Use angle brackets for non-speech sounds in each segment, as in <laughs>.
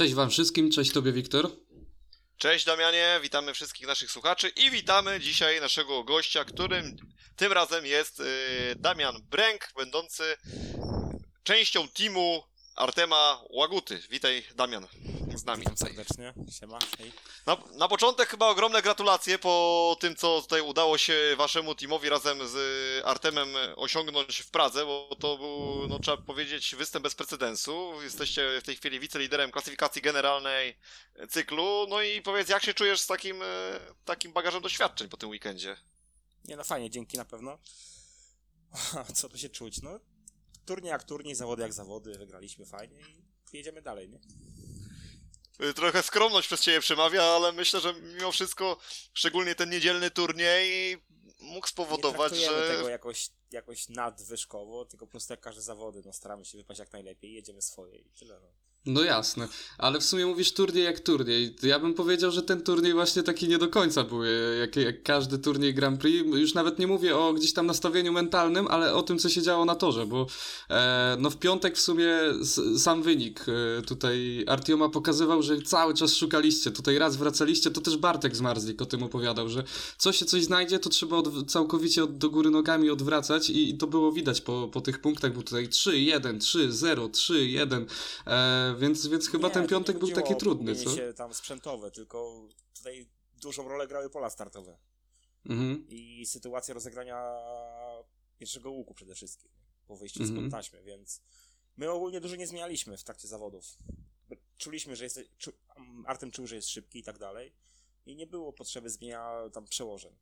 Cześć Wam wszystkim, cześć Tobie Wiktor. Cześć Damianie, witamy wszystkich naszych słuchaczy i witamy dzisiaj naszego gościa, którym tym razem jest y, Damian Bręk, będący częścią teamu Artema Łaguty. Witaj Damian z nami. Witam serdecznie, siema, hej. Na, na początek chyba ogromne gratulacje po tym, co tutaj udało się waszemu teamowi razem z Artemem osiągnąć w Pradze, bo to był, no trzeba powiedzieć, występ bez precedensu. Jesteście w tej chwili wiceliderem klasyfikacji generalnej cyklu. No i powiedz, jak się czujesz z takim, e, takim bagażem doświadczeń po tym weekendzie? Nie no fajnie, dzięki na pewno. <laughs> Co tu się czuć, no turniej jak turniej, zawody jak zawody, wygraliśmy fajnie i jedziemy dalej, nie? Y, Trochę skromność przez ciebie przemawia, ale myślę, że mimo wszystko, szczególnie ten niedzielny turniej mógł spowodować, nie że... tego jakoś, jakoś nadwyżkowo, tylko po prostu jak każde zawody, no staramy się wypaść jak najlepiej, jedziemy swoje i tyle, no. No jasne, ale w sumie mówisz turniej jak turniej. Ja bym powiedział, że ten turniej właśnie taki nie do końca był, jak, jak każdy turniej Grand Prix. Już nawet nie mówię o gdzieś tam nastawieniu mentalnym, ale o tym, co się działo na torze, bo e, no w piątek w sumie s, sam wynik e, tutaj Artioma pokazywał, że cały czas szukaliście, tutaj raz wracaliście, to też Bartek z Marzlik o tym opowiadał, że co się coś znajdzie, to trzeba od, całkowicie od, do góry nogami odwracać i, i to było widać po, po tych punktach, był tutaj 3-1, 3-0, 3-1, e, więc, więc chyba nie, ten piątek był taki trudny, co? się tam sprzętowe, tylko tutaj dużą rolę grały pola startowe Mhm. i sytuacja rozegrania pierwszego łuku przede wszystkim, po wyjściu Mhm. z taśmy, więc my ogólnie dużo nie zmienialiśmy w trakcie zawodów. Czuliśmy, że jest, czu, Artem czuł, że jest szybki i tak dalej i nie było potrzeby zmienia tam przełożeń.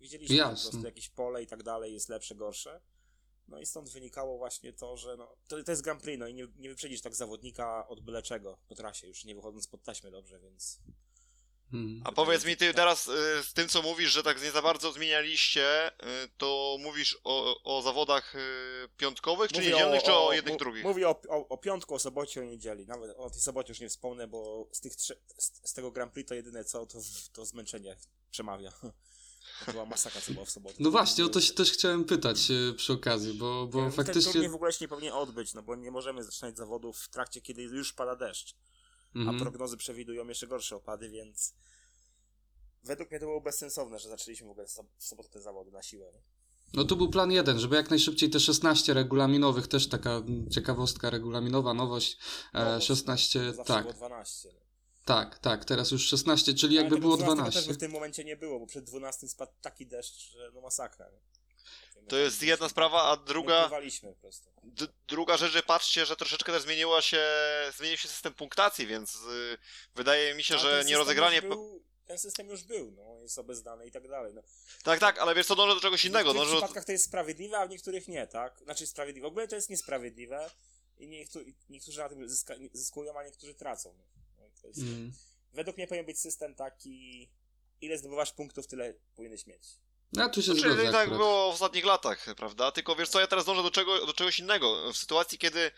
Widzieliśmy Jasne. po prostu jakieś pole i tak dalej, jest lepsze, gorsze. No i stąd wynikało właśnie to, że no, to, to jest Grand Prix, no i nie, nie wyprzedzisz tak zawodnika od byle czego po trasie, już nie wychodząc pod taśmę dobrze, więc Mhm. A powiedz mi, ty teraz y, z tym, co mówisz, że tak nie za bardzo zmienialiście, y, to mówisz o, o zawodach y, piątkowych, czy Mówię niedzielnych, czy o jednych, mu- drugich? Mówię o, o, o piątku, o sobocie, o niedzieli. Nawet o tej sobocie już nie wspomnę, bo z, tych z, z tego Grand Prix to jedyne co, to, to zmęczenie przemawia. To była masakra, co była w sobotę. No właśnie, o to się też chciałem pytać e, przy okazji, bo, bo Ten faktycznie... turniej w ogóle się nie powinien odbyć, no bo nie możemy zaczynać zawodów w trakcie, kiedy już pada deszcz. A Mhm. prognozy przewidują jeszcze gorsze opady, więc według mnie to było bezsensowne, że zaczęliśmy w ogóle w sobotę te zawody na siłę. Nie? No tu był plan jeden, żeby jak najszybciej te 16 regulaminowych, też taka ciekawostka regulaminowa, nowość, e, 16, no, zawsze tak, było 12. Nie? Tak, tak, teraz już 16, czyli jakby było 12 12. też by w tym momencie nie było, bo przed 12 spadł taki deszcz, że no masakra. Nie? To jest jedna sprawa, a druga, druga rzecz, że patrzcie, że troszeczkę też zmieniła się, zmienił się system punktacji, więc y, wydaje mi się, Ale że nierozegranie... już Był, ten system już był, no, jest obeznany i tak dalej. No. Tak, tak, ale wiesz co, dążę do czegoś innego. W niektórych przypadkach to jest sprawiedliwe, a w niektórych nie, tak? Znaczy sprawiedliwe. W ogóle to jest niesprawiedliwe i niektórzy, niektórzy na tym zyska, zyskują, a niektórzy tracą. No, to jest, Mm. Według mnie powinien być system taki, ile zdobywasz punktów, tyle powinieneś mieć. No tu się Znaczy, zgodzę tak akurat. było w ostatnich latach, prawda? Tylko wiesz co, ja teraz dążę do, czego, do czegoś innego. W sytuacji, kiedy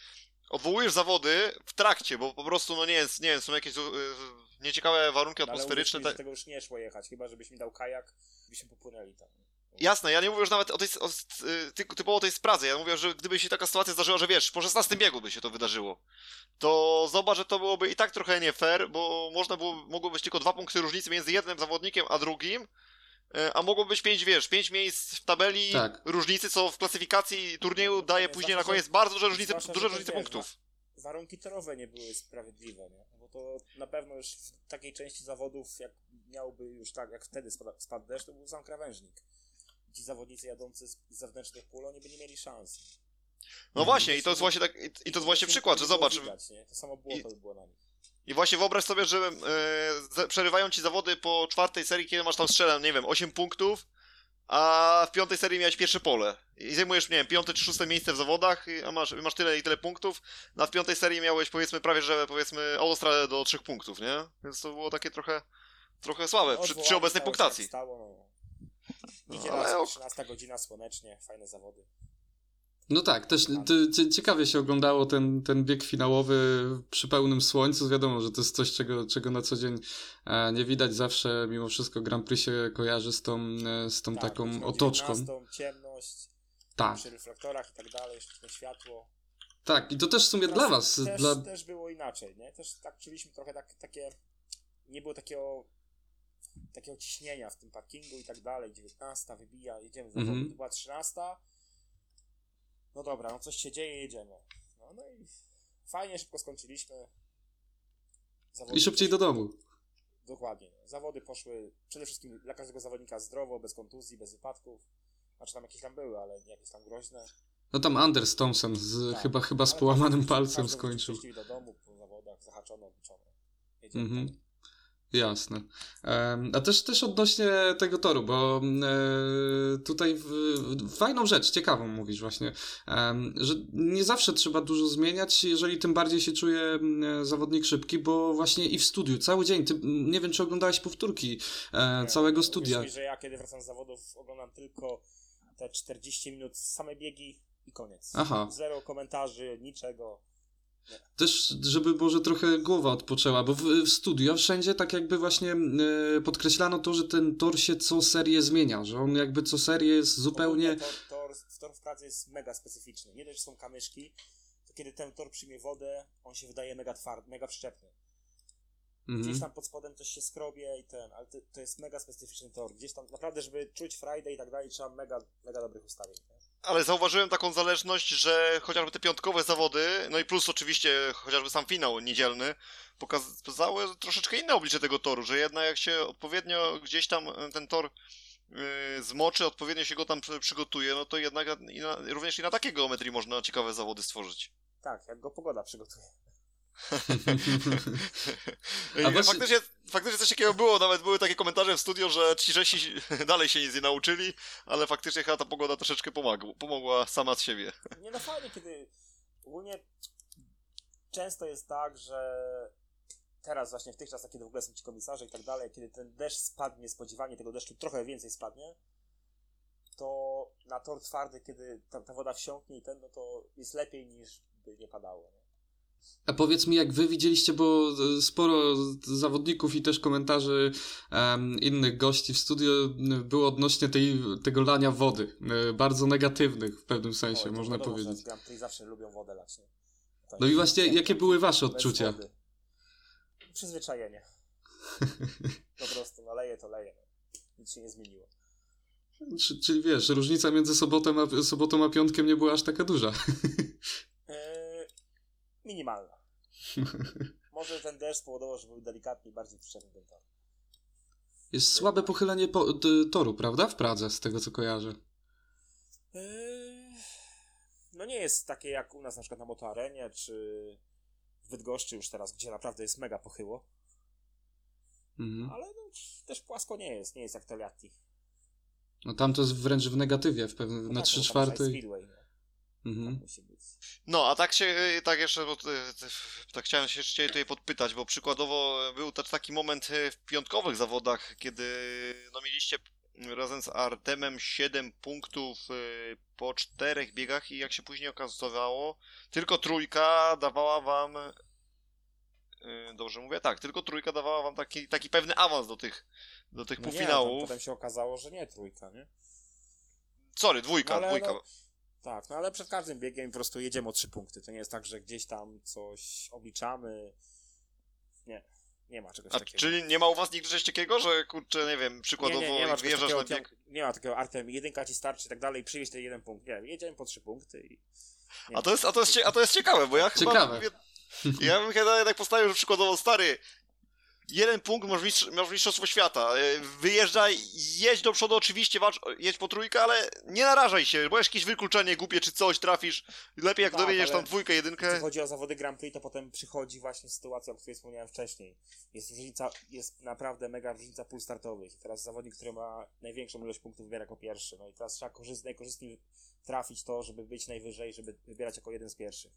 odwołujesz zawody w trakcie, bo po prostu, no nie wiem, nie wiem są jakieś y, nieciekawe warunki No, ale atmosferyczne. uwierz mi, że tego już nie szło jechać, chyba żebyś mi dał kajak, byśmy popłynęli tam. Jasne, ja nie mówię już nawet o tej, o, y, ty- typowo o tej sprawie. Ja mówię, że gdyby się taka sytuacja zdarzyła, że wiesz, po 16 biegu by się to wydarzyło, to zobacz, że to byłoby i tak trochę nie fair, bo można było, mogło być tylko dwa punkty różnicy między jednym zawodnikiem a drugim, y, a mogło być pięć, wiesz, pięć miejsc w tabeli Tak. różnicy, co w klasyfikacji turnieju daje Zwłaszcza, później na koniec bardzo duże różnice, zwłaszcza, duże że różnice wiesz, punktów. warunki torowe nie były sprawiedliwe, nie? Bo to na pewno już w takiej części zawodów, jak miałby już tak, jak wtedy spadł, spadł deszcz, to był sam krawężnik. Ci zawodnicy jadący z zewnętrznych pól, oni by nie mieli szans. No właśnie, i to jest właśnie tak, i, i to jest właśnie przykład, że zobacz, Widać, nie? To samo było, to by było na nich. I właśnie wyobraź sobie, że e, ze- przerywają ci zawody po czwartej serii, kiedy masz tam strzelę, nie wiem, 8 punktów, a w piątej serii miałeś pierwsze pole. I zajmujesz, nie wiem, piąte czy szóste miejsce w zawodach, a masz, masz tyle i tyle punktów. No a w piątej serii miałeś powiedzmy prawie, że powiedzmy autostradę do trzech punktów, nie? Więc to było takie trochę, trochę słabe przy, Odwołanie przy obecnej punktacji. Stało, no. No, Niedziela, ale ok. 13 godzina, słonecznie, fajne zawody. No tak, też ciekawie się oglądało ten, ten bieg finałowy przy pełnym słońcu. Wiadomo, że to jest coś, czego, czego na co dzień e, nie widać. Zawsze mimo wszystko Grand Prix się kojarzy z tą, e, z tą Tak, taką otoczką. 19, ciemność, Tak. przy reflektorach i tak dalej, sztuczne światło. Tak, i to też w sumie dla was. Też, dla... też było inaczej, nie? Też tak czuliśmy trochę tak, takie... Nie było takiego takiego ciśnienia w tym parkingu i tak dalej. 19 wybija, jedziemy za mm była 13. No dobra, no coś się dzieje, jedziemy. No, no i fajnie, szybko skończyliśmy. Zawody I szybciej do domu. Dokładnie. Zawody poszły przede wszystkim dla każdego zawodnika zdrowo, bez kontuzji, bez wypadków. Znaczy tam jakieś tam były, ale nie jakieś tam groźne. No tam Anders Thompson z, Tak. chyba, chyba z połamanym palcem skończył. do domu po zawodach, zahaczono, liczono. Jedziemy Mhm. dalej. Jasne. A też, też odnośnie tego toru, bo e, tutaj w, w, fajną rzecz, ciekawą mówisz właśnie, że nie zawsze trzeba dużo zmieniać, jeżeli tym bardziej się czuje m, zawodnik szybki, bo właśnie i w studiu, cały dzień, ty, nie wiem czy oglądałeś powtórki e, Nie, całego uwierz studia. Mi, że ja kiedy wracam z zawodów oglądam tylko te 40 minut same biegi i koniec. Aha. Zero komentarzy, niczego. Też, żeby może trochę głowa odpoczęła, bo w, w studio wszędzie tak jakby właśnie e, podkreślano to, że ten tor się co serię zmienia, że on jakby co serię jest zupełnie... Tor, tor, tor w Pradze jest mega specyficzny. Nie dość, że są kamyszki, to kiedy ten tor przyjmie wodę, on się wydaje mega twardy, mega przyczepny. Gdzieś Mhm. tam pod spodem coś się skrobie i ten, ale to, to jest mega specyficzny tor. Gdzieś tam naprawdę, żeby czuć Friday i tak dalej, trzeba mega, mega dobrych ustawień. Nie? Ale zauważyłem taką zależność, że chociażby te piątkowe zawody, no i plus oczywiście chociażby sam finał niedzielny, pokazały troszeczkę inne oblicze tego toru, że jednak jak się odpowiednio gdzieś tam e, ten tor yy, zmoczy, odpowiednio się go tam przy- przygotuje, no to jednak i na, również i na takiej geometrii można ciekawe zawody stworzyć. Tak, jak go pogoda przygotuje. <laughs> A właśnie- faktycznie, faktycznie coś takiego było, nawet były takie komentarze w studio, że ci Czesi <laughs> dalej się nic nie nauczyli, ale faktycznie chyba ta pogoda troszeczkę pomagła, pomogła sama z siebie. <laughs> Nie no fajnie, kiedy ogólnie często jest tak, że teraz właśnie w tych czasach, kiedy w ogóle są ci komisarze i tak dalej, kiedy ten deszcz spadnie, spodziewanie tego deszczu trochę więcej spadnie, to na tor twardy, kiedy ta, ta woda wsiąknie i ten, no to jest lepiej niż by nie padało. Nie? A powiedz mi, jak wy widzieliście, bo e, sporo zawodników i też komentarzy em, innych gości w studio było odnośnie tej, tego lania wody. e, Bardzo negatywnych w pewnym sensie, to można wiadomo, powiedzieć. Że zawsze lubią wodę lać. To No i właśnie, piękne, jakie były wasze odczucia? wody. Przyzwyczajenie. <laughs> Po prostu, no leje to leje. Nic się nie zmieniło. Czy- Czyli wiesz, różnica między sobotą a, sobotą a piątkiem nie była aż taka duża. <laughs> Minimalna. <laughs> Może ten deszcz spowodował, że był delikatnie bardziej przyczepny ten tor. Jest słabe pochylenie po, d, toru, prawda? W Pradze, z tego co kojarzę. Eee, no nie jest takie jak u nas na przykład na Motoarenie, czy w Bydgoszczy już teraz, gdzie naprawdę jest mega pochyło. Mhm. Ale no, też płasko nie jest, nie jest jak Teliatti. No tam to jest wręcz w negatywie, w pewnym, No na tak, 3 bo tam jest czwartej. Nie? Mhm. Tak musi być. No, a tak się, tak jeszcze, bo, e, te- tak chciałem się jeszcze tutaj podpytać, bo przykładowo był też taki moment w piątkowych zawodach, kiedy no mieliście razem z Artemem 7 punktów po czterech biegach i jak się później okazało, tylko trójka dawała wam, dobrze mówię, tak, tylko trójka dawała wam taki, taki pewny awans do tych, do tych No nie, półfinałów. tam potem się okazało, że nie trójka, nie? Sorry, dwójka, No ale dwójka. no- Tak, no ale przed każdym biegiem po prostu jedziemy o trzy punkty. To nie jest tak, że gdzieś tam coś obliczamy. Nie, nie ma czegoś A, takiego. czyli nie ma u was nigdy czegoś takiego, że kurczę, nie wiem, przykładowo nie, nie, nie ma wyjeżdżasz takiego, na bieg, nie ma takiego Artem, jedynka ci starczy i tak dalej, przywieź ten jeden punkt. Nie, jedziemy po trzy punkty i... A to jest, a to jest, a to jest ciekawe, bo ja chyba... Ciekawe. Ja bym chyba jednak postawił, że przykładowo stary, jeden punkt masz, mistrz, masz mistrzostwo świata, e, wyjeżdżaj, jedź do przodu oczywiście, walcz, jedź po trójkę, ale nie narażaj się, bo jakieś wykluczenie głupie czy coś trafisz, lepiej jak Tak, dowiedziesz tam dwójkę, Jeśli jedynkę. chodzi o zawody Grand Prix, to potem przychodzi właśnie sytuacja, o której wspomniałem wcześniej. Jest różnica, jest naprawdę mega różnica pól startowych. I teraz zawodnik, który ma największą ilość punktów, wybiera jako pierwszy. No i teraz trzeba korzyst, najkorzystniej trafić to, żeby być najwyżej, żeby wybierać jako jeden z pierwszych.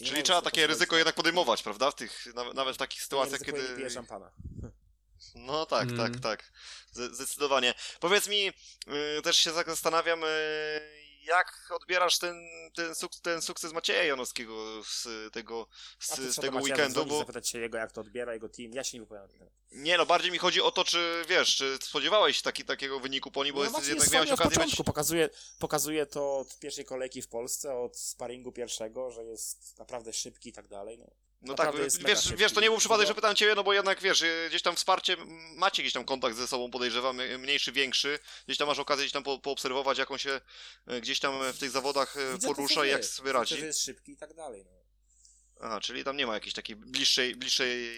Nie Czyli trzeba takie ryzyko na- jednak podejmować, prawda, w tych, nawet, w takich nie sytuacjach, ryzykuję, kiedy... Nie szampana. No tak, Mm. tak, tak. Zdecydowanie. Powiedz mi, y, też się tak zastanawiam, y, jak odbierasz ten, ten, suk ten sukces Macieja Janowskiego z tego, z, z tego weekendu? Bo... zapytać się jego, jak to odbiera, jego team. Ja się nie wypowiadam. Nie, no bardziej mi chodzi o to, czy wiesz, czy spodziewałeś taki, takiego wyniku po nim, bo no, jest, jednak miałeś okazję mieć... Pokazuje, pokazuje to od pierwszej kolejki w Polsce, od sparingu pierwszego, że jest naprawdę szybki i tak dalej. No. No tak, wiesz, wiesz, to nie był przypadek, że pytam ciebie, no bo jednak wiesz, gdzieś tam wsparcie, macie gdzieś tam kontakt ze sobą, podejrzewam, mniejszy, większy, gdzieś tam masz okazję gdzieś tam po, poobserwować, jak on się e, gdzieś tam w tych zawodach e, Widzę porusza i jak sobie radzi. Widzę, że jest szybki i tak dalej, no. Aha, czyli tam nie ma jakiejś takiej bliższej, bliższej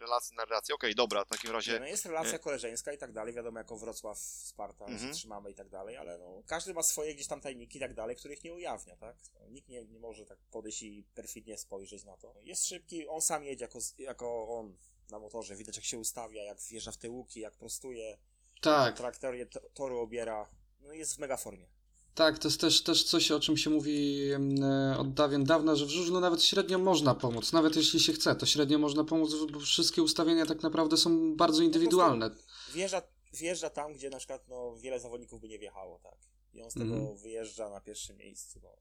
relacji, narracji. Okej, okay, dobra, w takim razie... No jest relacja koleżeńska i tak dalej, wiadomo, jako Wrocław, Sparta, mhm. trzymamy i tak dalej, ale no, każdy ma swoje gdzieś tam tajniki i tak dalej, których nie ujawnia, tak? No, nikt nie, nie może tak podejść i perfidnie spojrzeć na to. Jest szybki, on sam jedzie jako, jako on na motorze, widać jak się ustawia, jak wjeżdża w te łuki, jak prostuje, tak. traktorię toru obiera, no jest w mega formie. Tak, to jest też, też coś, o czym się mówi e, od dawien dawna, że w żużlu nawet średnio można pomóc, nawet jeśli się chce, to średnio można pomóc, bo wszystkie ustawienia tak naprawdę są bardzo indywidualne. Wjeżdża, wjeżdża tam, gdzie na przykład no, wiele zawodników by nie wjechało, tak? I on z tego mm. wyjeżdża na pierwszym miejscu. No,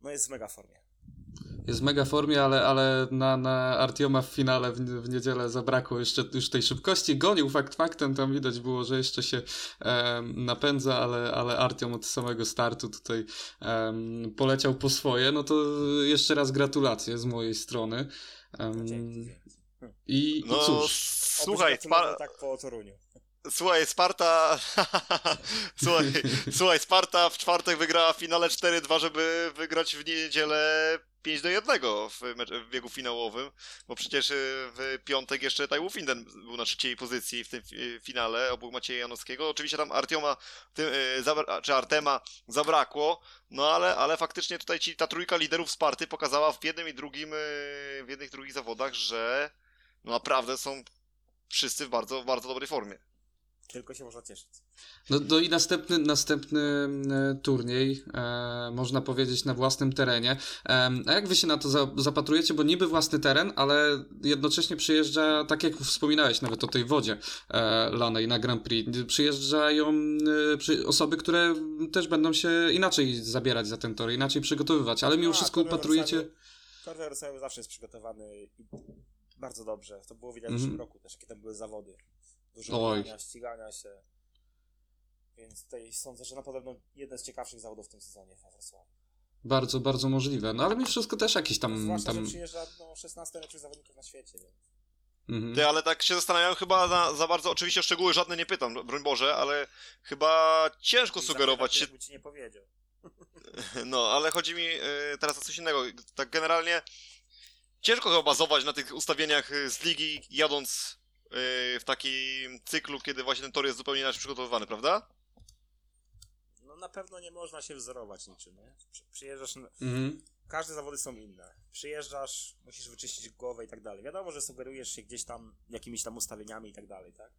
no jest w mega formie jest w mega formie, ale, ale na, na Artioma w finale w, w niedzielę zabrakło jeszcze już tej szybkości. Gonił fakt faktem, tam widać było, że jeszcze się um, napędza, ale, ale Artiom od samego startu tutaj um, poleciał po swoje. No to jeszcze raz gratulacje z mojej strony. Um, I, no, i cóż. Słuchaj, pa... tak po Toruniu. Słuchaj, Sparta. <laughs> słuchaj, słuchaj, Sparta w czwartek wygrała w finale 4-2, żeby wygrać w niedzielę 5 do 1 w, w biegu finałowym, bo przecież y, w piątek jeszcze Tajwu Finden był na trzeciej pozycji w tym finale obok Macieja Janowskiego. Oczywiście tam Artioma tym, y, czy Artema zabrakło, no ale, ale faktycznie tutaj ci, ta trójka liderów Sparty pokazała w jednym i drugim, y, w jednych drugich zawodach, że no naprawdę są wszyscy w bardzo, w bardzo dobrej formie. Tylko się można cieszyć. No, no i następny, następny e, turniej, e, można powiedzieć, na własnym terenie. E, a jak wy się na to za, zapatrujecie? Bo niby własny teren, ale jednocześnie przyjeżdża, tak jak wspominałeś nawet o tej wodzie e, lanej na Grand Prix, przyjeżdżają e, przy, osoby, które też będą się inaczej zabierać za ten tor, inaczej przygotowywać, ale mimo no, wszystko upatrujecie... Korwer zawsze jest przygotowany bardzo dobrze. To było widać mm. w zeszłym roku też, jakie tam były zawody dużo ścigania, ścigania się. Więc tutaj sądzę, że na pewno jeden z ciekawszych zawodów w tym sezonie we Wrocławiu. Bardzo, bardzo możliwe. No ale mi wszystko też jakieś tam... No, zwłaszcza, tam... że przyjeżdża no, 16 najlepszych zawodników na świecie, więc... Mhm. Ty, ale tak się zastanawiam chyba za, za bardzo, oczywiście szczegóły żadne nie pytam, broń Boże, ale chyba ciężko I sugerować się... ci nie powiedział. <laughs> No, ale chodzi mi y, teraz o coś innego. Tak generalnie ciężko chyba bazować na tych ustawieniach y, z ligi, jadąc w takim cyklu, kiedy właśnie ten tor jest zupełnie inaczej przygotowywany, prawda? No na pewno nie można się wzorować niczym, nie? Przyjeżdżasz... Mhm. Każde zawody są inne. Przyjeżdżasz, musisz wyczyścić głowę i tak dalej. Wiadomo, że sugerujesz się gdzieś tam jakimiś tam ustawieniami i tak dalej, tak?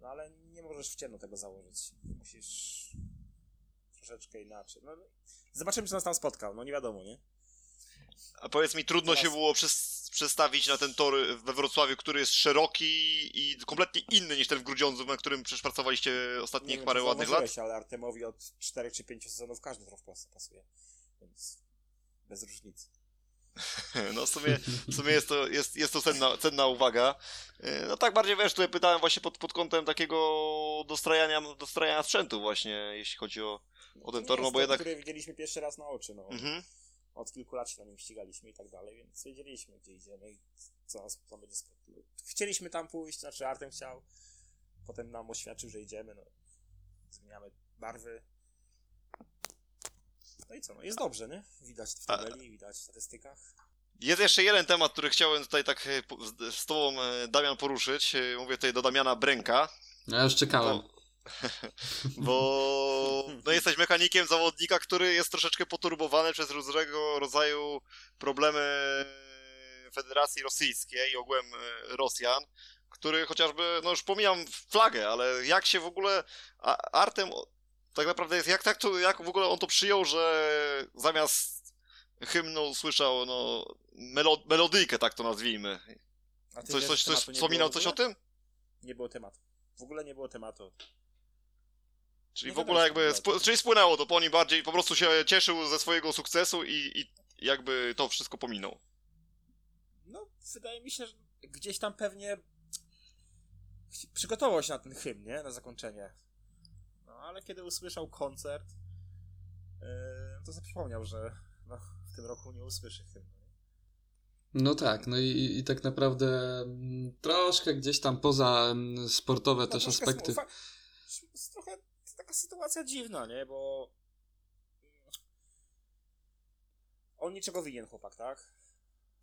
No ale nie możesz w ciemno tego założyć. Musisz troszeczkę inaczej. No, zobaczymy, czy nas tam spotkał. No nie wiadomo, nie? A powiedz mi, trudno Teraz... się było przez przestawić na ten tor we Wrocławiu, który jest szeroki i kompletnie inny niż ten w Grudziądzu, na którym przecież pracowaliście ostatnich nie parę ładnych lat? ale Artemowi od 4 czy 5 sezonów każdy tor w Polsce pasuje, więc bez różnicy. <laughs> No w sumie, w sumie jest to, jest, jest to cenna, cenna uwaga. E, no tak bardziej wiesz, tutaj pytałem właśnie pod, pod kątem takiego dostrajania, dostrajania sprzętu właśnie, jeśli chodzi o, o ten tor, no bo jednak... który widzieliśmy pierwszy raz na oczy, no. Mhm od kilku lat się na nim ścigaliśmy i tak dalej, więc wiedzieliśmy, gdzie idziemy i co nas tam będzie spotkało. Chcieliśmy tam pójść, znaczy Artem chciał, potem nam oświadczył, że idziemy, no, zmieniamy barwy. No i co, no jest dobrze, nie? Widać w tabeli, widać w statystykach. Jest jeszcze jeden temat, który chciałem tutaj tak e, z tobą, e, Damian, poruszyć. E, mówię tutaj do Damiana Bręka. Ja już czekałem. Bo no, jesteś mechanikiem zawodnika, który jest troszeczkę poturbowany przez różnego rodzaju problemy Federacji Rosyjskiej i ogółem e, Rosjan, który chociażby, no już pomijam flagę, ale jak się w ogóle Artem tak naprawdę jest, jak, tak to, jak w ogóle on to przyjął, że zamiast hymnu słyszał no, melo, melodyjkę, tak to nazwijmy. Coś, coś, coś, wspominał coś o tym? Nie było tematu. W ogóle nie było tematu. Czyli Nie w ogóle jakby, spu- było. czyli spłynęło to po nim bardziej, po prostu się cieszył ze swojego sukcesu i, i jakby to wszystko pominął. No, wydaje mi się, że gdzieś tam pewnie przygotował się na ten hymn, nie? Na zakończenie. No, ale kiedy usłyszał koncert, yy, to sobie przypomniał, że no, w tym roku nie usłyszy hymnu. No tak, no i, i- tak naprawdę mm, troszkę gdzieś tam poza mm, sportowe No, też aspekty. smu- fa- trochę taka sytuacja dziwna, nie? Bo on niczego winien, chłopak, tak?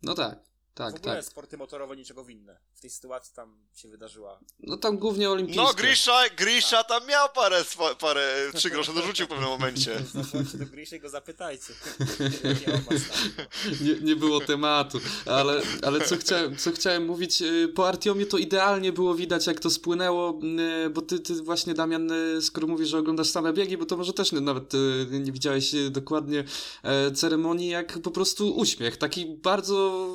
No tak, w tak, ogóle tak. sporty motorowe niczego winne. W tej sytuacji tam się wydarzyła. No tam głównie olimpijskie. No Grisza, Grisza tam miał parę, parę trzy grosze dorzucił w pewnym <laughs> momencie. <laughs> Zadzwońcie do Grisza i go zapytajcie. <laughs> Nie o was tam. nie, było tematu, ale, ale co, chciałem, co chciałem mówić, y, po Artiomie to idealnie było widać, jak to spłynęło, y, bo ty, ty właśnie, Damian, y, skoro mówisz, że oglądasz same biegi, bo to może też nawet nie widziałeś dokładnie e, ceremonii, jak po prostu uśmiech, taki bardzo,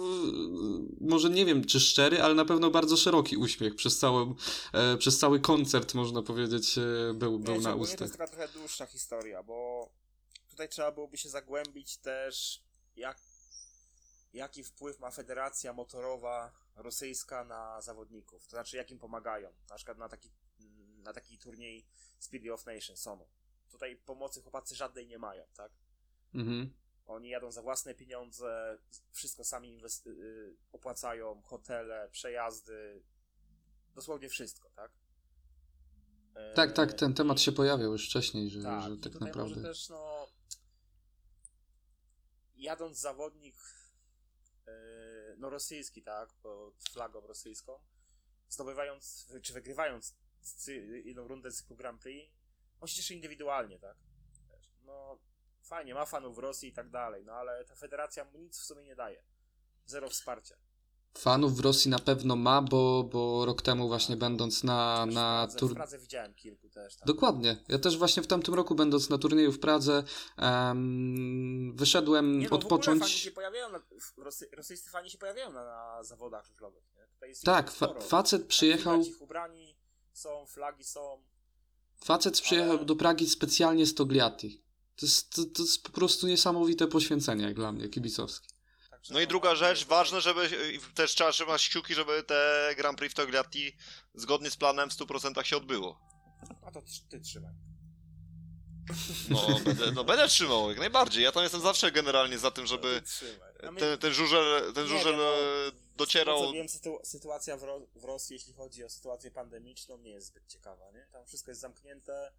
może nie wiem, czy szczery, ale na pewno bardzo szeroki uśmiech przez, całą, e, przez cały koncert, można powiedzieć, e, był, był Wiecie, na ogólnie to ustach. jest taka trochę dłuższa historia, bo tutaj trzeba byłoby się zagłębić też, jak, jaki wpływ ma federacja motorowa rosyjska na zawodników. To znaczy, jak im pomagają. Na przykład na taki, na taki turniej Speed of Nations, Sonu. Tutaj pomocy chłopacy żadnej nie mają, tak? Mhm. Oni jadą za własne pieniądze, wszystko sami y, opłacają, hotele, przejazdy, dosłownie wszystko, tak? E, Tak, tak, ten temat się pojawiał już wcześniej, że tak, że tak naprawdę... może też, no, jadąc zawodnik, e, no rosyjski, tak, pod flagą rosyjską, zdobywając, czy wygrywając jedną rundę cyklu Grand Prix, on się cieszy indywidualnie, tak. No, fajnie, ma fanów w Rosji i tak dalej, no ale ta federacja mu nic w sumie nie daje. Zero wsparcia. Fanów w Rosji na pewno ma, bo, bo rok temu właśnie będąc na, na w Pradze, w. Pradze widziałem kilku też. Tam. Dokładnie. Ja też właśnie w tamtym roku będąc na turnieju w Pradze em, wyszedłem Nie, no, W ogóle fani odpocząć. się pojawiają, na, w- rosy, rosyjscy fani się pojawiają na, na zawodach żużlowych. Tak, fa facet przyjechał, ich ubrani są, flagi są. facet przyjechał ale- do Pragi specjalnie z Togliatti. To jest, to, to jest po prostu niesamowite poświęcenie jak dla mnie, kibicowskie. No i druga rzecz, ważne, żeby też trzeba trzymać kciuki, żeby te Grand Prix w Togliatti zgodnie z planem w 100% się odbyło. A to ty, trzymaj. No będę, no będę trzymał, jak najbardziej. Ja tam jestem zawsze generalnie za tym, żeby my- ten, ten żużel, ten żużel wiem, no, docierał... co wiem, sytu- sytuacja w, Ro- w Rosji, jeśli chodzi o sytuację pandemiczną, nie jest zbyt ciekawa. Nie? Tam wszystko jest zamknięte.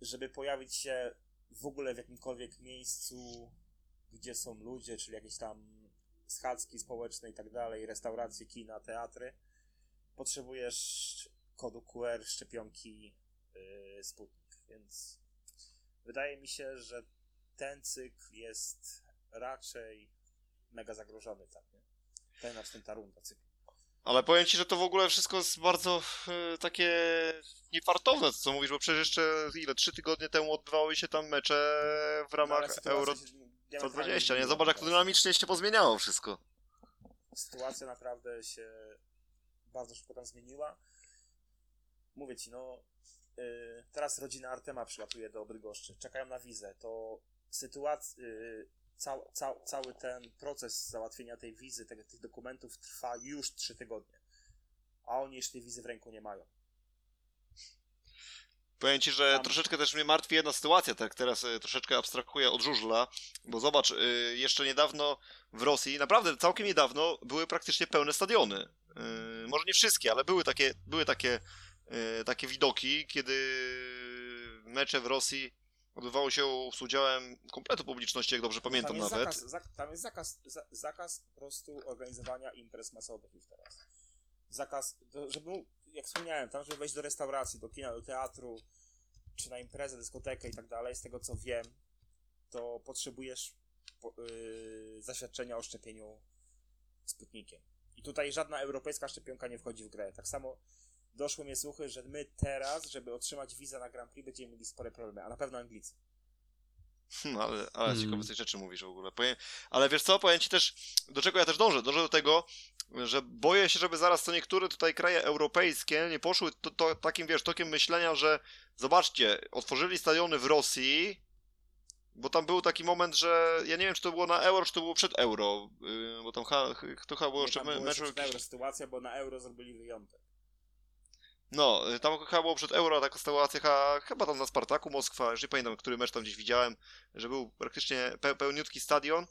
Żeby pojawić się w ogóle w jakimkolwiek miejscu, gdzie są ludzie, czyli jakieś tam schadzki społeczne i tak dalej, restauracje, kina, teatry, potrzebujesz kodu QR, szczepionki, yy, Sputnik. Więc wydaje mi się, że ten cykl jest raczej mega zagrożony, tak, nie? Ten, znaczy ten ta runda cyklu. Ale powiem ci, że to w ogóle wszystko jest bardzo e, takie niefartowne, co mówisz, bo przecież jeszcze ile, trzy tygodnie temu odbywały się tam mecze w No, ramach sytuacja Euro się diametralnie 120, nie? Zobacz jak to dynamicznie się pozmieniało wszystko. Sytuacja naprawdę się bardzo szybko tam zmieniła. Mówię ci, no yy, teraz rodzina Artema przylatuje do Bydgoszczy, czekają na wizę, to sytuacja, yy, cał, cał, cały ten proces załatwienia tej wizy, tych, tych dokumentów trwa już trzy tygodnie. A oni jeszcze tej wizy w ręku nie mają. Powiem ci, że Tam- troszeczkę też mnie martwi jedna sytuacja, tak teraz e, troszeczkę abstrahuję od żużla, bo zobacz, e, jeszcze niedawno w Rosji, naprawdę całkiem niedawno, były praktycznie pełne stadiony. E, Może nie wszystkie, ale były takie, były takie, takie widoki, kiedy mecze w Rosji odbywało się z udziałem kompletu publiczności, jak dobrze pamiętam tam nawet. Zakaz, zak, tam jest zakaz, za, zakaz po prostu organizowania imprez masowych już teraz. Zakaz, żeby, jak wspomniałem, tam, żeby wejść do restauracji, do kina, do teatru, czy na imprezę, dyskotekę i tak dalej, z tego co wiem, to potrzebujesz po, yy, zaświadczenia o szczepieniu Sputnikiem. I tutaj żadna europejska szczepionka nie wchodzi w grę. Tak samo doszły mnie słuchy, że my teraz, żeby otrzymać wizę na Grand Prix, będziemy mieli spore problemy, a na pewno Anglicy. Hmm, ale, ale Hmm. ciekawe tej rzeczy mówisz w ogóle. Powiem, ale wiesz co, powiem ci też, do czego ja też dążę? Dążę do tego, że boję się, żeby zaraz co niektóre tutaj kraje europejskie nie poszły to, to, takim, wiesz, tokiem myślenia, że zobaczcie, otworzyli stadiony w Rosji, bo tam był taki moment, że ja nie wiem, czy to było na euro, czy to było przed euro, yy, bo tam ha, to chyba było Nie, jeszcze tam me, była meczu jeszcze jakiś- euro sytuacja, bo na euro zrobili wyjątek. No, y, tam chyba było przed Euro taka sytuacja, chyba, tam na Spartaku Moskwa, już nie pamiętam, który mecz tam gdzieś widziałem, że był praktycznie pe pełniutki stadion.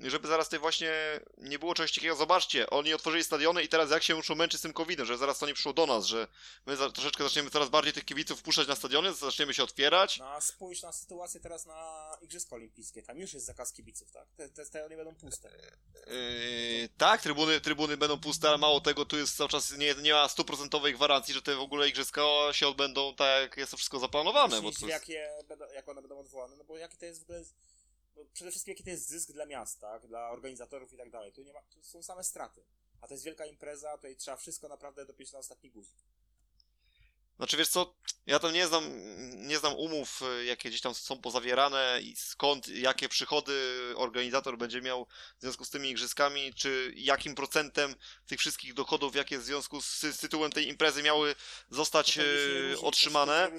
Żeby zaraz tutaj właśnie nie było czegoś takiego, zobaczcie, oni otworzyli stadiony i teraz jak się muszą męczyć z tym COVID-em, że zaraz to nie przyszło do nas, że my za, troszeczkę zaczniemy coraz bardziej tych kibiców wpuszczać na stadiony, zaczniemy się otwierać. No a spójrz na sytuację teraz na Igrzyska Olimpijskie. Tam już jest zakaz kibiców, tak? Te, te stadiony będą puste. Yy, tak, trybuny, trybuny będą puste, ale mało tego, tu jest cały czas nie, nie ma stuprocentowej gwarancji, że te w ogóle igrzyska się odbędą tak, jak jest to wszystko zaplanowane. Bo to jak, jest... je będą, jak one będą odwołane, no bo jaki to jest w ogóle... No przede wszystkim jaki to jest zysk dla miasta, dla organizatorów i tak dalej. Tu nie ma, tu są same straty. A to jest wielka impreza, tutaj trzeba wszystko naprawdę dopiąć na ostatni guzik. Znaczy wiesz co, ja tam nie znam, nie znam umów, y, jakie gdzieś tam są pozawierane i skąd, jakie przychody organizator będzie miał w związku z tymi igrzyskami, czy jakim procentem tych wszystkich dochodów, jakie w związku z, z tytułem tej imprezy miały zostać y, różni- to otrzymane.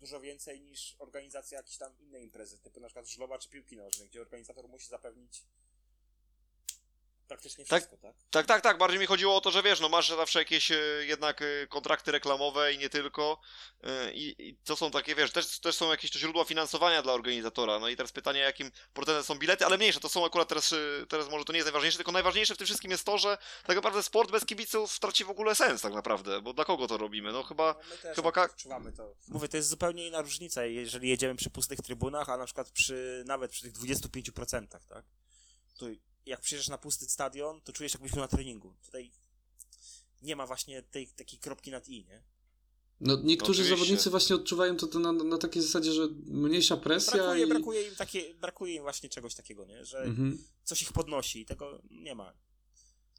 Dużo więcej niż organizacja jakiejś tam innej imprezy, typu na przykład żloba czy piłki nożnej, gdzie organizator musi zapewnić praktycznie Tak. wszystko, tak? Tak, tak, tak, bardziej mi chodziło o to, że wiesz, no masz zawsze jakieś y, jednak y, kontrakty reklamowe i nie tylko y, i, i to są takie, wiesz, też, też są jakieś to źródła finansowania dla organizatora, no i teraz pytanie, jakim procentem są bilety, ale mniejsze, to są akurat teraz, teraz może to nie jest najważniejsze, tylko najważniejsze w tym wszystkim jest to, że tak naprawdę sport bez kibiców traci w ogóle sens tak naprawdę, bo dla kogo to robimy, no chyba... No my też chyba ka- odczuwamy to. Mówię, to jest zupełnie inna różnica, jeżeli jedziemy przy pustych trybunach, a na przykład przy, nawet przy tych 25%, tak? To jak przyjeżdżasz na pusty stadion, to czujesz jakbyś był na treningu. Tutaj nie ma właśnie tej takiej kropki nad i, nie? No, niektórzy Oczywiście. zawodnicy właśnie odczuwają to, to na, na takiej zasadzie, że mniejsza presja Brakuje, i... brakuje, im takie, brakuje im właśnie czegoś takiego, nie? Że Mhm. coś ich podnosi i tego nie ma.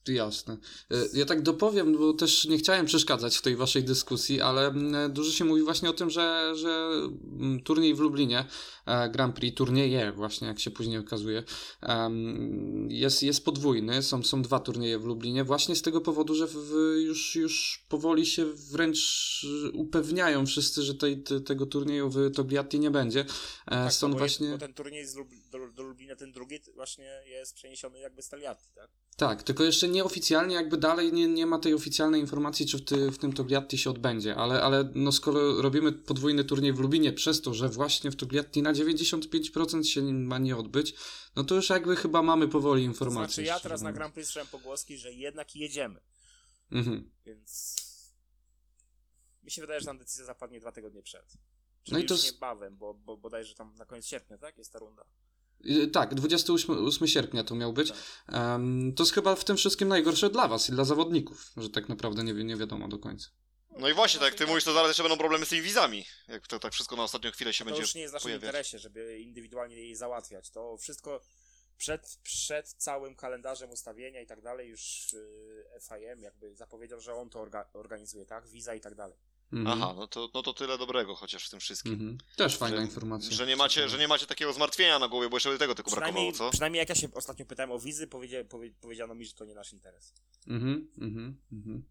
Jasne. E, Ja tak dopowiem, bo też nie chciałem przeszkadzać w tej waszej dyskusji, ale mm, dużo się mówi właśnie o tym, że, że mm, turniej w Lublinie, e, Grand Prix, turnieje właśnie, jak się później okazuje, jest, jest podwójny, są, są dwa turnieje w Lublinie, właśnie z tego powodu, że w, już, już powoli się wręcz upewniają wszyscy, że tej, te, tego turnieju w Togliatti nie będzie. E, Tak, Stąd bo, właśnie... ten turniej z Lub do, do Lublina, ten drugi właśnie jest przeniesiony jakby z Taliatti, tak? Tak, tylko jeszcze nieoficjalnie, jakby dalej nie, nie ma tej oficjalnej informacji, czy w, ty, w tym Togliatti się odbędzie, ale, ale no skoro robimy podwójny turniej w Lubinie przez to, że właśnie w Togliatti na 95% się ma nie odbyć, no to już jakby chyba mamy powoli To informacje. znaczy ja teraz na. Grand Prix słyszałem pogłoski, że jednak jedziemy, Mhm. więc mi się wydaje, że tam decyzja zapadnie dwa tygodnie przed. Czyli No i to już niebawem, bo, bo bodajże tam na koniec sierpnia, tak? Jest ta runda. Y, Tak, 28 8 sierpnia to miał być. Tak. Em, to jest chyba w tym wszystkim najgorsze dla was i dla zawodników, że tak naprawdę nie, wi- nie wiadomo do końca. No i właśnie, tak jak ty mówisz, to zaraz jeszcze będą problemy z tymi wizami, jak to tak wszystko na ostatnią chwilę się To będzie już nie jest w naszym pojawiać. interesie, żeby indywidualnie jej załatwiać. To wszystko przed, przed całym kalendarzem ustawienia i tak dalej już y, FIM jakby zapowiedział, że on to orga, organizuje, tak? Wiza i tak dalej. Mhm. Aha, no to, no to tyle dobrego chociaż w tym wszystkim. Mhm. Też fajna Że- informacja. Że nie, macie, że nie macie takiego zmartwienia na głowie, bo jeszcze tego tylko brakowało, co? przynajmniej jak ja się ostatnio pytałem o wizy, powiedzia, powie, powiedziano mi, że to nie nasz interes. Mhm, mhm, mhm.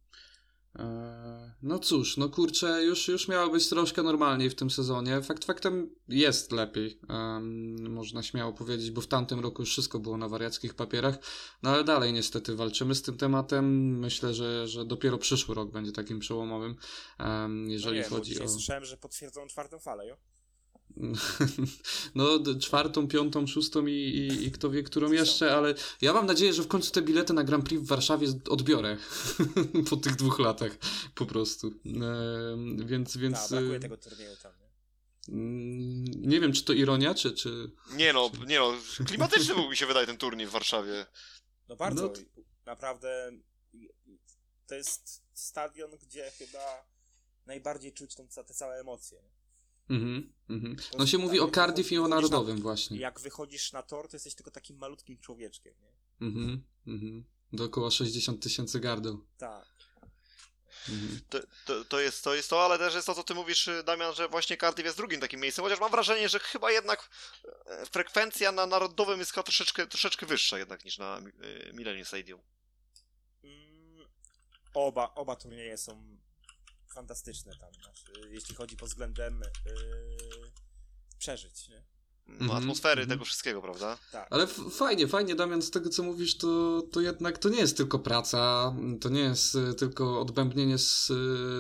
Eee, no cóż, no kurczę, już, już miało być troszkę normalniej w tym sezonie. Fakt faktem jest lepiej, em, można śmiało powiedzieć, bo w tamtym roku już wszystko było na wariackich papierach, no ale dalej niestety walczymy z tym tematem. Myślę, że, że dopiero przyszły rok będzie takim przełomowym, em, jeżeli no nie, chodzi o... słyszałem, że potwierdzą czwartą falę, jo? <laughs> No, czwartą, piątą, szóstą i, i, i kto wie, którą jeszcze, ale ja mam nadzieję, że w końcu te bilety na Grand Prix w Warszawie odbiorę <laughs> po tych dwóch latach po prostu. Ehm, więc, więc Tak, brakuje tego turnieju tam, nie? mm, nie wiem, czy to ironia, czy, czy... Nie no, nie no, klimatyczny był mi się wydaje ten turniej w Warszawie. No bardzo, No naprawdę to jest stadion, gdzie chyba najbardziej czuć tą, te całe emocje. Mhm, mhm. No się mówi o Cardiff i o wychodzisz na- Narodowym właśnie. Jak wychodzisz na tor, to jesteś tylko takim malutkim człowieczkiem, nie? Mhm, mhm. Dookoła 60 tysięcy gardeł. Tak. Mhm. To, to, to, jest, to jest to, ale też jest to, co ty mówisz, y, Damian, że właśnie Cardiff jest drugim takim miejscem, chociaż mam wrażenie, że chyba jednak e, frekwencja na narodowym jest chyba troszeczkę, troszeczkę wyższa jednak niż na y, Millennium Stadium. Mm, oba, oba turnieje są fantastyczne tam, znaczy, jeśli chodzi pod względem yy, przeżyć, nie? No, Mhm, atmosfery mhm. tego wszystkiego, prawda? Tak. Ale f- fajnie, fajnie, Damian, z tego co mówisz, to, to jednak to nie jest tylko praca, to nie jest y, tylko odbębnienie s,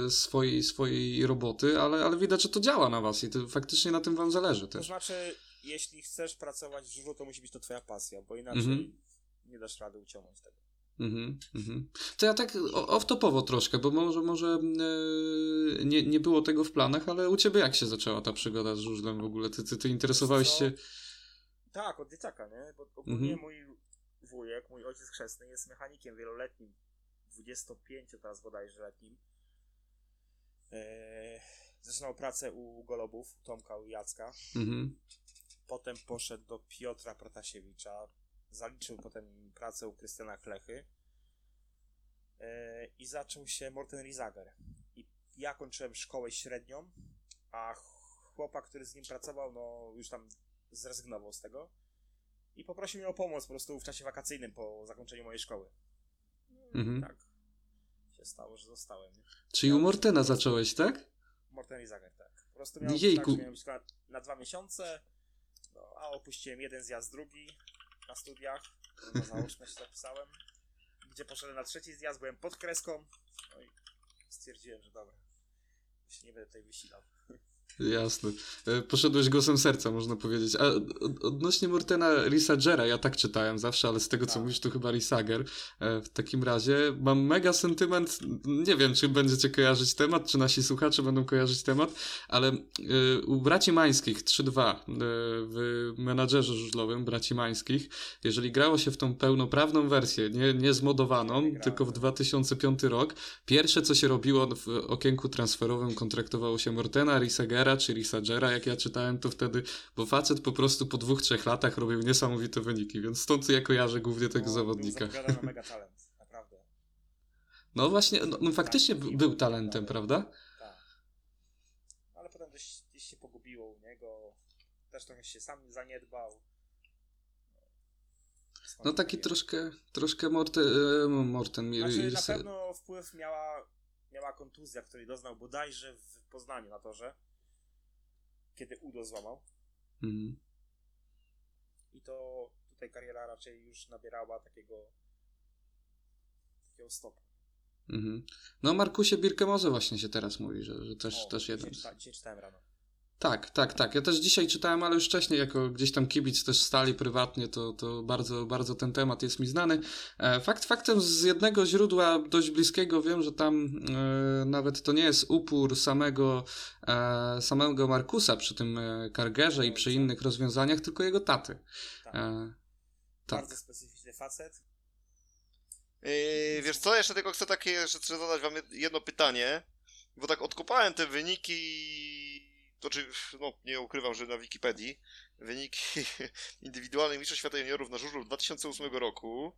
y, swojej, swojej roboty, ale, ale widać, że to działa na was i to faktycznie na tym wam zależy To też. znaczy, jeśli chcesz pracować w żużlu, to musi być to twoja pasja, bo inaczej Mhm. nie dasz rady uciągnąć tego. Mhm, mhm. To ja tak off-topowo troszkę, bo może, może e, nie, nie było tego w planach, ale u ciebie jak się zaczęła ta przygoda z żużlem w ogóle? Ty, ty, ty interesowałeś się... Tak, od dzieciaka, nie? Bo ogólnie Mhm. mój wujek, mój ojciec chrzestny jest mechanikiem wieloletnim, 25 teraz bodajże letnim. Eee, zaczynał pracę u Golobów, Tomka i Jacka. Mhm, Potem poszedł do Piotra Protasiewicza. Zaliczył potem pracę u Krystiana Klechy. Eee, I zaczął się Morten Rizager. I ja kończyłem szkołę średnią, a chłopak, który z nim pracował, no już tam zrezygnował z tego. I poprosił mnie o pomoc po prostu w czasie wakacyjnym po zakończeniu mojej szkoły. No, Mhm. Tak się stało, że zostałem. Nie? Czyli u Mortena zacząłeś, tak? Morten Rizager, tak. Po prostu miał Jejku. tak, miałem na, na dwa miesiące, no, a opuściłem jeden zjazd, drugi na studiach, na zaoczne się zapisałem, gdzie poszedłem na trzeci zjazd, byłem pod kreską, no i stwierdziłem, że dobra, się nie będę tutaj wysilał. Jasne. E, Poszedłeś głosem serca, można powiedzieć. A od- odnośnie Mortena Risagera, ja tak czytałem zawsze, ale z tego co Tak. mówisz, to chyba Risager. E, W takim razie mam mega sentyment, nie wiem, czy będziecie kojarzyć temat, czy nasi słuchacze będą kojarzyć temat, ale e, u braci Mańskich 3-2 e, w menadżerze żużlowym braci Mańskich, jeżeli grało się w tą pełnoprawną wersję, nie, nie zmodowaną, Nie tylko w 2005 rok, pierwsze co się robiło w okienku transferowym, kontraktowało się Mortena, Risagera czy Risagera, jak ja czytałem to wtedy, bo facet po prostu po dwóch, trzech latach robił niesamowite wyniki, więc stąd ja kojarzę głównie tego No, zawodnika. Był mega talent, naprawdę. No właśnie, no, no faktycznie Tak, był był talentem, dalej. prawda? Tak. Ale potem gdzieś, gdzieś się pogubiło u niego, też trochę się sam zaniedbał. Skąd No taki troszkę, troszkę Morten, Morten Znaczy na pewno wpływ miała, miała kontuzja, której doznał bodajże w Poznaniu na torze, kiedy udo złamał. Mhm. I to tutaj kariera raczej już nabierała takiego takiego stopu. Mhm. No o Markusie Birkemorze właśnie się teraz mówi, że, że też, O, też jeden. z- czyta- Dzisiaj czytałem rano. Tak, tak, tak. Ja też dzisiaj czytałem, ale już wcześniej, jako gdzieś tam kibic też stali prywatnie, to, to bardzo, bardzo ten temat jest mi znany. E, Fakt faktem z jednego źródła dość bliskiego wiem, że tam e, nawet to nie jest upór samego, e, samego Markusa przy tym e, kargerze i przy innych rozwiązaniach, tylko jego taty. Tak. E, tak. Bardzo specyficzny facet. Yy, wiesz co, jeszcze tylko chcę takie, jeszcze chcę zadać wam jedno pytanie, bo tak odkopałem te wyniki, to czy, no nie ukrywam, że na Wikipedii, wyniki <laughs> indywidualnych mistrzostw świata juniorów na żużlu 2008 roku.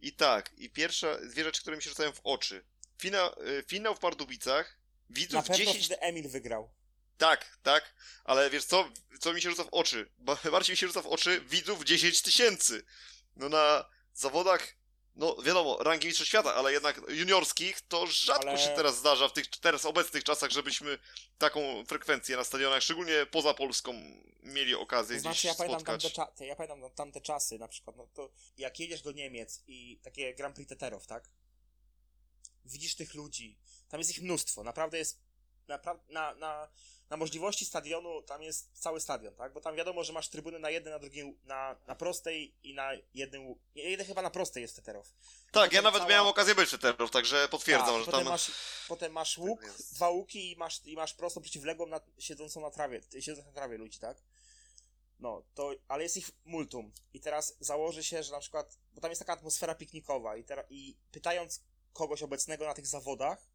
I tak, i pierwsza, dwie rzeczy, które mi się rzucają w oczy. Finał, y, finał w Pardubicach, Na widzów pewno 10... wtedy Emil wygrał. Tak, tak, ale wiesz co, co mi się rzuca w oczy? Ba- <laughs> Bardziej mi się rzuca w oczy widzów 10 tysięcy. No na zawodach, no wiadomo, rangi mistrzostw świata, ale jednak juniorskich, to rzadko Ale- się teraz zdarza w tych teraz obecnych czasach, żebyśmy taką frekwencję na stadionach, szczególnie poza Polską, mieli okazję To znaczy, ja pamiętam, spotkać. tamte cza- ja pamiętam tamte czasy, na przykład, no to jak jedziesz do Niemiec i takie Grand Prix Teterów, tak? Widzisz tych ludzi, tam jest ich mnóstwo, naprawdę jest, napra- na, na, na możliwości stadionu, tam jest cały stadion, tak? Bo tam wiadomo, że masz trybuny na jednej, na drugiej, na, na prostej i na jednym, jeden chyba na prostej jest Teterów. Tak, ja nawet cała- miałem okazję być w Teterów, także potwierdzam, Tak, że potem tam... masz, potem masz łuk, Tak dwa łuki i masz, i masz prosto przeciwległą na, siedzącą na trawie, siedzącą na trawie ludzi, tak? No, to, ale jest ich multum. I teraz założy się, że na przykład, bo tam jest taka atmosfera piknikowa i, teraz, i pytając kogoś obecnego na tych zawodach,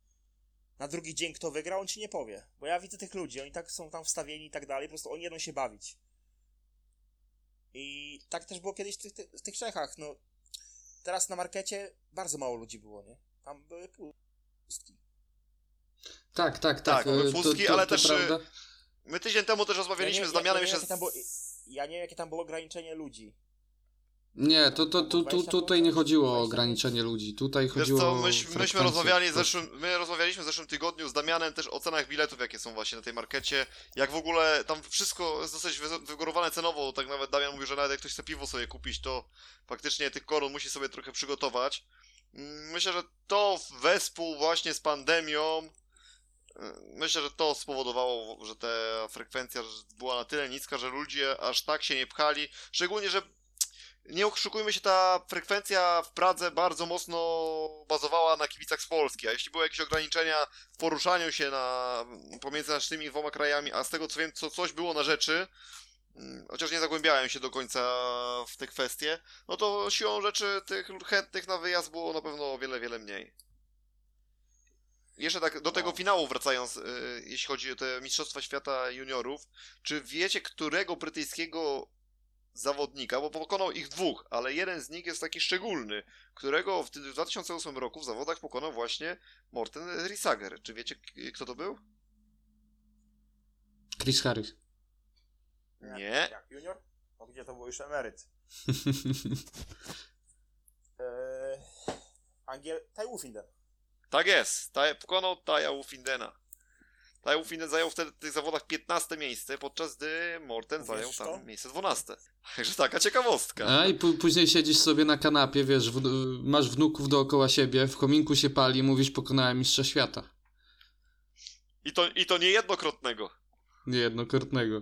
na drugi dzień kto wygrał, on ci nie powie. Bo ja widzę tych ludzi, oni tak są tam wstawieni i tak dalej, po prostu oni jedą się bawić. I tak też było kiedyś w tych, w tych Czechach, no. Teraz na markecie bardzo mało ludzi było, nie? Tam były pół pustki. Tak, tak, tak. Tak, to- pustki, to- ale to też, prawda. My tydzień temu też rozmawialiśmy ja nie, z Damianem ja, ja, jeszcze było, ja nie wiem, jakie tam było ograniczenie ludzi. Nie, to, to, tu, tu, 20 tutaj nie chodziło o 20. ograniczenie ludzi. Tutaj Wiesz chodziło co, o myśmy, rozmawiali w zeszłym, my rozmawialiśmy w zeszłym tygodniu z Damianem też o cenach biletów, jakie są właśnie na tej markecie. Jak w ogóle tam wszystko jest dosyć wy- wygórowane cenowo, tak nawet Damian mówił, że nawet jak ktoś chce piwo sobie kupić, to faktycznie tych koron musi sobie trochę przygotować. Mm, Myślę, że to wespół właśnie z pandemią, y, myślę, że to spowodowało, że ta frekwencja była na tyle niska, że ludzie aż tak się nie pchali. Szczególnie, że nie oszukujmy się, ta frekwencja w Pradze bardzo mocno bazowała na kibicach z Polski, a jeśli były jakieś ograniczenia w poruszaniu się na, pomiędzy naszymi dwoma krajami, a z tego co wiem, co coś było na rzeczy, mm, chociaż nie zagłębiałem się do końca w te kwestie, no to siłą rzeczy tych chętnych na wyjazd było na pewno o wiele, wiele mniej. Jeszcze tak do tego No. finału wracając, y, jeśli chodzi o te Mistrzostwa Świata Juniorów, czy wiecie, którego brytyjskiego zawodnika, bo pokonał ich dwóch, ale jeden z nich jest taki szczególny, którego w, w 2008 roku w zawodach pokonał właśnie Morten Risager. Czy wiecie, kto to był? Chris Harris. Nie. Jak junior? No gdzie to był już emeryt? <laughs> Eee, Angiel... Tajwufinden. Tak jest, Taj, pokonał Taja Ufindena. Taja Ufinden zajął wtedy w tych zawodach 15 miejsce, podczas gdy Morten Wiesz zajął to? tam miejsce 12. <laughs> Także taka ciekawostka. A i p- później siedzisz sobie na kanapie, wiesz, w, masz wnuków dookoła siebie, w kominku się pali, mówisz pokonałem mistrza świata. I to, I to niejednokrotnego. Niejednokrotnego.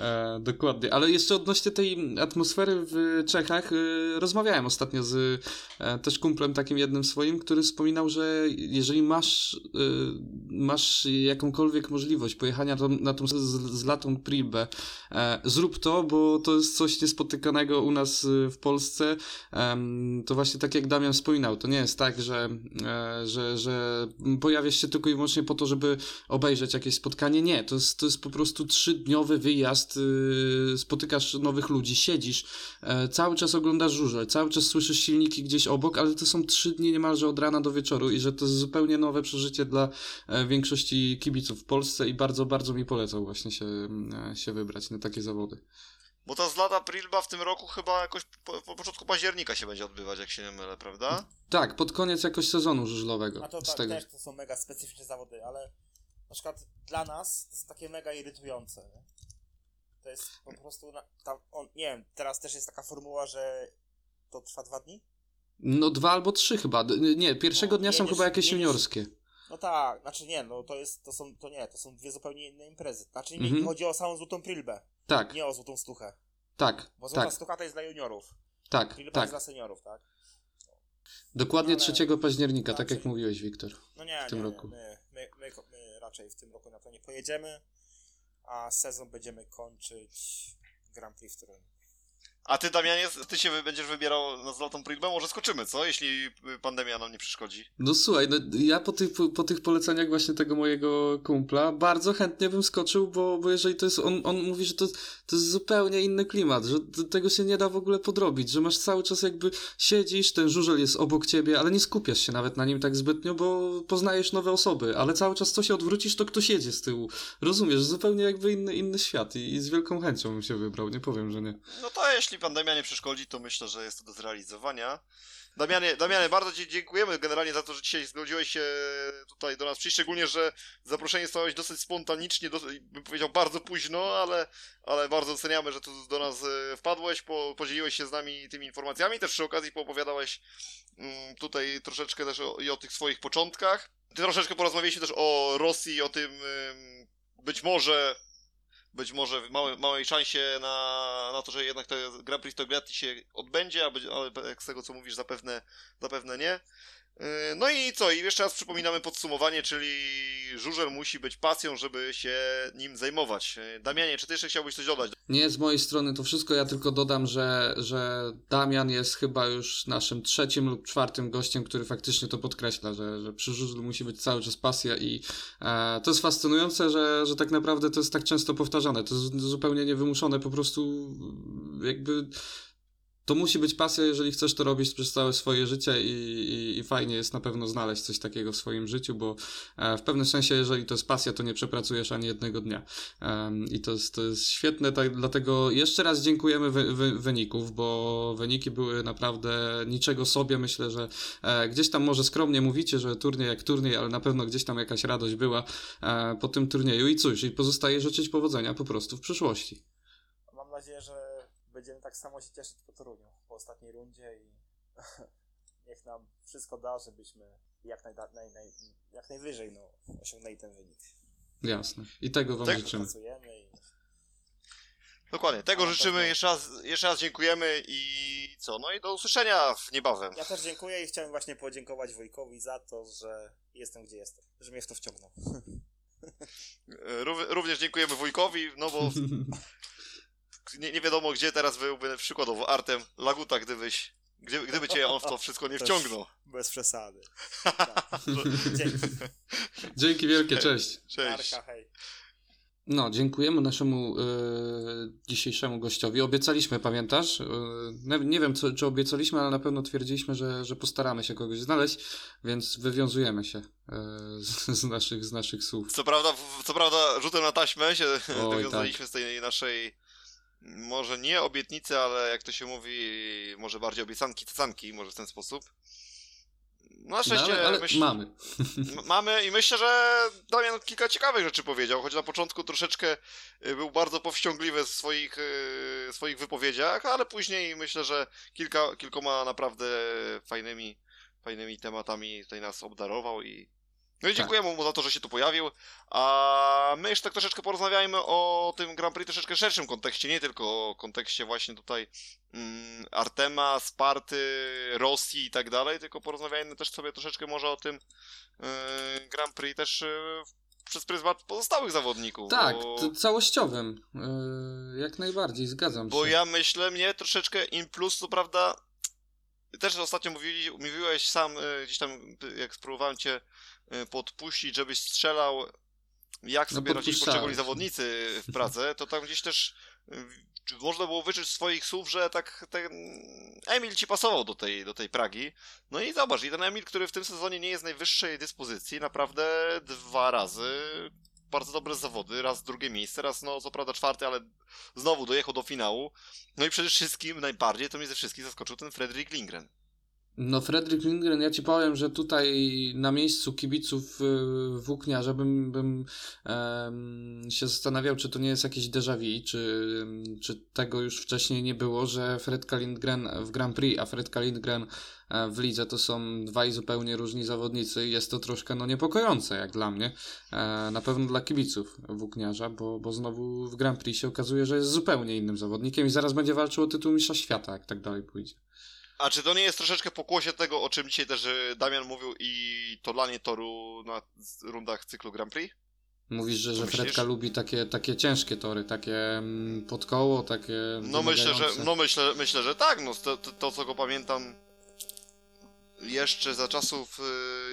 E, dokładnie. Ale jeszcze odnośnie tej atmosfery w Czechach, e, rozmawiałem ostatnio z e, też kumplem takim jednym swoim, który wspominał, że jeżeli masz, e, masz jakąkolwiek możliwość pojechania na tą z, z latą Prilbę, e, zrób to, bo to jest coś niespotykanego u nas w Polsce. To właśnie tak jak Damian wspominał, to nie jest tak, że, że, że pojawiasz się tylko i wyłącznie po to, żeby obejrzeć jakieś spotkanie. Nie, to jest, to jest po prostu trzydniowy wyjazd, yy, spotykasz nowych ludzi, siedzisz, e, cały czas oglądasz żużel, cały czas słyszysz silniki gdzieś obok, ale to są trzy dni niemalże od rana do wieczoru i że to jest zupełnie nowe przeżycie dla e, większości kibiców w Polsce i bardzo, bardzo mi polecał właśnie się, e, się wybrać na takie zawody. Bo ta zlata Prilba w tym roku chyba jakoś po, po początku października się będzie odbywać, jak się nie mylę, prawda? Tak, pod koniec jakoś sezonu żużlowego. A to z tak, tego. też to są mega specyficzne zawody, ale na przykład dla nas to jest takie mega irytujące. Nie? To jest po prostu, na, tam, on, nie wiem, teraz też jest taka formuła, że to trwa dwa dni? No dwa albo trzy chyba. Nie, pierwszego No, dnia są jedziesz- chyba jakieś jedziesz- juniorskie. No tak, znaczy nie, no to jest, to są, to nie, to są dwie zupełnie inne imprezy. Znaczy nie, Mhm. chodzi o samą złotą prilbę, Tak, nie o złotą stuchę. tak, Bo złota tak, stucha to jest dla juniorów, tak, prilba tak. jest dla seniorów, tak? Dokładnie Ale 3 października, tak jak raczej- mówiłeś, Wiktor. No nie, W tym nie, roku. Nie, my, my, my raczej w tym roku na to nie pojedziemy, a sezon będziemy kończyć Grand Prix w Toruniu. A ty, Damianie, ty się będziesz wybierał na zlatą Prilbę? Może skoczymy, co? Jeśli pandemia nam nie przeszkodzi. No słuchaj, no, ja po tych, po, po tych poleceniach właśnie tego mojego kumpla bardzo chętnie bym skoczył, bo, bo jeżeli to jest, on, on mówi, że to, to jest zupełnie inny klimat, że tego się nie da w ogóle podrobić, że masz cały czas jakby siedzisz, ten żużel jest obok ciebie, ale nie skupiasz się nawet na nim tak zbytnio, bo poznajesz nowe osoby, ale cały czas co się odwrócisz, to ktoś jedzie z tyłu. Rozumiesz, zupełnie jakby inny, inny świat i, i z wielką chęcią bym się wybrał, nie powiem, że nie. No to jeśli pandemia nie przeszkodzi, to myślę, że jest to do zrealizowania. Damianie, Damianie, bardzo Ci dziękujemy generalnie za to, że dzisiaj zgodziłeś się tutaj do nas przyjść, szczególnie, że zaproszenie stałeś dosyć spontanicznie, dosyć, bym powiedział bardzo późno, ale, ale bardzo doceniamy, że tu do nas e, wpadłeś, po, podzieliłeś się z nami tymi informacjami, też przy okazji poopowiadałeś mm, tutaj troszeczkę też o, i o tych swoich początkach. Ty troszeczkę porozmawialiśmy też o Rosji, o tym ym, być może być może w małej, szansie na, na to, że jednak to Grand Prix Togliatti się odbędzie, ale jak z tego co mówisz zapewne, zapewne nie. Yy, No i co? I jeszcze raz przypominamy podsumowanie, czyli żużel musi być pasją, żeby się nim zajmować. Yy, Damianie, czy ty jeszcze chciałbyś coś dodać? Nie, z mojej strony to wszystko. Ja tylko dodam, że, że Damian jest chyba już naszym trzecim lub czwartym gościem, który faktycznie to podkreśla, że, że przy żużlu musi być cały czas pasja i e, to jest fascynujące, że, że tak naprawdę to jest tak często powtarzane. To jest zupełnie niewymuszone, po prostu jakby to musi być pasja, jeżeli chcesz to robić przez całe swoje życie i, i, i fajnie jest na pewno znaleźć coś takiego w swoim życiu, bo e, w pewnym sensie, jeżeli to jest pasja, to nie przepracujesz ani jednego dnia. I to jest, to jest świetne, tak, dlatego jeszcze raz dziękujemy wy, wy, wyników, bo wyniki były naprawdę niczego sobie. Myślę, że e, gdzieś tam może skromnie mówicie, że turniej jak turniej, ale na pewno gdzieś tam jakaś radość była e, po tym turnieju i cóż, i pozostaje życzyć powodzenia po prostu w przyszłości. Mam nadzieję, że będziemy tak samo się cieszyć po Toruniu, po ostatniej rundzie i <laughs> niech nam wszystko da, żebyśmy jak, najda, naj, naj, jak najwyżej no, osiągnęli ten wynik. Jasne. I tego Wam tak, życzymy. I... Dokładnie. Tego no, życzymy. Jeszcze raz, jeszcze raz dziękujemy i co? No i do usłyszenia niebawem. Ja też dziękuję i chciałem właśnie podziękować Wojkowi za to, że jestem gdzie jestem, że mnie w to wciągnął. <laughs> Również dziękujemy wujkowi, no bo <laughs> nie, nie wiadomo gdzie teraz byłby przykładowo Artem Laguta, gdybyś, gdy, gdyby cię on w to wszystko nie wciągnął. Bez przesady. Tak. <laughs> Dzięki. Dzięki wielkie, cześć. Cześć. Marka, hej. No, dziękujemy naszemu e, dzisiejszemu gościowi. Obiecaliśmy, pamiętasz? E, nie, wiem, co, czy obiecaliśmy, ale na pewno twierdziliśmy, że, że postaramy się kogoś znaleźć, więc wywiązujemy się e, z, z, naszych, z naszych słów. Co prawda, co prawda rzutem na taśmę się Oj, wywiązaliśmy tak. z tej naszej może nie obietnicy, ale jak to się mówi, może bardziej obiecanki, cacanki, może w ten sposób. No, na szczęście no, ale, ale myśl... mamy. mamy i myślę, że Damian kilka ciekawych rzeczy powiedział, choć na początku troszeczkę y, był bardzo powściągliwy w swoich, y, swoich wypowiedziach, ale później myślę, że kilka, kilkoma naprawdę fajnymi, fajnymi tematami tutaj nas obdarował i no i dziękujemy tak. mu za to, że się tu pojawił. A my jeszcze tak troszeczkę porozmawiajmy o tym Grand Prix troszeczkę szerszym kontekście, nie tylko o kontekście właśnie tutaj mm, Artema, Sparty, Rosji i tak dalej, tylko porozmawiajmy też sobie troszeczkę może o tym yy, Grand Prix też yy, przez pryzmat pozostałych zawodników. Tak, bo... całościowym. Yy, jak najbardziej, zgadzam bo się. Bo ja myślę, mnie troszeczkę in plus, co prawda, też ostatnio mówili, mówiłeś sam, gdzieś tam, jak spróbowałem cię Y, podpuścić, żebyś strzelał, jak no sobie no radzili poszczególni zawodnicy w <laughs> Pradze, to tam gdzieś też y, można było wyczuć swoich słów, że tak ten Emil ci pasował do tej, do tej Pragi. No i zobacz, i ten Emil, który w tym sezonie nie jest najwyższej dyspozycji, naprawdę dwa razy bardzo dobre zawody, raz drugie miejsce, raz no co prawda czwarty, ale znowu dojechał do finału. No i przede wszystkim najbardziej to mnie ze wszystkich zaskoczył ten Fredrik Lindgren. No Fredrik Lindgren, ja ci powiem, że tutaj na miejscu kibiców y, Włókniarza bym, bym um, się zastanawiał, czy to nie jest jakieś déjà vu, czy, czy tego już wcześniej nie było, że Fredka Lindgren w Grand Prix, a Fredka Lindgren e, w lidze to są dwaj zupełnie różni zawodnicy i jest to troszkę no, niepokojące jak dla mnie, e, na pewno dla kibiców Włókniarza, bo, bo znowu w Grand Prix się okazuje, że jest zupełnie innym zawodnikiem i zaraz będzie walczył o tytuł mistrza świata, jak tak dalej pójdzie. A czy to nie jest troszeczkę pokłosie tego, o czym dzisiaj też e, Damian mówił i to lanie toru na rundach cyklu Grand Prix? Mówisz, że, że Fredka lubi takie, takie ciężkie tory, takie mm, pod koło, takie. No myślę, że, no myślę, myślę, że tak. No, to, to, to co go pamiętam jeszcze za czasów y,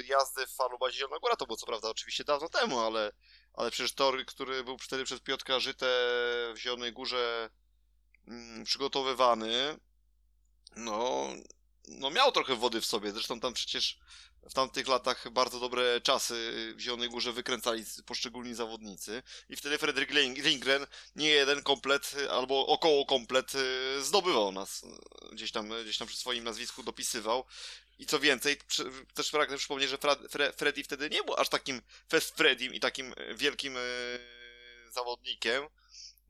jazdy w Falubazie Zielona to było co prawda oczywiście dawno temu, ale, ale przecież tor, który był wtedy przez Piotka Żyte w Zielonej Górze mm, przygotowywany, no, no miał trochę wody w sobie. Zresztą tam przecież w tamtych latach bardzo dobre czasy w Zielonej Górze wykręcali poszczególni zawodnicy i wtedy Fredrik Lindgren nie jeden komplet albo około komplet y, zdobywał nas. Gdzieś tam, gdzieś tam przy swoim nazwisku dopisywał. I co więcej, też pragnę przypomnieć, że Freddy wtedy nie był aż takim Fest Freddym i takim wielkim y, zawodnikiem,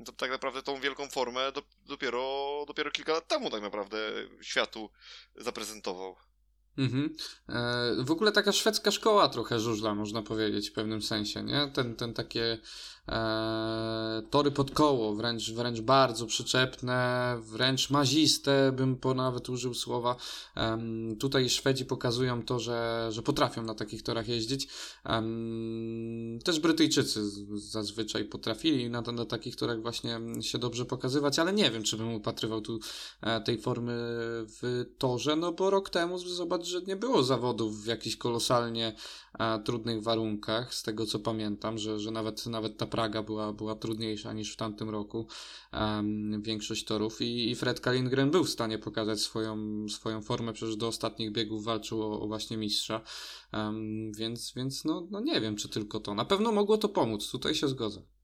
to tak naprawdę tą wielką formę do, dopiero, dopiero kilka lat temu tak naprawdę światu zaprezentował. Mhm. E, w ogóle taka szwedzka szkoła trochę żużla, można powiedzieć w pewnym sensie, nie? Ten, ten takie e, tory pod koło, wręcz, wręcz bardzo przyczepne, wręcz maziste, bym po nawet użył słowa. E, tutaj Szwedzi pokazują to, że, że potrafią na takich torach jeździć. E, też Brytyjczycy zazwyczaj potrafili na, na takich torach właśnie się dobrze pokazywać, ale nie wiem, czy bym upatrywał tu e, tej formy w torze, no bo rok temu zobacz, że nie było zawodów jakichś kolosalnie trudnych warunkach, z tego co pamiętam, że, że nawet, nawet ta Praga była, była trudniejsza niż w tamtym roku, um, większość torów i, i Fred Kalingren był w stanie pokazać swoją, swoją formę, przecież do ostatnich biegów walczył o, o właśnie mistrza, um, więc, więc no, no nie wiem, czy tylko to. Na pewno mogło to pomóc, tutaj się zgodzę.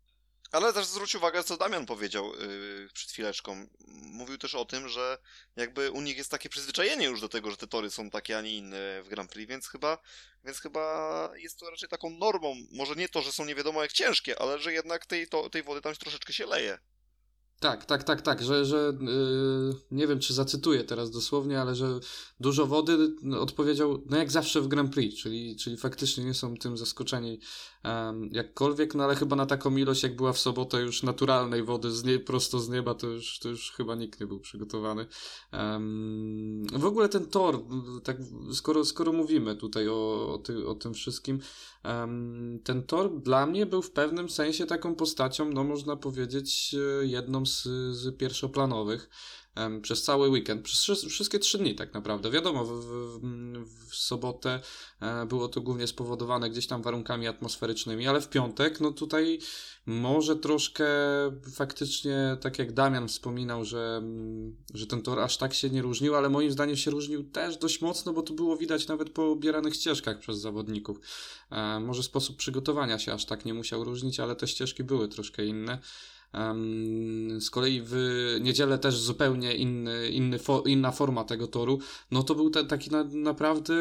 Ale też zwróć uwagę, co Damian powiedział yy, przed chwileczką. Mówił też o tym, że jakby u nich jest takie przyzwyczajenie już do tego, że te tory są takie, a nie inne w Grand Prix, więc chyba, więc chyba jest to raczej taką normą. Może nie to, że są nie wiadomo jak ciężkie, ale że jednak tej, to, tej wody tam troszeczkę się leje. Tak, tak, tak, tak, że, że yy, nie wiem, czy zacytuję teraz dosłownie, ale że dużo wody no, odpowiedział, no jak zawsze w Grand Prix, czyli, czyli faktycznie nie są tym zaskoczeni um, jakkolwiek, no ale chyba na taką ilość, jak była w sobotę już naturalnej wody z nie, prosto z nieba, to już, to już chyba nikt nie był przygotowany. Um, w ogóle ten tor, tak, skoro, skoro mówimy tutaj o, o, ty, o tym wszystkim, um, ten tor dla mnie był w pewnym sensie taką postacią, no można powiedzieć, e, jedną z, z pierwszoplanowych przez cały weekend, przez wszystkie trzy dni tak naprawdę. Wiadomo, w, w, w, sobotę e, było to głównie spowodowane gdzieś tam warunkami atmosferycznymi, ale w piątek, no tutaj może troszkę faktycznie, tak jak Damian wspominał, że, że ten tor aż tak się nie różnił, ale moim zdaniem się różnił też dość mocno, bo to było widać nawet po obieranych ścieżkach przez zawodników. E, może sposób przygotowania się aż tak nie musiał różnić, ale te ścieżki były troszkę inne. Z kolei w niedzielę też zupełnie inny, inny inna forma tego toru. No to był te, taki na, naprawdę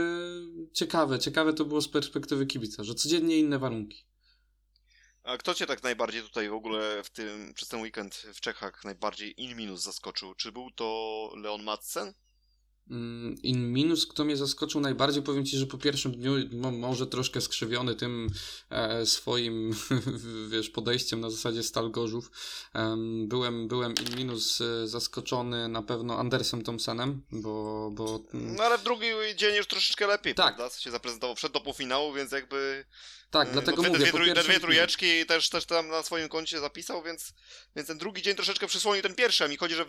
ciekawe. Ciekawe to było z perspektywy kibica, że codziennie inne warunki. A kto cię tak najbardziej tutaj w ogóle w tym, przez ten weekend w Czechach najbardziej in minus zaskoczył? Czy był to Leon Madsen? Mm, in minus, kto mnie zaskoczył najbardziej, powiem Ci, że po pierwszym dniu, może troszkę skrzywiony tym e, swoim, <laughs> wiesz, podejściem na zasadzie Stal Gorzów, e, byłem, byłem in minus e, zaskoczony na pewno Andersem Thompsonem, bo, bo... Mm, no ale w drugi dzień już troszeczkę lepiej, tak. prawda? się zaprezentował przed do półfinału, więc jakby tak, e, dlatego no, mówię. Dwie, dwie, dwie trójeczki też, też tam na swoim koncie zapisał, więc, więc ten drugi dzień troszeczkę przysłonił ten pierwszy, a mi chodzi, że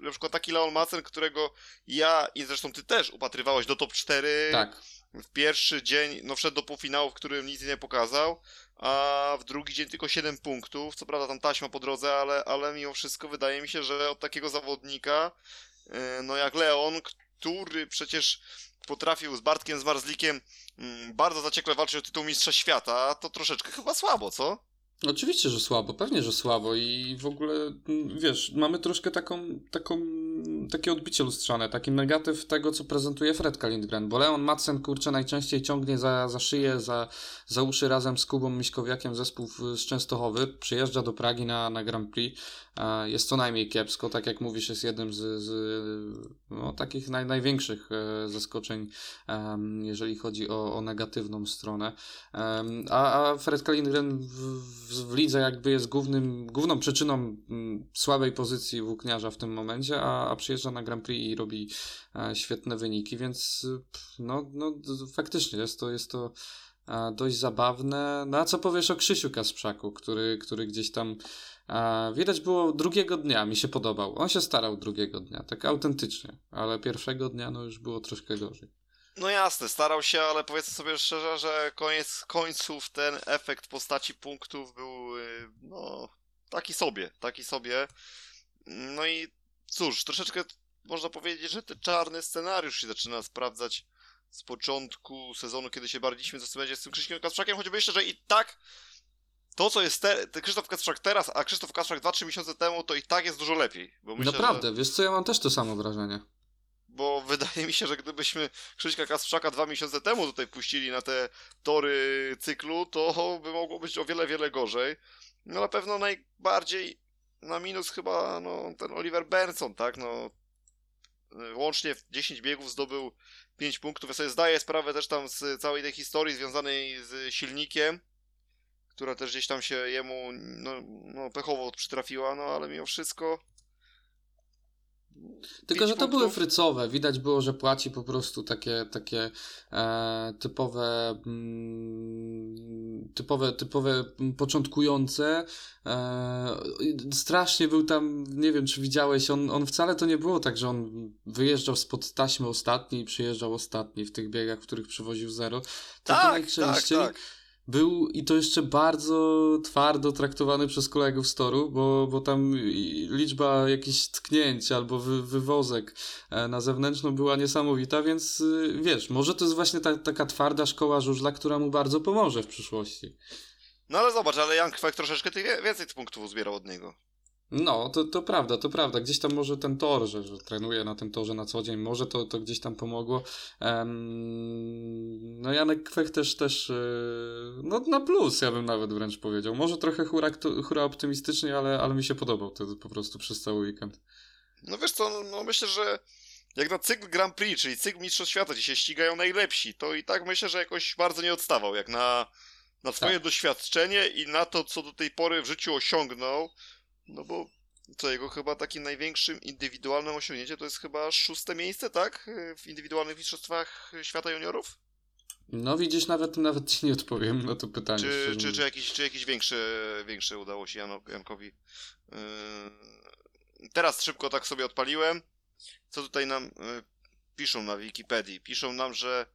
na przykład taki Leon Macen, którego ja i zresztą ty też upatrywałeś do top 4. Tak. W pierwszy dzień, no wszedł do półfinału, w którym nic nie pokazał, a w drugi dzień tylko 7 punktów. Co prawda tam taśma po drodze, ale, ale mimo wszystko wydaje mi się, że od takiego zawodnika, e, no jak Leon, który przecież potrafił z Bartkiem Zmarzlikiem mm, bardzo zaciekle walczyć o tytuł Mistrza Świata, to troszeczkę chyba słabo, co? Oczywiście, że słabo, pewnie, że słabo i w ogóle, mm, wiesz, mamy troszkę taką, taką, takie odbicie lustrzane, taki negatyw tego, co prezentuje Fred Kalindgren, bo Leon Madsen, kurczę, najczęściej ciągnie za, za szyję, za, za uszy razem z Kubą Miśkowiakiem zespół z Częstochowy, przyjeżdża do Pragi na, na Grand Prix, jest co najmniej kiepsko, tak jak mówisz, jest jednym z, z no, takich naj, największych e, zaskoczeń, jeżeli chodzi o, o negatywną stronę, a, a Fred Kalindgren w, w lidze jakby jest głównym, główną przyczyną słabej pozycji włókniarza w tym momencie, a, a przyjeżdża na Grand Prix i robi e, świetne wyniki, więc no, no faktycznie jest to, jest to e, dość zabawne. No a co powiesz o Krzysiu Kasprzaku, który, który gdzieś tam e, widać było drugiego dnia, mi się podobał. On się starał drugiego dnia, tak autentycznie, ale pierwszego dnia no już było troszkę gorzej. No jasne, starał się, ale powiedzmy sobie szczerze, że koniec końców ten efekt postaci punktów był y, no taki sobie, taki sobie. No i cóż, troszeczkę można powiedzieć, że ten czarny scenariusz się zaczyna sprawdzać z początku sezonu, kiedy się bardziśmy, co będzie z tym Krzysztofem Kasprzakiem, choćby myślę, że i tak to, co jest te, Krzysztof Kasprzak teraz, a Krzysztof Kasprzak 2-3 miesiące temu, to i tak jest dużo lepiej. Myślę, Naprawdę, że... wiesz co, ja mam też to samo wrażenie bo wydaje mi się, że gdybyśmy Krzyśka Kasprzaka dwa miesiące temu tutaj puścili na te tory cyklu, to by mogło być o wiele, wiele gorzej. No na pewno najbardziej na minus chyba no, ten Oliver Benson, tak? No, łącznie w 10 biegów zdobył 5 punktów. Ja sobie zdaję sprawę też tam z całej tej historii związanej z silnikiem, która też gdzieś tam się jemu no, no pechowo przytrafiła, no ale mimo wszystko Tylko, że to punktów. były frycowe. Widać było, że płaci po prostu takie, takie e, typowe, mm, typowe, typowe początkujące. E, strasznie był tam, nie wiem czy widziałeś, on, on wcale to nie było tak, że on wyjeżdżał spod taśmy ostatni i przyjeżdżał ostatni w tych biegach, w których przywoził zero. Tylko Tak, tak, najczęściej tak. Był i to jeszcze bardzo twardo traktowany przez kolegów z toru, bo, bo tam liczba jakichś tknięć albo wy, wywozek e, na zewnętrzną była niesamowita, więc y, wiesz, może to jest właśnie ta, taka twarda szkoła żużla, która mu bardzo pomoże w przyszłości. No ale zobacz, ale Jan Kwek troszeczkę więcej punktów uzbierał od niego. No, to, to prawda, to prawda. Gdzieś tam może ten tor, że, że trenuje na tym torze na co dzień, może to, to gdzieś tam pomogło. Em, no Janek Kwech też, też yy, no na plus, ja bym nawet wręcz powiedział. Może trochę hura, hura optymistycznie, ale, ale mi się podobał to po prostu przez cały weekend. No wiesz co, no, no myślę, że jak na cykl Grand Prix, czyli cykl Mistrzostw Świata, gdzie się ścigają najlepsi, to i tak myślę, że jakoś bardzo nie odstawał, jak na, na swoje Tak. doświadczenie i na to, co do tej pory w życiu osiągnął, no bo co jego chyba takim największym indywidualnym osiągnięciem to jest chyba szóste miejsce, tak? W indywidualnych mistrzostwach świata juniorów? No widzisz, nawet, nawet ci nie odpowiem na to pytanie. Czy, czy, czy, jakiś, czy jakiś większy, większy udało się Jano, Jankowi? Yy, teraz szybko tak sobie odpaliłem. Co tutaj nam yy, piszą na Wikipedii? Piszą nam, że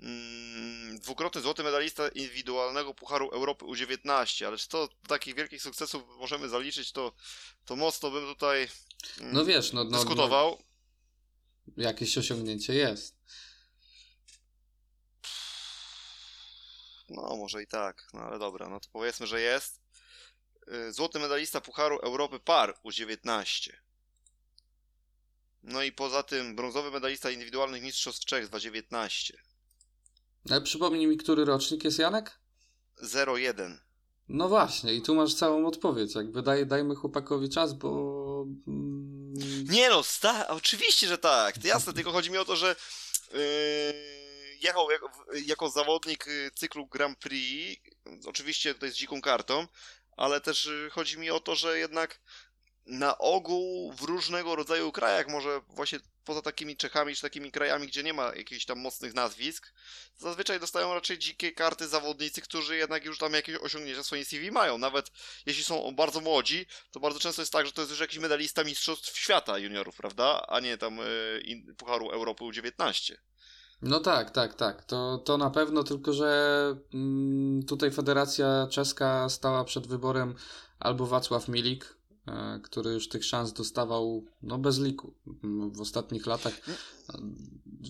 mm, dwukrotny złoty medalista indywidualnego Pucharu Europy U19, ale czy to takich wielkich sukcesów możemy zaliczyć, to, to mocno bym tutaj mm, No wiesz, no, no, no dyskutował. jakieś osiągnięcie jest. No, może i tak, no ale dobra, no to powiedzmy, że jest. Y, Złoty medalista Pucharu Europy Par U19. No i poza tym brązowy medalista indywidualnych mistrzostw Czech 2019. Ale przypomnij mi, który rocznik jest Janek? 01. No właśnie, i tu masz całą odpowiedź. Jakby daj, dajmy chłopakowi czas, bo. mm, Nie no, sta, oczywiście, że tak. To jasne, tylko chodzi mi o to, że yy, jechał jako, jako zawodnik y, cyklu Grand Prix, oczywiście tutaj z dziką kartą, ale też y, chodzi mi o to, że jednak na ogół w różnego rodzaju krajach, może właśnie poza takimi Czechami czy takimi krajami, gdzie nie ma jakichś tam mocnych nazwisk, zazwyczaj dostają raczej dzikie karty zawodnicy, którzy jednak już tam jakieś osiągnięcia w swoim CV mają. Nawet jeśli są bardzo młodzi, to bardzo często jest tak, że to jest już jakiś medalista mistrzostw świata juniorów, prawda? A nie tam y, in, Pucharu Europy U19. No tak, tak, tak. To, to na pewno, tylko że mm, tutaj Federacja Czeska stała przed wyborem albo Wacław Milik, który już tych szans dostawał no bez liku w ostatnich latach.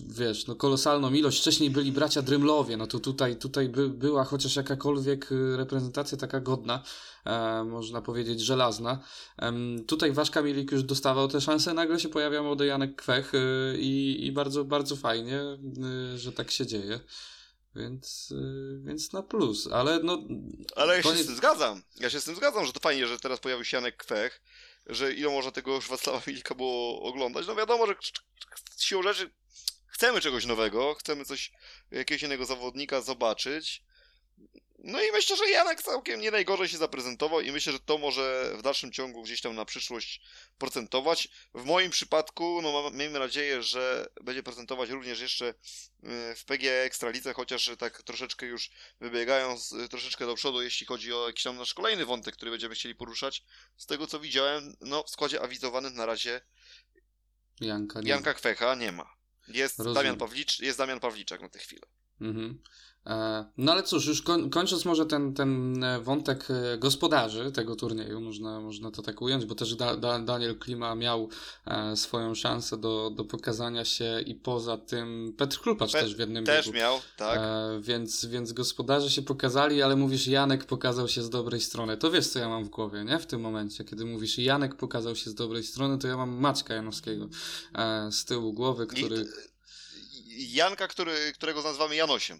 Wiesz, no kolosalną ilość. Wcześniej byli bracia Drymlowie, no to tutaj, tutaj by, była chociaż jakakolwiek y, reprezentacja taka godna, e, można powiedzieć żelazna. Em, tutaj Waszka Milik już dostawał te szanse, nagle się pojawia młody Janek Kwech i, i bardzo, bardzo fajnie, że tak się dzieje. Więc, y, więc na plus, ale no. Ale ja się koniec- z tym zgadzam. Ja się z tym zgadzam, że to fajnie, że teraz pojawił się Janek Kwech, że ile można tego już <laughs> Wacława Milika było oglądać. No wiadomo, że siłą rzeczy chcemy czegoś nowego, chcemy coś, jakiegoś innego zawodnika zobaczyć. No i myślę, że Janek całkiem nie najgorzej się zaprezentował i myślę, że to może w dalszym ciągu gdzieś tam na przyszłość procentować. W moim przypadku, no mam- miejmy nadzieję, że będzie prezentować również jeszcze y, w PG Ekstralidze, chociaż tak troszeczkę już wybiegają z, troszeczkę do przodu, jeśli chodzi o jakiś tam nasz kolejny wątek, który będziemy chcieli poruszać. Z tego co widziałem, no w składzie awizowanym na razie Janka, nie. Janka Kwecha nie ma. Jest Rozumiem. Damian, Pawlicz, jest Damian Pawliczak na tę chwilę. Mhm. E, No ale cóż, już koń, kończąc może ten, ten e, wątek e, gospodarzy tego turnieju, można, można to tak ująć, bo też da, da, Daniel Klima miał e, swoją szansę do, do pokazania się i poza tym Petr Krupacz też w jednym Też biegu. miał, tak. E, więc, więc gospodarze się pokazali, ale mówisz Janek pokazał się z dobrej strony. To wiesz, co ja mam w głowie, nie? W tym momencie, kiedy mówisz Janek pokazał się z dobrej strony, to ja mam Maćka Janowskiego e, z tyłu głowy, który... Janka, który, którego nazywamy Janosiem.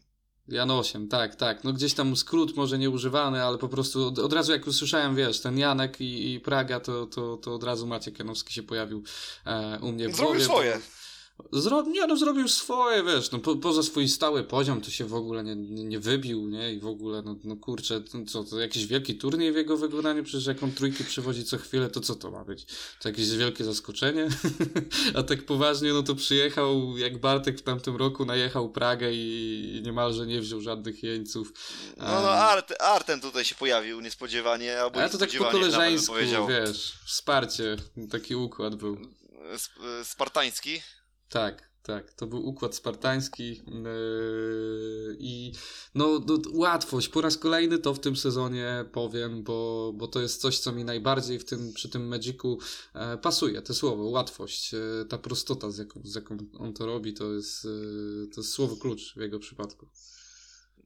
Jan 8, tak, tak. No gdzieś tam skrót może nieużywany, ale po prostu od, od razu jak usłyszałem, wiesz, ten Janek i, i Praga, to, to, to od razu Maciek Janowski się pojawił e, u mnie w Zrobił głowie. swoje. Zro... Nie, no zrobił swoje, wiesz, no po, poza swój stały poziom to się w ogóle nie, nie, wybił, nie, i w ogóle, no, no kurczę, to, co, to jakiś wielki turniej w jego wykonaniu, przecież jak on trójki przywodzi co chwilę, to co to ma być? To jakieś wielkie zaskoczenie? <laughs> A tak poważnie, no to przyjechał, jak Bartek w tamtym roku najechał Pragę i niemalże nie wziął żadnych jeńców. No, no Art, Arten tutaj się pojawił niespodziewanie, albo Ale to tak po koleżeńsku, wiesz, wsparcie, taki układ był. Sp spartański. Tak, tak. To był układ spartański yy, i no, no, łatwość. Po raz kolejny to w tym sezonie powiem, bo, bo to jest coś, co mi najbardziej w tym, przy tym Magicu e, pasuje. To słowo, łatwość. E, ta prostota, z jaką, z jaką on to robi, to jest, e, to jest słowo klucz w jego przypadku.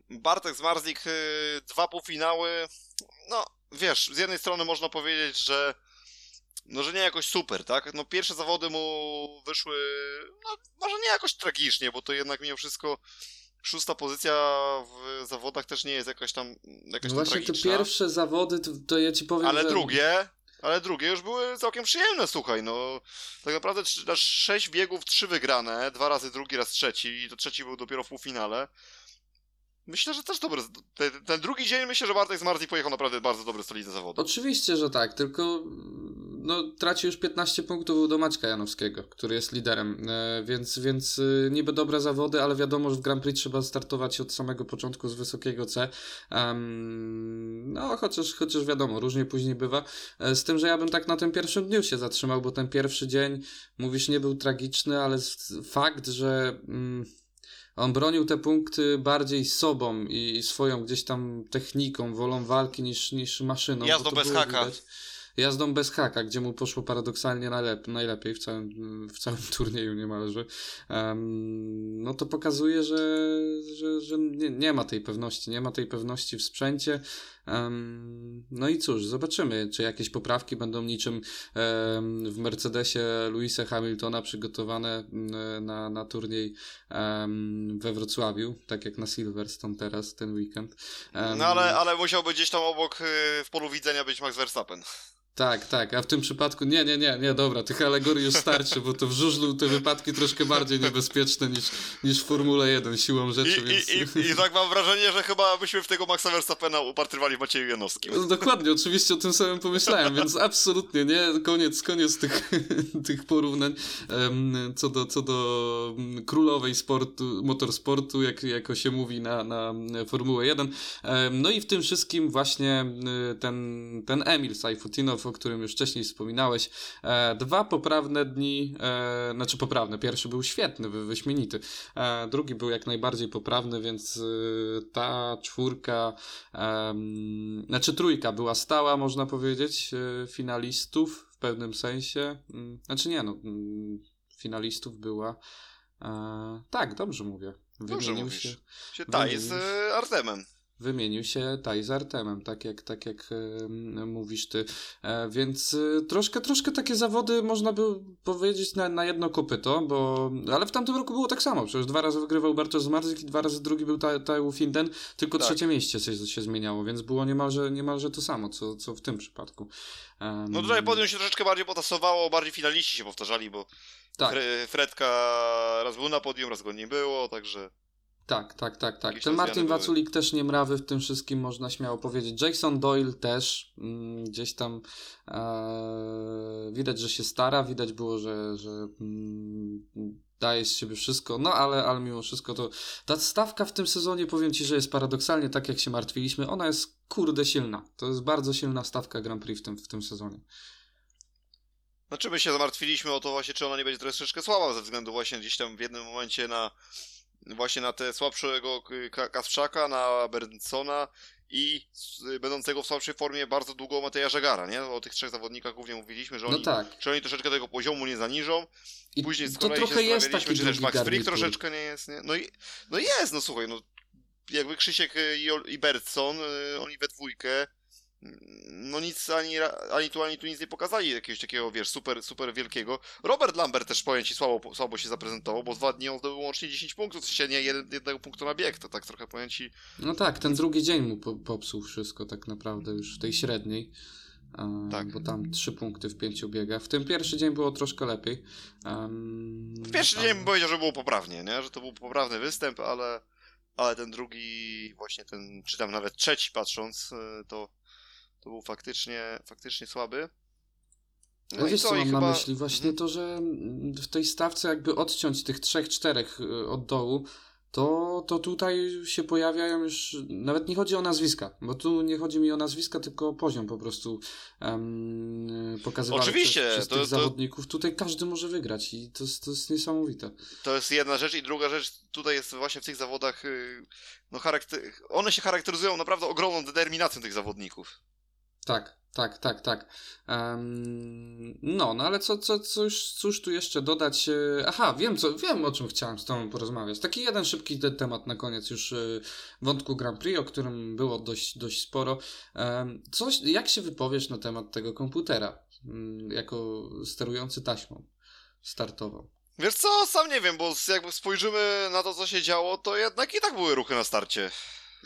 Bartek Zmarzlik, dwa półfinały. No, wiesz, z jednej strony można powiedzieć, że no, że nie jakoś super, tak? No pierwsze zawody mu wyszły, no może nie jakoś tragicznie, bo to jednak mimo wszystko szósta pozycja w zawodach też nie jest jakaś tam jakaś no Właśnie tragiczna. te pierwsze zawody, to, to ja ci powiem, Ale że... drugie, ale drugie już były całkiem przyjemne, słuchaj, no tak naprawdę na sześć biegów, trzy wygrane, dwa razy drugi, raz trzeci i to trzeci był dopiero w półfinale. Myślę, że też dobry. Ten, ten, drugi dzień myślę, że Bartek z Marti pojechał naprawdę bardzo dobry, solidny zawody. Oczywiście, że tak, tylko no, traci już 15 punktów do Maćka Janowskiego, który jest liderem, e, więc, więc e, niby dobre zawody, ale wiadomo, że w Grand Prix trzeba startować od samego początku z wysokiego C. No, chociaż, chociaż wiadomo, różnie później bywa. E, z tym, że ja bym tak na tym pierwszym dniu się zatrzymał, bo ten pierwszy dzień, mówisz, nie był tragiczny, ale fakt, że... Mm, on bronił te punkty bardziej sobą i swoją gdzieś tam techniką, wolą walki niż, niż maszyną. Jazdą bez haka. Widać. Jazdą bez haka, gdzie mu poszło paradoksalnie najlep najlepiej w całym, w całym <laughs> turnieju niemalże. Um, no to pokazuje, że, że, że nie, nie ma tej pewności, nie ma tej pewności w sprzęcie. Um, no i cóż, zobaczymy, czy jakieś poprawki będą niczym um, w Mercedesie Louisa Hamiltona przygotowane na, na turniej we Wrocławiu, tak jak na Silverstone teraz, ten weekend. no ale, ale musiałby gdzieś tam obok y, w polu widzenia być Max Verstappen. Tak, tak, a w tym przypadku nie, nie, nie, nie, dobra, tych alegorii już starczy, bo to w żużlu te wypadki troszkę bardziej niebezpieczne niż, niż w Formule 1 siłą rzeczy, I, więc... i, i, I tak mam wrażenie, że chyba byśmy w tego Maxa Verstappena upatrywali w Macieju Janowskim. No, dokładnie, oczywiście o tym samym pomyślałem, więc absolutnie nie, koniec, koniec tych, <laughs> tych porównań co, do, co do królowej sportu, motorsportu, jak, jako się mówi na, na Formułę 1. Um, no i w tym wszystkim właśnie y, ten, ten Emil Sajfutinow o którym już wcześniej wspominałeś. E, dwa poprawne dni, e, znaczy poprawne. Pierwszy był świetny, wyśmienity. E, drugi był jak najbardziej poprawny, więc e, ta czwórka, znaczy trójka była stała, można powiedzieć, e, finalistów w pewnym sensie. Mm, znaczy nie, no, mm, finalistów była. Tak, dobrze mówię. Wymienił dobrze mówisz. Się, się taj z Artemem wymienił się Taj z Artemem, tak jak, tak jak mówisz ty. E, więc e, troszkę, troszkę takie zawody można by powiedzieć na, na jedno kopyto, bo, ale w tamtym roku było tak samo, przecież dwa razy wygrywał Bartosz Zmarzyk i dwa razy drugi był Taju Finden, tylko tak. trzecie miejsce się, się zmieniało, więc było niemalże, niemalże to samo, co, co w tym przypadku. Um, no tutaj podium się troszeczkę bardziej potasowało, bardziej finaliści się powtarzali, bo tak. Fredka raz był na podium, raz go nie było, także... Tak, tak, tak, tak. Ten Martin Waculik też nie mrawy w tym wszystkim, można śmiało powiedzieć. Jason Doyle też mm, gdzieś tam e, widać, że się stara, widać było, że, że mm, daje z siebie wszystko, no ale, ale mimo wszystko to ta stawka w tym sezonie, powiem Ci, że jest paradoksalnie tak, jak się martwiliśmy, ona jest kurde silna. To jest bardzo silna stawka Grand Prix w tym, w tym sezonie. Znaczy my się zamartwiliśmy o to właśnie, czy ona nie będzie troszeczkę słaba ze względu właśnie gdzieś tam w jednym momencie na właśnie na te słabszego Kasprzaka, na Berndsona i będącego w słabszej formie bardzo długo Mateja Żegara, nie? O tych trzech zawodnikach głównie mówiliśmy, że no oni, no tak. że oni troszeczkę tego poziomu nie zaniżą. I Później z kolei trochę się jest taki czy też Max Frick troszeczkę nie jest, nie? No, i, no jest, no słuchaj, no jakby Krzysiek i, i Bertson, y, oni we dwójkę, no nic, ani, ani tu, ani tu nic nie pokazali jakiegoś takiego, wiesz, super, super wielkiego. Robert Lambert też, powiem ci, słabo, słabo się zaprezentował, bo dwa dni on zdobył łącznie 10 punktów, w nie jeden, jednego punktu na bieg, to tak trochę powiem ci... No tak, ten drugi dzień mu po, popsuł wszystko tak naprawdę już w tej średniej. E, Tak. Bo tam trzy punkty w pięciu biegach. W tym pierwszy dzień było troszkę lepiej. Em, W pierwszy ale- dzień bym powiedział, że było poprawnie, nie? Że to był poprawny występ, ale, ale ten drugi, właśnie ten, czy tam nawet trzeci patrząc, y, to, to był faktycznie, faktycznie słaby. No No i wiesz co mam na chyba... myśli? Właśnie Mhm. to, że mm, w tej stawce jakby odciąć tych trzech, czterech y, od dołu, to, to tutaj się pojawiają już, nawet nie chodzi o nazwiska, bo tu nie chodzi mi o nazwiska, tylko o poziom po prostu um, pokazywany Oczywiście, przez, przez to- tych to- zawodników. Tutaj każdy może wygrać i to, jest- to jest niesamowite. To jest jedna rzecz i druga rzecz tutaj jest właśnie w tych zawodach, y, no charakter... one się charakteryzują naprawdę ogromną determinacją tych zawodników. Tak, tak, tak, tak. Em, no, no ale co, co, cóż, cóż tu jeszcze dodać? E, Aha, wiem, co, wiem o czym chciałem z Tobą porozmawiać. Taki jeden szybki te- temat na koniec już e, wątku Grand Prix, o którym było dość, dość sporo. Em, Coś, jak się wypowiesz na temat tego komputera mm, jako sterujący taśmą startową? Wiesz co, sam nie wiem, bo jakby spojrzymy na to, co się działo, to jednak i tak były ruchy na starcie.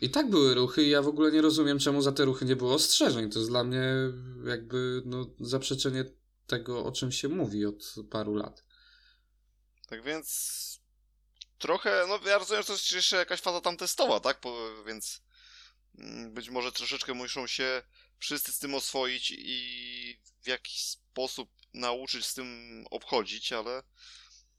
I tak były ruchy i ja w ogóle nie rozumiem, czemu za te ruchy nie było ostrzeżeń. To jest dla mnie jakby no, zaprzeczenie tego, o czym się mówi od paru lat. Tak więc trochę, no ja rozumiem, że to jest jeszcze jakaś faza tam testowa, tak? Po, więc mm, być może troszeczkę muszą się wszyscy z tym oswoić i w jakiś sposób nauczyć z tym obchodzić, ale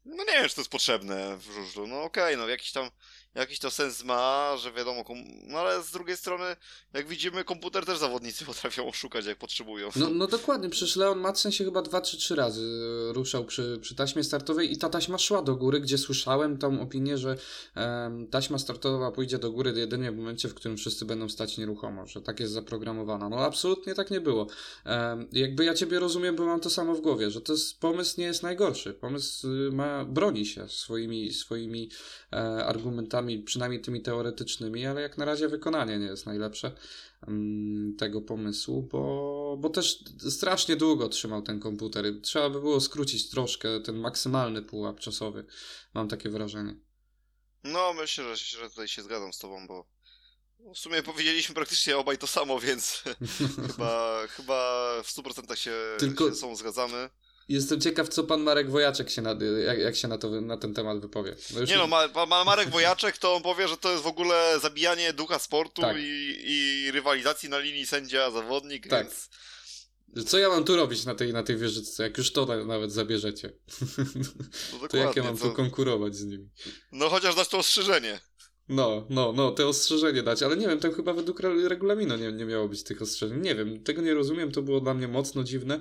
no nie wiem, czy to jest potrzebne w żużlu. No okej, no jakiś tam jakiś to sens ma, że wiadomo, no ale z drugiej strony, jak widzimy, komputer też zawodnicy <laughs> potrafią oszukać, jak potrzebują. No, no dokładnie, przecież Leon Madsen się chyba dwa czy trzy razy e, ruszał przy, przy taśmie startowej i ta taśma szła do góry, gdzie słyszałem tą opinię, że em, taśma startowa pójdzie do góry jedynie w momencie, w którym wszyscy będą stać nieruchomo, że tak jest zaprogramowana. No absolutnie tak nie było. Em, jakby ja ciebie rozumiem, bo mam to samo w głowie, że to jest, pomysł nie jest najgorszy. Pomysł y, ma, broni się swoimi, swoimi e, argumentami, przynajmniej tymi teoretycznymi, ale jak na razie wykonanie nie jest najlepsze mm, tego pomysłu, bo, bo też strasznie długo trzymał ten komputer. Trzeba by było skrócić troszkę ten maksymalny pułap czasowy. Mam takie wrażenie. No, myślę, że, że tutaj się zgadzam z tobą, bo w sumie powiedzieliśmy praktycznie obaj to samo, więc <laughs> chyba, chyba w 100% się, Tylko- się są zgadzamy. Jestem ciekaw, co pan Marek Wojaczek się na, jak, jak się na, to, na ten temat wypowie. No Nie no, ma, ma Marek Wojaczek to on powie, że to jest w ogóle zabijanie ducha sportu Tak. i, i rywalizacji na linii sędzia-zawodnik, Tak. więc Co ja mam tu robić na tej, na tej wieżyczce, jak już to na, nawet zabierzecie? no <laughs> to jak ja mam to, tu konkurować z nimi? no chociaż dać to ostrzeżenie. No, no, no, te ostrzeżenie dać, ale nie wiem, tam chyba według re- regulaminu nie, nie miało być tych ostrzeżeń. Nie wiem, tego nie rozumiem, to było dla mnie mocno dziwne,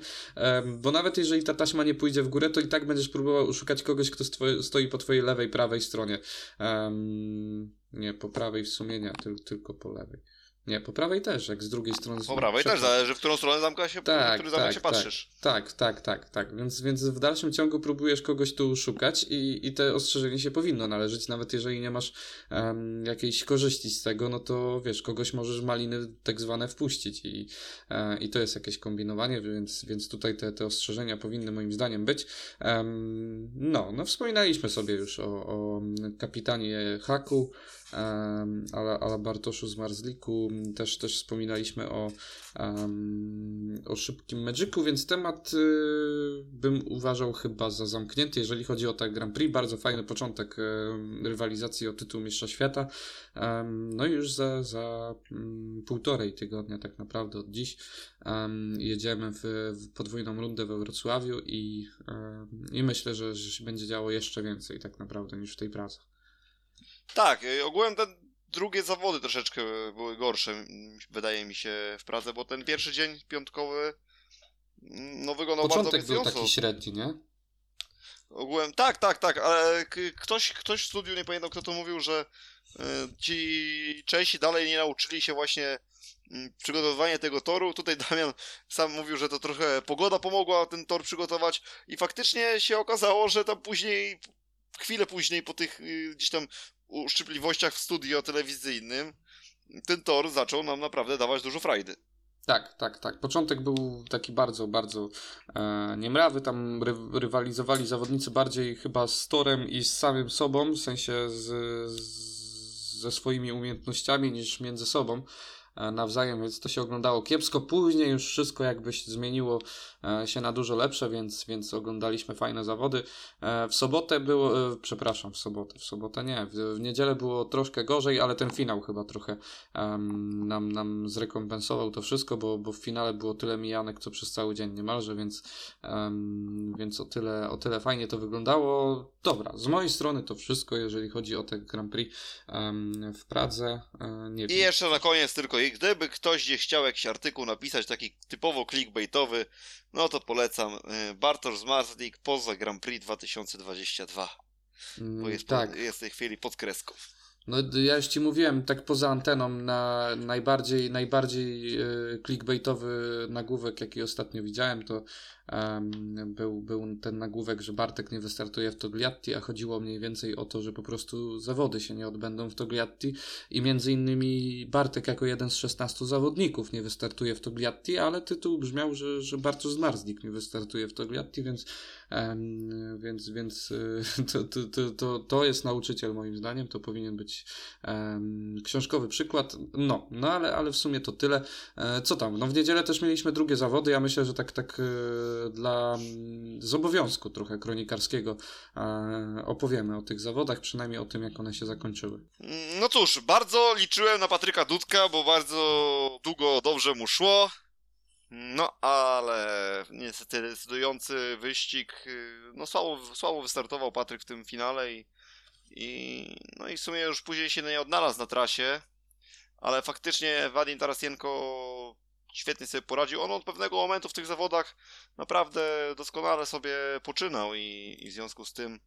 bo nawet jeżeli ta taśma nie pójdzie w górę, to i tak będziesz próbował szukać kogoś, kto stoi po twojej lewej, prawej stronie. Nie, po prawej w sumie nie, tyl- tylko po lewej. Nie, po prawej też, jak z drugiej strony... Po prawej też zależy, w którą stronę zamka się, Tak, który zamek tak, się tak. patrzysz. Tak, tak, tak, tak. Więc, więc w dalszym ciągu próbujesz kogoś tu szukać i, i te ostrzeżenie się powinno należeć, nawet jeżeli nie masz em, jakiejś korzyści z tego, no to wiesz, kogoś możesz maliny tak zwane wpuścić i, e, i to jest jakieś kombinowanie, więc, więc tutaj te, te ostrzeżenia powinny moim zdaniem być. Em, no, no wspominaliśmy sobie już o, o kapitanie Haku, um, ale, ale Bartoszu z Marzliku, też, też wspominaliśmy o, em, o szybkim Magicu, więc temat y, bym uważał chyba za zamknięty, jeżeli chodzi o tak Grand Prix. Bardzo fajny początek em, rywalizacji o tytuł Mistrza Świata. No i już za, za mm, półtorej tygodnia tak naprawdę od dziś em, jedziemy w, w podwójną rundę we Wrocławiu i, i myślę, że, że się będzie działo jeszcze więcej tak naprawdę niż w tej pracy. Tak, y, ogółem te drugie zawody troszeczkę były gorsze, wydaje mi się, w Pradze, bo ten pierwszy dzień piątkowy mm, no wyglądał bardzo Początek był taki średni, nie? Ogółem, tak, tak, tak, ale ktoś, ktoś w studiu, nie pamiętam kto to mówił, że y, ci Czesi dalej nie nauczyli się właśnie mm, przygotowywania tego toru. Tutaj <laughs> Damian sam mówił, że to trochę pogoda pomogła ten tor przygotować i faktycznie się okazało, że tam później, chwilę później po tych y, gdzieś tam uszczypliwościach w studio telewizyjnym, ten tor zaczął nam naprawdę dawać dużo frajdy. Tak, tak, tak. Początek był taki bardzo, bardzo e, niemrawy. Tam ry, rywalizowali zawodnicy bardziej chyba z torem i z samym sobą, w sensie z, z, ze swoimi umiejętnościami niż między sobą. nawzajem, więc to się oglądało kiepsko. Później już wszystko jakby zmieniło się na dużo lepsze, więc, więc oglądaliśmy fajne zawody. W sobotę było, przepraszam, w sobotę, w sobotę nie, w, w niedzielę było troszkę gorzej, ale ten finał chyba trochę um, nam, nam zrekompensował to wszystko, bo, bo w finale było tyle mijanek, co przez cały dzień niemalże, więc, um, więc o, tyle, o tyle fajnie to wyglądało. Dobra, z mojej strony to wszystko, jeżeli chodzi o te Grand Prix um, w Pradze. Nie I wiem. jeszcze na koniec tylko, i gdyby ktoś gdzieś chciał jakiś artykuł napisać, taki typowo clickbaitowy, no to polecam y, Bartosz Zmarzlik poza Grand Prix 2022, Mm, bo jest, tak. po, jest w tej chwili pod kreską. No ja już ci mówiłem, tak poza anteną, na najbardziej, najbardziej y, clickbaitowy nagłówek, jaki ostatnio widziałem, to był, był ten nagłówek, że Bartek nie wystartuje w Togliatti, a chodziło mniej więcej o to, że po prostu zawody się nie odbędą w Togliatti i między innymi Bartek jako jeden z 16 zawodników nie wystartuje w Togliatti, ale tytuł brzmiał, że, że Bartosz Zmarzlik nie wystartuje w Togliatti, więc Em, więc więc <laughs> y, to, to, to, to, jest nauczyciel moim zdaniem, to powinien być em, książkowy przykład. No, no ale, ale w sumie to tyle. E, co tam? No w niedzielę też mieliśmy drugie zawody. Ja myślę, że tak tak e, dla mm, z obowiązku trochę kronikarskiego e, opowiemy o tych zawodach, przynajmniej o tym, jak one się zakończyły. Mm, No cóż, bardzo liczyłem na Patryka Dudka, bo bardzo długo dobrze mu szło. No, ale niestety decydujący wyścig, y, no słabo, słabo wystartował Patryk w tym finale i, i no i w sumie już później się nie odnalazł na trasie, ale faktycznie Wadim Tarasienko świetnie sobie poradził. On od pewnego momentu w tych zawodach naprawdę doskonale sobie poczynał i, i w związku z tym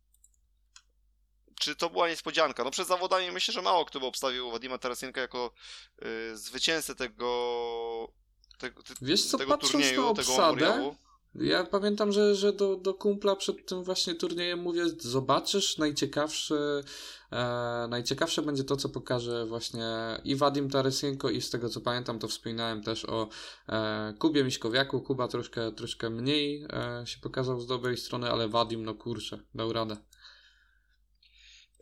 czy to była niespodzianka? No przed zawodami myślę, że mało kto by obstawił Wadima Tarasienka jako y, zwycięzcę tego, tego, ty- Wiesz co, tego patrząc turnieju, na tego obsadę. Ja pamiętam, że, że do, do kumpla przed tym właśnie turniejem mówię, zobaczysz, najciekawsze, e, najciekawsze będzie to, co pokaże właśnie i Wadim Tarysienko i z tego, co pamiętam, to wspominałem też o e, Kubie Miśkowiaku. Kuba troszkę, troszkę mniej e, się pokazał z dobrej strony, ale Wadim, no kurczę, dał radę.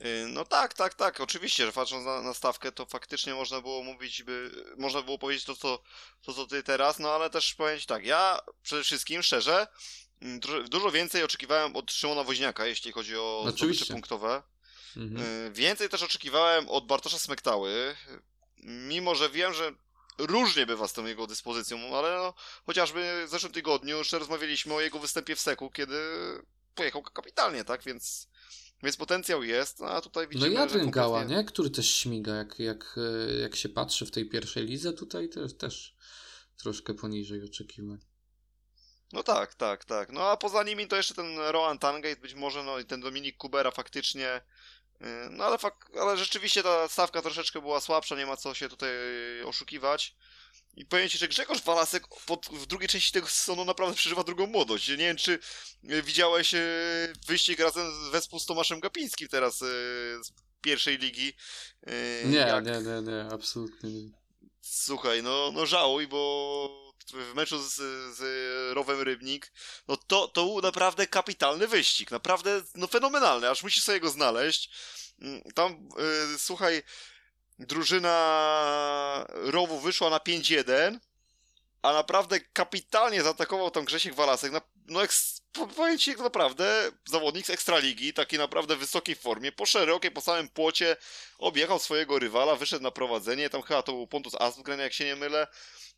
Y, No tak, tak, tak, oczywiście, że patrząc na, na stawkę, to faktycznie można było mówić, by, można było powiedzieć to co, to, co ty teraz, no ale też powiem tak, ja przede wszystkim, szczerze, mm, dużo, więcej oczekiwałem od Szymona Woźniaka, jeśli chodzi o zdobycze punktowe. Mhm. Y, Więcej też oczekiwałem od Bartosza Smektały, mimo że wiem, że różnie bywa z tą jego dyspozycją, ale no, chociażby w zeszłym tygodniu jeszcze rozmawialiśmy o jego występie w Seku, kiedy pojechał kapitalnie, tak, więc, więc potencjał jest, a tutaj No widzimy, i że Adrian Gała, kompletnie- nie? Który też śmiga, jak, jak, e, jak się patrzy w tej pierwszej lidze, tutaj też, też troszkę poniżej oczekiwań. No tak, tak, tak. No a poza nimi to jeszcze ten Rohan Tangate być może, no i ten Dominik Kubera faktycznie. yy, No ale, fak- ale rzeczywiście ta stawka troszeczkę była słabsza, nie ma co się tutaj oszukiwać. I powiem ci, że Grzegorz Walasek pod, w drugiej części tego sezonu naprawdę przeżywa drugą młodość. Nie wiem, czy yy, widziałeś yy, wyścig razem z- wespół z Tomaszem Gapińskim teraz yy, z pierwszej ligi. Yy, Nie, jak- nie, nie, nie, absolutnie nie. Słuchaj, no, no żałuj, bo w meczu z, z Rowem Rybnik, no to, to był naprawdę kapitalny wyścig, naprawdę no fenomenalny, aż musisz sobie go znaleźć. Mm, Tam, y, słuchaj, drużyna Rowu wyszła na 5-1, a naprawdę kapitalnie zaatakował tam Grzesiek Walasek. Na, no eks, powiem ci, naprawdę zawodnik z Ekstraligi, taki naprawdę w wysokiej formie, po szerokiej, po całym płocie, objechał swojego rywala, wyszedł na prowadzenie, tam chyba to był Pontus Asgren, jak się nie mylę.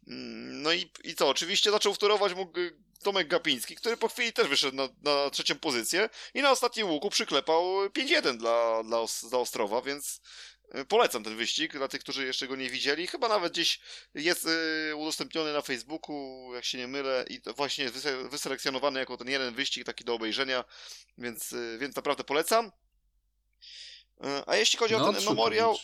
Mm, No i, i co, oczywiście zaczął wtórować mu G- Tomek Gapiński, który po chwili też wyszedł na, na trzecią pozycję i na ostatnim łuku przyklepał 5-1 dla, dla, dla Ostrowa, więc y, polecam ten wyścig dla tych, którzy jeszcze go nie widzieli. Chyba nawet gdzieś jest y, udostępniony na Facebooku, jak się nie mylę, i to właśnie jest wyse- wyselekcjonowany jako ten jeden wyścig taki do obejrzenia, więc, y, więc naprawdę polecam. Y, A jeśli chodzi o No, ten szukam memoriał.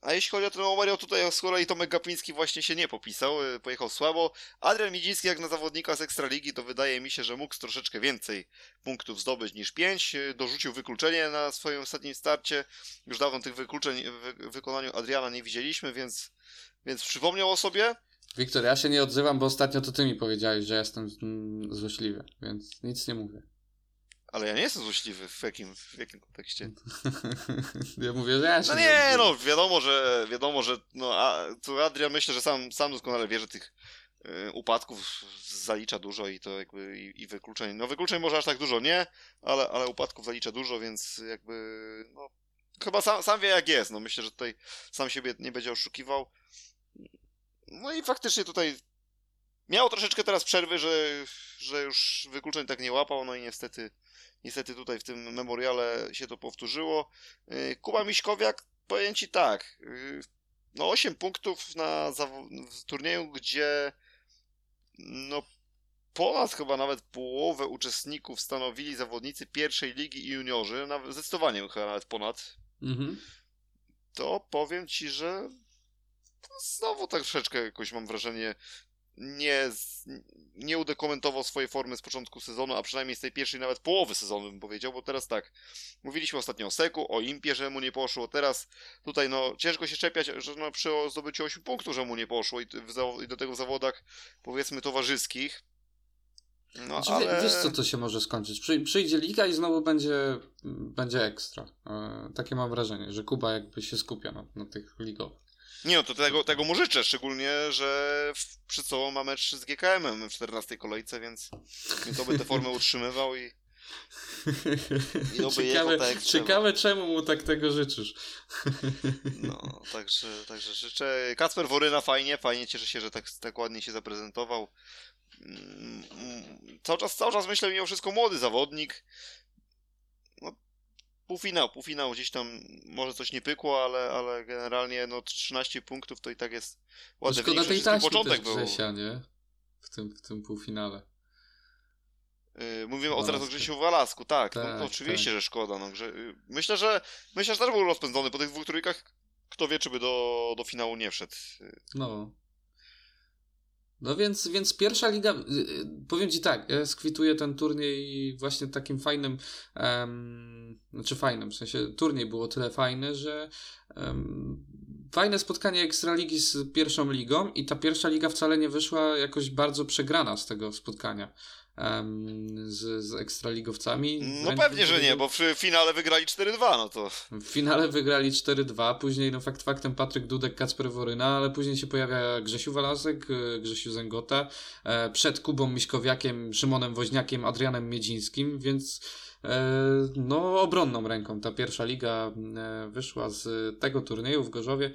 A jeśli chodzi o ten memoriał, tutaj z kolei Tomek Gapiński właśnie się nie popisał, y, pojechał słabo. Adrian Midziński jak na zawodnika z Ekstraligi, to wydaje mi się, że mógł troszeczkę więcej punktów zdobyć niż 5. Dorzucił wykluczenie na swoim ostatnim starcie. Już dawno tych wykluczeń w wykonaniu Adriana nie widzieliśmy, więc, więc przypomniał o sobie. Wiktor, ja się nie odzywam, bo ostatnio to ty mi powiedziałeś, że jestem złośliwy, więc nic nie mówię. Ale ja nie jestem złośliwy. W jakim, w jakim kontekście? <laughs> ja mówię, że ja się No nie, no wiadomo, że wiadomo, że no a tu Adrian myślę, że sam, sam doskonale wie, że tych y, upadków zalicza dużo i to jakby i, i wykluczeń. No wykluczeń może aż tak dużo nie, ale, ale upadków zalicza dużo, więc jakby no chyba sam, sam wie jak jest. No myślę, że tutaj sam siebie nie będzie oszukiwał. No i faktycznie tutaj miał troszeczkę teraz przerwy, że, że już wykluczeń tak nie łapał, no i niestety niestety tutaj w tym memoriale się to powtórzyło. Y, Kuba Miśkowiak, powiem Ci tak, y, no 8 punktów na w turnieju, gdzie no ponad chyba nawet połowę uczestników stanowili zawodnicy pierwszej ligi i juniorzy, nawet zdecydowanie chyba nawet ponad, mhm. to powiem Ci, że znowu tak troszeczkę jakoś mam wrażenie nie, nie udokumentował swojej formy z początku sezonu, a przynajmniej z tej pierwszej nawet połowy sezonu bym powiedział, bo teraz tak, mówiliśmy ostatnio o Seku, o Impie, że mu nie poszło, teraz tutaj no ciężko się czepiać, że no, przy zdobyciu 8 punktów, że mu nie poszło i, w, i do tego w zawodach powiedzmy towarzyskich. No, znaczy, ale... Wiesz co to się może skończyć? Przy, przyjdzie liga i znowu będzie, będzie ekstra. E, takie mam wrażenie, że Kuba jakby się skupia na, na tych ligowych. Nie no, to tego, tego mu życzę, szczególnie, że w, przed sobą ma mecz z GKM-em w 14 kolejce, więc, więc oby tę formę <laughs> utrzymywał i, i ciekawe, tak ciekawe czemu mu tak tego życzysz. No, także, także życzę. Kacper Woryna fajnie, fajnie, cieszę się, że tak, tak ładnie się zaprezentował. Mm, mm, cały czas, cały czas myślę mimo wszystko młody zawodnik półfinał, półfinał gdzieś tam może coś nie pykło, ale, ale generalnie no 13 punktów to i tak jest ładny Szkoda tej taśmy początek był. Grzesia, nie? W tym, w tym półfinale. Yy, mówimy o teraz o Grzesiu Walasku, tak, no, tak no, oczywiście, tak. że szkoda. No, Grze... Y, myślę, że myślę, że też był rozpędzony po tych dwóch trójkach. Kto wie, czy by do, do finału nie wszedł. No. No więc, więc pierwsza liga, y, y, powiem Ci tak, ja skwituję ten turniej właśnie takim fajnym, um, znaczy fajnym, w sensie turniej było tyle fajny, że um, fajne spotkanie Ekstraligi z pierwszą ligą i ta pierwsza liga wcale nie wyszła jakoś bardzo przegrana z tego spotkania z, z ekstraligowcami. No pewnie, że nie, bo w finale wygrali 4-2, no to... W finale wygrali 4-2, później no fakt faktem Patryk Dudek, Kacper Woryna, ale później się pojawia Grzesiu Walasek, e, Grzesiu Zęgota, e, przed Kubą Miśkowiakiem, Szymonem Woźniakiem, Adrianem Miedzińskim, więc no, obronną ręką. Ta pierwsza liga e, wyszła z tego turnieju w Gorzowie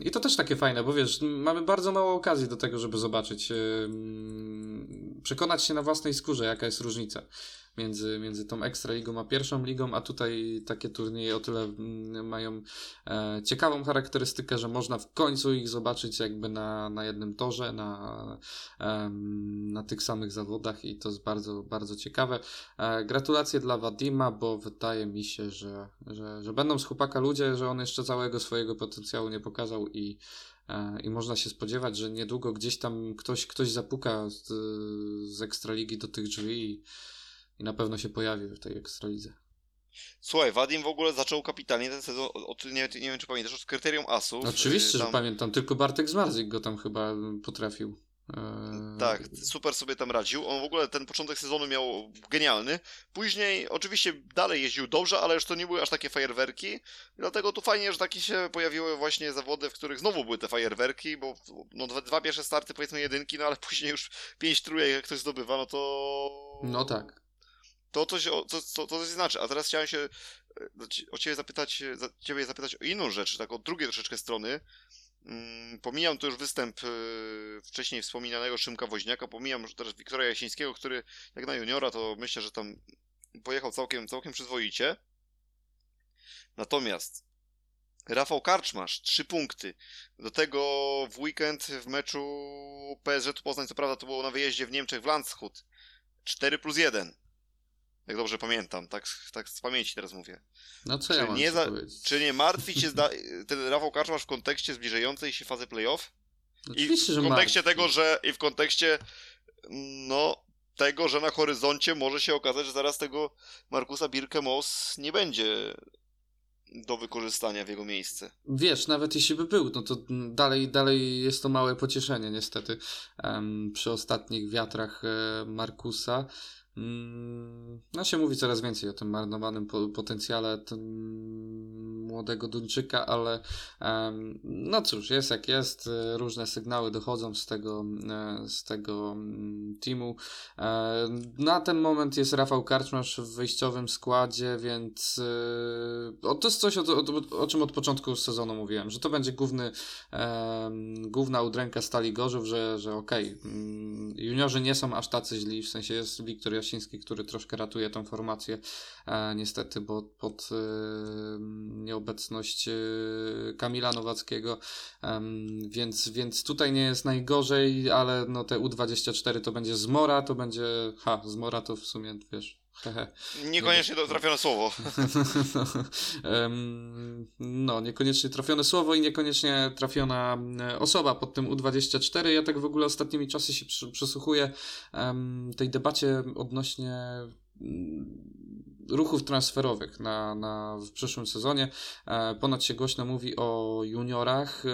i to też takie fajne, bo wiesz, mamy bardzo mało okazji do tego, żeby zobaczyć, przekonać się na własnej skórze, jaka jest różnica między, między tą Ekstraligą a pierwszą ligą, a tutaj takie turnieje o tyle mm, mają e, ciekawą charakterystykę, że można w końcu ich zobaczyć jakby na, na jednym torze, na, e, na tych samych zawodach i to jest bardzo, bardzo ciekawe. E, gratulacje dla Wadima, bo wydaje mi się, że, że, że będą z chłopaka ludzie, że on jeszcze całego swojego potencjału nie pokazał i e, i można się spodziewać, że niedługo gdzieś tam ktoś, ktoś zapuka z, z Ekstraligi do tych drzwi i, i na pewno się pojawi w tej Ekstralidze. Słuchaj, Wadim w ogóle zaczął kapitalnie ten sezon, od, nie, nie wiem czy pamiętasz, od kryterium asów. Oczywiście, tam... że pamiętam, tylko Bartek Zmarzyk go tam chyba potrafił. Eee... Tak, super sobie tam radził. On w ogóle ten początek sezonu miał genialny. Później oczywiście dalej jeździł dobrze, ale już to nie były aż takie fajerwerki. Dlatego tu fajnie, że takie się pojawiły właśnie zawody, w których znowu były te fajerwerki, bo no, dwa, dwa pierwsze starty powiedzmy jedynki, no ale <laughs> później już pięć trójek jak ktoś zdobywa, no to... No tak to coś, to, to, to znaczy. A teraz chciałem się e, o ciebie zapytać, ciebie zapytać o inną rzecz, tak od drugiej troszeczkę strony. Mm, pomijam tu już występ e, wcześniej wspominanego Szymka Woźniaka, pomijam teraz Wiktora Jasińskiego, który jak na juniora to myślę, że tam pojechał całkiem, całkiem przyzwoicie. Natomiast Rafał Karczmasz, trzy punkty. Do tego w weekend w meczu PSG Poznań, co prawda to było na wyjeździe w Niemczech w Landshut. 4 plus 1 jak dobrze pamiętam, tak, tak z pamięci teraz mówię. No co czy ja mam nie za? Czy nie martwi cię zda- <laughs> ten Rafał Karczmasz w kontekście zbliżającej się fazy playoff? Oczywiście, I w kontekście tego, że i w kontekście no tego, że na horyzoncie może się okazać, że zaraz tego Markusa Birkemos nie będzie do wykorzystania w jego miejsce. Wiesz, nawet jeśli by był, no to dalej, dalej jest to małe pocieszenie niestety um, przy ostatnich wiatrach e, Markusa. Mm, no się mówi coraz więcej o tym marnowanym po, potencjale młodego Duńczyka, ale no cóż, jest jak jest, różne sygnały dochodzą z tego, e, z tego mm, teamu. E, na ten moment jest Rafał Karczmasz w wyjściowym składzie, więc o, to jest coś, o, o, o, czym od początku sezonu mówiłem, że to będzie główny, główna udręka Stali Gorzów, że, że okej, okay, mm, juniorzy nie są aż tacy źli, w sensie jest Wiktor Jasiński, który troszkę ratuje tą formację, niestety, bo pod nieobecność Kamila Nowackiego, więc, więc tutaj nie jest najgorzej, ale no te U24 to będzie zmora, to będzie, ha, zmora to w sumie, wiesz, <laughs> Niekoniecznie to trafione słowo. <laughs> no, niekoniecznie trafione słowo i niekoniecznie trafiona e, osoba pod tym U24. Ja tak w ogóle ostatnimi czasy się przysłuchuję tej debacie odnośnie ruchów transferowych na, na, w przyszłym sezonie. E, ponad się głośno mówi o juniorach,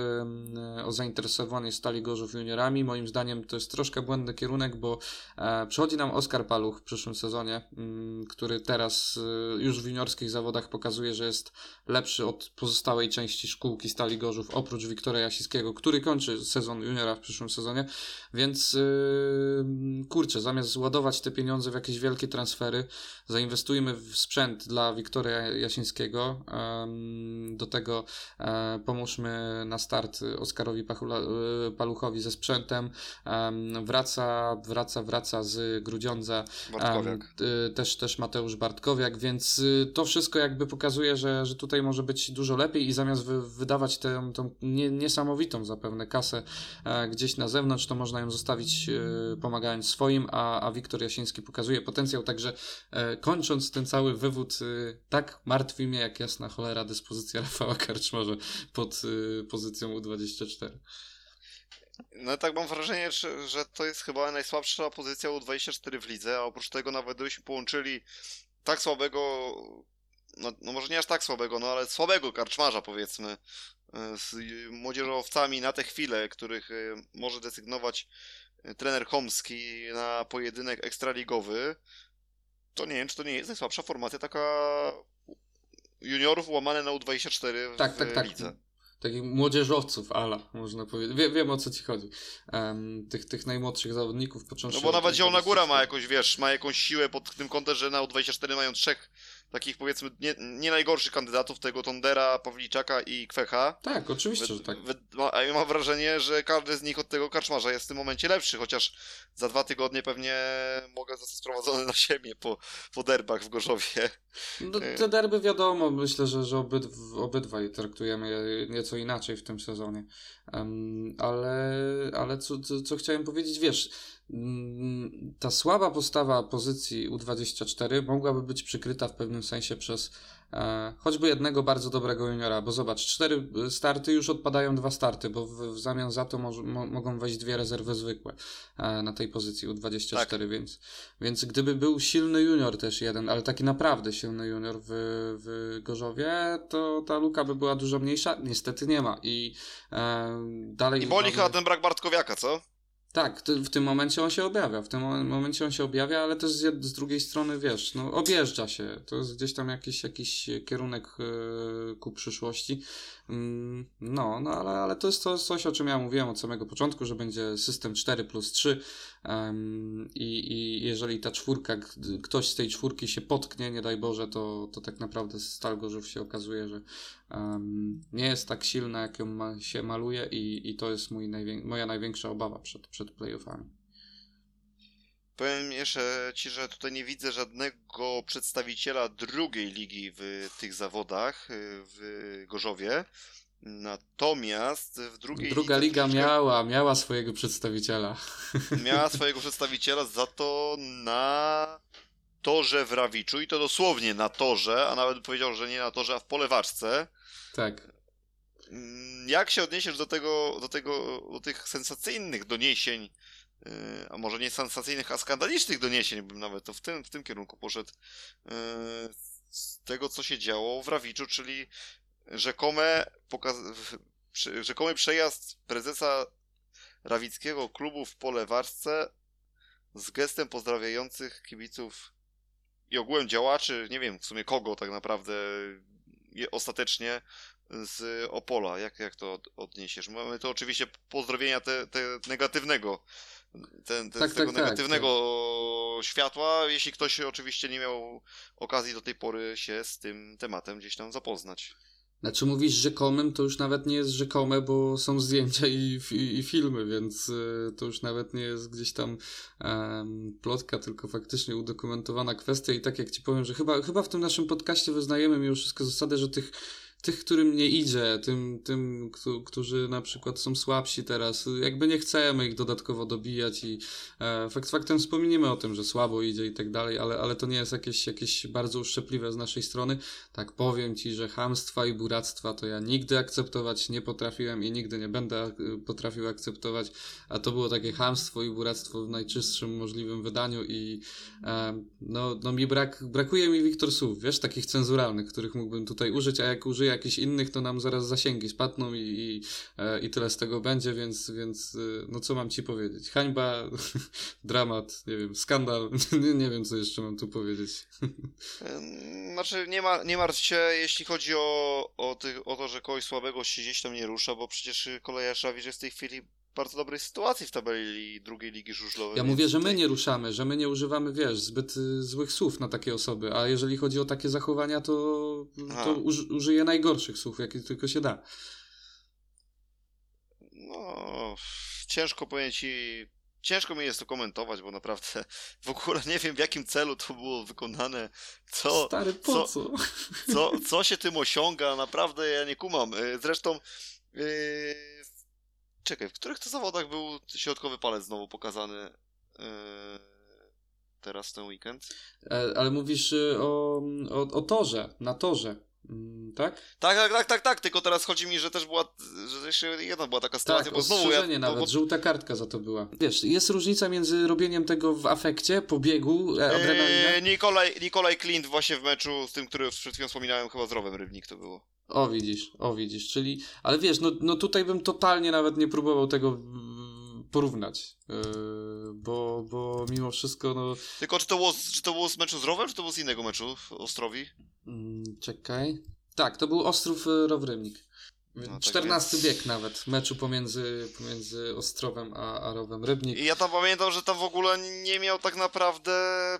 o zainteresowaniu Stali Gorzów juniorami. Moim zdaniem to jest troszkę błędny kierunek, bo e, przychodzi nam Oskar Paluch w przyszłym sezonie, który teraz e, już w juniorskich zawodach pokazuje, że jest lepszy od pozostałej części szkółki Stali Gorzów, oprócz Wiktora Jasiskiego, który kończy sezon juniora w przyszłym sezonie. Więc kurczę, zamiast ładować te pieniądze w jakieś wielkie transfery, zainwestujmy w sprzęt dla Wiktoria Jasińskiego. Do tego e, pomóżmy na start Oskarowi e, Paluchowi ze sprzętem. Wraca, wraca, wraca z Grudziądza. Bartkowiak. Też, też Mateusz Bartkowiak, więc y, to wszystko jakby pokazuje, że, że tutaj może być dużo lepiej i zamiast wy, wydawać tę, tę nie, niesamowitą zapewne kasę e, gdzieś na zewnątrz, to można ją zostawić pomagając swoim, a, a Wiktor Jasiński pokazuje potencjał, także kończąc ten cały wywód, y, tak martwi mnie jak jasna cholera dyspozycja Rafała Karczmarza pod y, pozycją U24. No tak mam wrażenie, że to jest chyba najsłabsza pozycja U24 w lidze, a oprócz tego nawet gdybyśmy połączyli tak słabego, no, no, może nie aż tak słabego, no ale słabego karczmarza powiedzmy, y, z młodzieżowcami na tę chwilę, których może desygnować trener Homski na pojedynek ekstraligowy, to nie wiem, czy to nie jest najsłabsza formacja taka juniorów łamane na U24 w tak, tak, tak. lidze. Takich młodzieżowców, ala, można powiedzieć. Wie, wiem o co ci chodzi. Um, tych, tych najmłodszych zawodników począwszy. No bo nawet Zielona Góra ma jakąś, wiesz, ma jakąś siłę pod tym kątem, że na U24 mają trzech takich powiedzmy nie, nie najgorszych kandydatów, tego Tondera, Pawliczaka i Kwecha. Tak, oczywiście, że tak. A ja mam wrażenie, że każdy z nich od tego karczmarza jest w tym momencie lepszy, chociaż za dwa tygodnie pewnie mogę zostać sprowadzony na ziemię po, po derbach w Gorzowie. No, te derby wiadomo, myślę, że, że obyd, obydwaj traktujemy nieco inaczej w tym sezonie. Um, ale ale co, co, co chciałem powiedzieć, wiesz, ta słaba postawa pozycji U24 mogłaby być przykryta w pewnym sensie przez e, choćby jednego bardzo dobrego juniora, bo zobacz, cztery starty już odpadają dwa starty, bo w, w zamian za to mo, mo, mogą wejść dwie rezerwy zwykłe e, na tej pozycji U24, tak. więc, więc gdyby był silny junior też jeden, ale taki naprawdę silny junior w, w Gorzowie, to ta luka by była dużo mniejsza. Niestety nie ma i e, dalej... I boli chyba ten brak Bartkowiaka, co? Tak, w tym momencie on się objawia, w tym momencie on się objawia, ale też z, z drugiej strony, wiesz, no objeżdża się, to jest gdzieś tam jakiś, jakiś kierunek yy, ku przyszłości, Mm, no, no ale, ale to jest to coś, o czym ja mówiłem od samego początku, że będzie system 4 plus 3 um, i, i jeżeli ta czwórka, ktoś z tej czwórki się potknie, nie daj Boże, to, to tak naprawdę Stal Gorzów się okazuje, że um, nie jest tak silna, jak ją ma, się maluje i, i to jest mój najwię moja największa obawa przed, przed playoffami. Powiem jeszcze Ci, że tutaj nie widzę żadnego przedstawiciela drugiej ligi w tych zawodach y, w Gorzowie. Natomiast w drugiej Druga liga troszeczkę... miała, miała swojego przedstawiciela. <laughs> Miała swojego przedstawiciela za to na torze w Rawiczu i to dosłownie na torze, a nawet powiedział, że nie na torze, a w polewaczce. Tak. Mm, jak się odniesiesz do tego, do tego, do tych sensacyjnych doniesień E, a może nie sensacyjnych, a skandalicznych doniesień, bym nawet to w tym, w tym kierunku poszedł, e, z tego, co się działo w Rawiczu, czyli rzekome, pokaz- rzekomy przejazd prezesa rawickiego klubu w Polewarsce z gestem pozdrawiających kibiców i ogółem działaczy, nie wiem w sumie kogo tak naprawdę ostatecznie z Opola. Jak, jak to od, odniesiesz? Mamy to oczywiście pozdrowienia te, te negatywnego, ten, ten, Tak, z tego tak, tak, negatywnego światła, jeśli ktoś oczywiście nie miał okazji do tej pory się z tym tematem gdzieś tam zapoznać. Znaczy mówisz rzekomym, to już nawet nie jest rzekome, bo są zdjęcia i, i, i filmy, więc y, to już nawet nie jest gdzieś tam plotka, tylko faktycznie udokumentowana kwestia. I tak jak ci powiem, że chyba, chyba w tym naszym podcaście wyznajemy mimo wszystko zasadę, że tych tych, którym nie idzie, tym, tym którzy na przykład są słabsi teraz, jakby nie chcemy ich dodatkowo dobijać i e, fakt faktem wspomnimy o tym, że słabo idzie i tak dalej, ale, ale to nie jest jakieś, jakieś bardzo uszczypliwe z naszej strony. Tak powiem Ci, że hamstwa i buractwa to ja nigdy akceptować nie potrafiłem i nigdy nie będę e, potrafił akceptować, a to było takie hamstwo i buractwo w najczystszym możliwym wydaniu i e, no, no mi brak, brakuje mi Wiktor słów, wiesz, takich cenzuralnych, których mógłbym tutaj użyć, a jak użyję jakichś innych, to nam zaraz zasięgi spadną i, i, e, i tyle z tego będzie, więc, więc e, no co mam ci powiedzieć? Hańba, <laughs> dramat, nie wiem, skandal, <laughs> nie, nie wiem co jeszcze mam tu powiedzieć. <laughs> Znaczy nie, ma, nie martw się, jeśli chodzi o, o, tych, o to, że kogoś słabego się gdzieś tam nie rusza, bo przecież kolejarz Szawirz jest w tej chwili bardzo dobrej sytuacji w tabeli drugiej ligi żużlowej. Ja mówię, że my nie ruszamy, że my nie używamy, wiesz, zbyt y, złych słów na takie osoby, a jeżeli chodzi o takie zachowania, to, to uż, użyję najgorszych słów, jakie tylko się da. No, ciężko powiedzieć ciężko mi jest to komentować, bo naprawdę w ogóle nie wiem w jakim celu to było wykonane. Co, Stary, po co? Co, co, co się tym osiąga, naprawdę ja nie kumam. Y, zresztą yy, Czekaj, w których to zawodach był środkowy palec znowu pokazany yy, teraz ten weekend? E, ale mówisz y, o, o, o torze, na torze. Mm, tak? tak? Tak, tak, tak, tak, tylko teraz chodzi mi, że też była, że jeszcze jedna była taka sytuacja, tak, bo znowu ja, nawet, bo... żółta kartka za to była. Wiesz, jest różnica między robieniem tego w afekcie, po biegu, e, adrenalina? Eee, Nikolaj, Nikolaj Klint właśnie w meczu z tym, który przed chwilą wspominałem, chyba z Rowem Rybnik to było. O widzisz, o widzisz, czyli, ale wiesz, no, no tutaj bym totalnie nawet nie próbował tego porównać, yy, bo, bo mimo wszystko, no... Tylko czy to było, czy to było z meczu z Rowem, czy to było z innego meczu w Ostrowi? Mm, czekaj. Tak, to był Ostrów e, Rowrymnik. No, 14 tak bieg nawet, meczu pomiędzy, pomiędzy Ostrowem a, a Rowem Rybnik. I ja tam pamiętam, że tam w ogóle nie miał tak naprawdę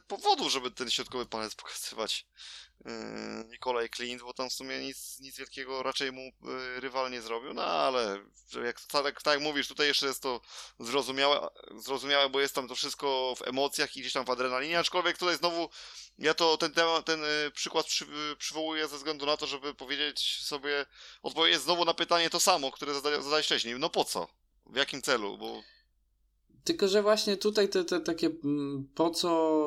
powodu, żeby ten środkowy palec pokazywać. Yy, Nikolaj Clint, bo tam w sumie nic, nic wielkiego raczej mu yy, rywal nie zrobił, no ale jak, tak, tak jak mówisz, tutaj jeszcze jest to zrozumiałe, zrozumiałe, bo jest tam to wszystko w emocjach i gdzieś tam w adrenalinie, aczkolwiek tutaj znowu ja to ten, temat, ten yy, przykład przy, przywołuję ze względu na to, żeby powiedzieć sobie, odpowiedzieć znowu na pytanie to samo, które zadałeś wcześniej, no po co? W jakim celu? Bo tylko, że właśnie tutaj te, te takie mm, po co,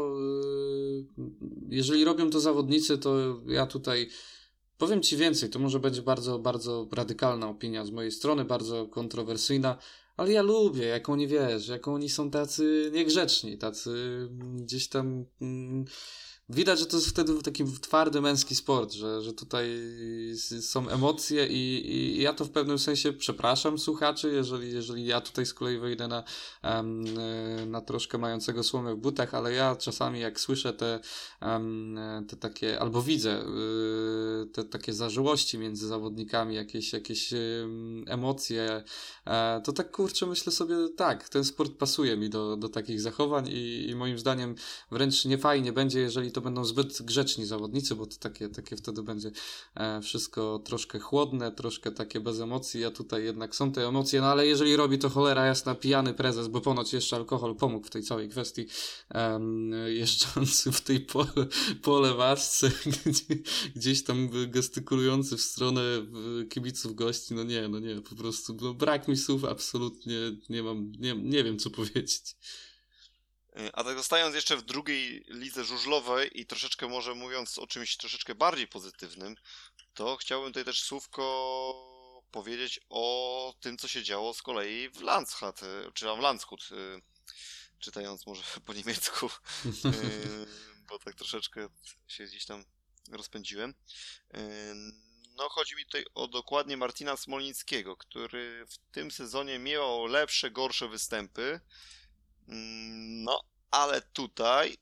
y, jeżeli robią to zawodnicy, to ja tutaj powiem Ci więcej. To może będzie bardzo, bardzo radykalna opinia z mojej strony, bardzo kontrowersyjna, ale ja lubię, jak oni wiesz, jak oni są tacy niegrzeczni, tacy gdzieś tam. Widać, że to jest wtedy taki twardy męski sport, że, że tutaj są emocje i, i ja to w pewnym sensie przepraszam słuchaczy, jeżeli, jeżeli ja tutaj z kolei wejdę na, na troszkę mającego słomę w butach, ale ja czasami jak słyszę te, te takie, albo widzę y, te takie zażyłości między zawodnikami, jakieś, jakieś emocje, e, to tak kurczę myślę sobie, tak, ten sport pasuje mi do, do takich zachowań i, i moim zdaniem wręcz nie fajnie będzie, jeżeli to będą zbyt grzeczni zawodnicy, bo to takie, takie wtedy będzie e, wszystko troszkę chłodne, troszkę takie bez emocji, a tutaj jednak są te emocje, no ale jeżeli robi to cholera jasna pijany prezes, bo ponoć jeszcze alkohol pomógł w tej całej kwestii, um, jeżdżący w tej pole, pole wasce, <laughs> gdzie, gdzieś tam gestykulujący w stronę kibiców gości, no nie, no nie, po prostu no brak mi słów, absolutnie nie mam, nie, nie wiem co powiedzieć. Y, a tak zostając jeszcze w drugiej lidze żużlowej i troszeczkę może mówiąc o czymś troszeczkę bardziej pozytywnym, to chciałbym tutaj też słówko powiedzieć o tym, co się działo z kolei w Landshut, y, czy tam Landshut, y, czytając może <laughs> po niemiecku, bo tak troszeczkę się gdzieś tam rozpędziłem. No, chodzi mi tutaj o dokładnie Martina Smolińskiego, który w tym sezonie miał lepsze, gorsze występy. Mm, no, ale tutaj,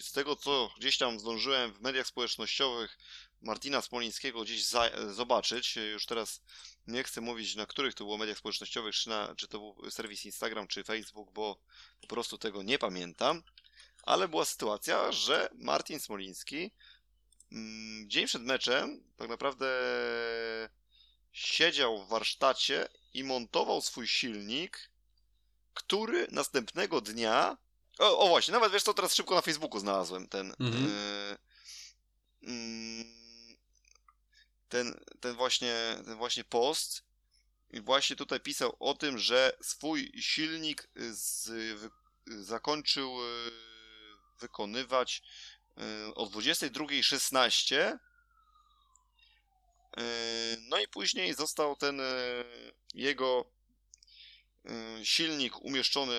z tego co gdzieś tam zdążyłem w mediach społecznościowych Martina Smolińskiego gdzieś za, zobaczyć, już teraz nie chcę mówić na których to było mediach społecznościowych, czy, na, czy to był serwis Instagram, czy Facebook, bo po prostu tego nie pamiętam, ale była sytuacja, że Martin Smoliński mm, dzień przed meczem tak naprawdę siedział w warsztacie i montował swój silnik, który następnego dnia. O, o właśnie, nawet wiesz co, teraz szybko na Facebooku znalazłem ten. Mhm. y, mm, ten, ten, właśnie, ten właśnie post. I właśnie tutaj pisał o tym, że swój silnik z, wy, zakończył y, wykonywać y, o 22.16 Yy, No i później został ten jego silnik umieszczony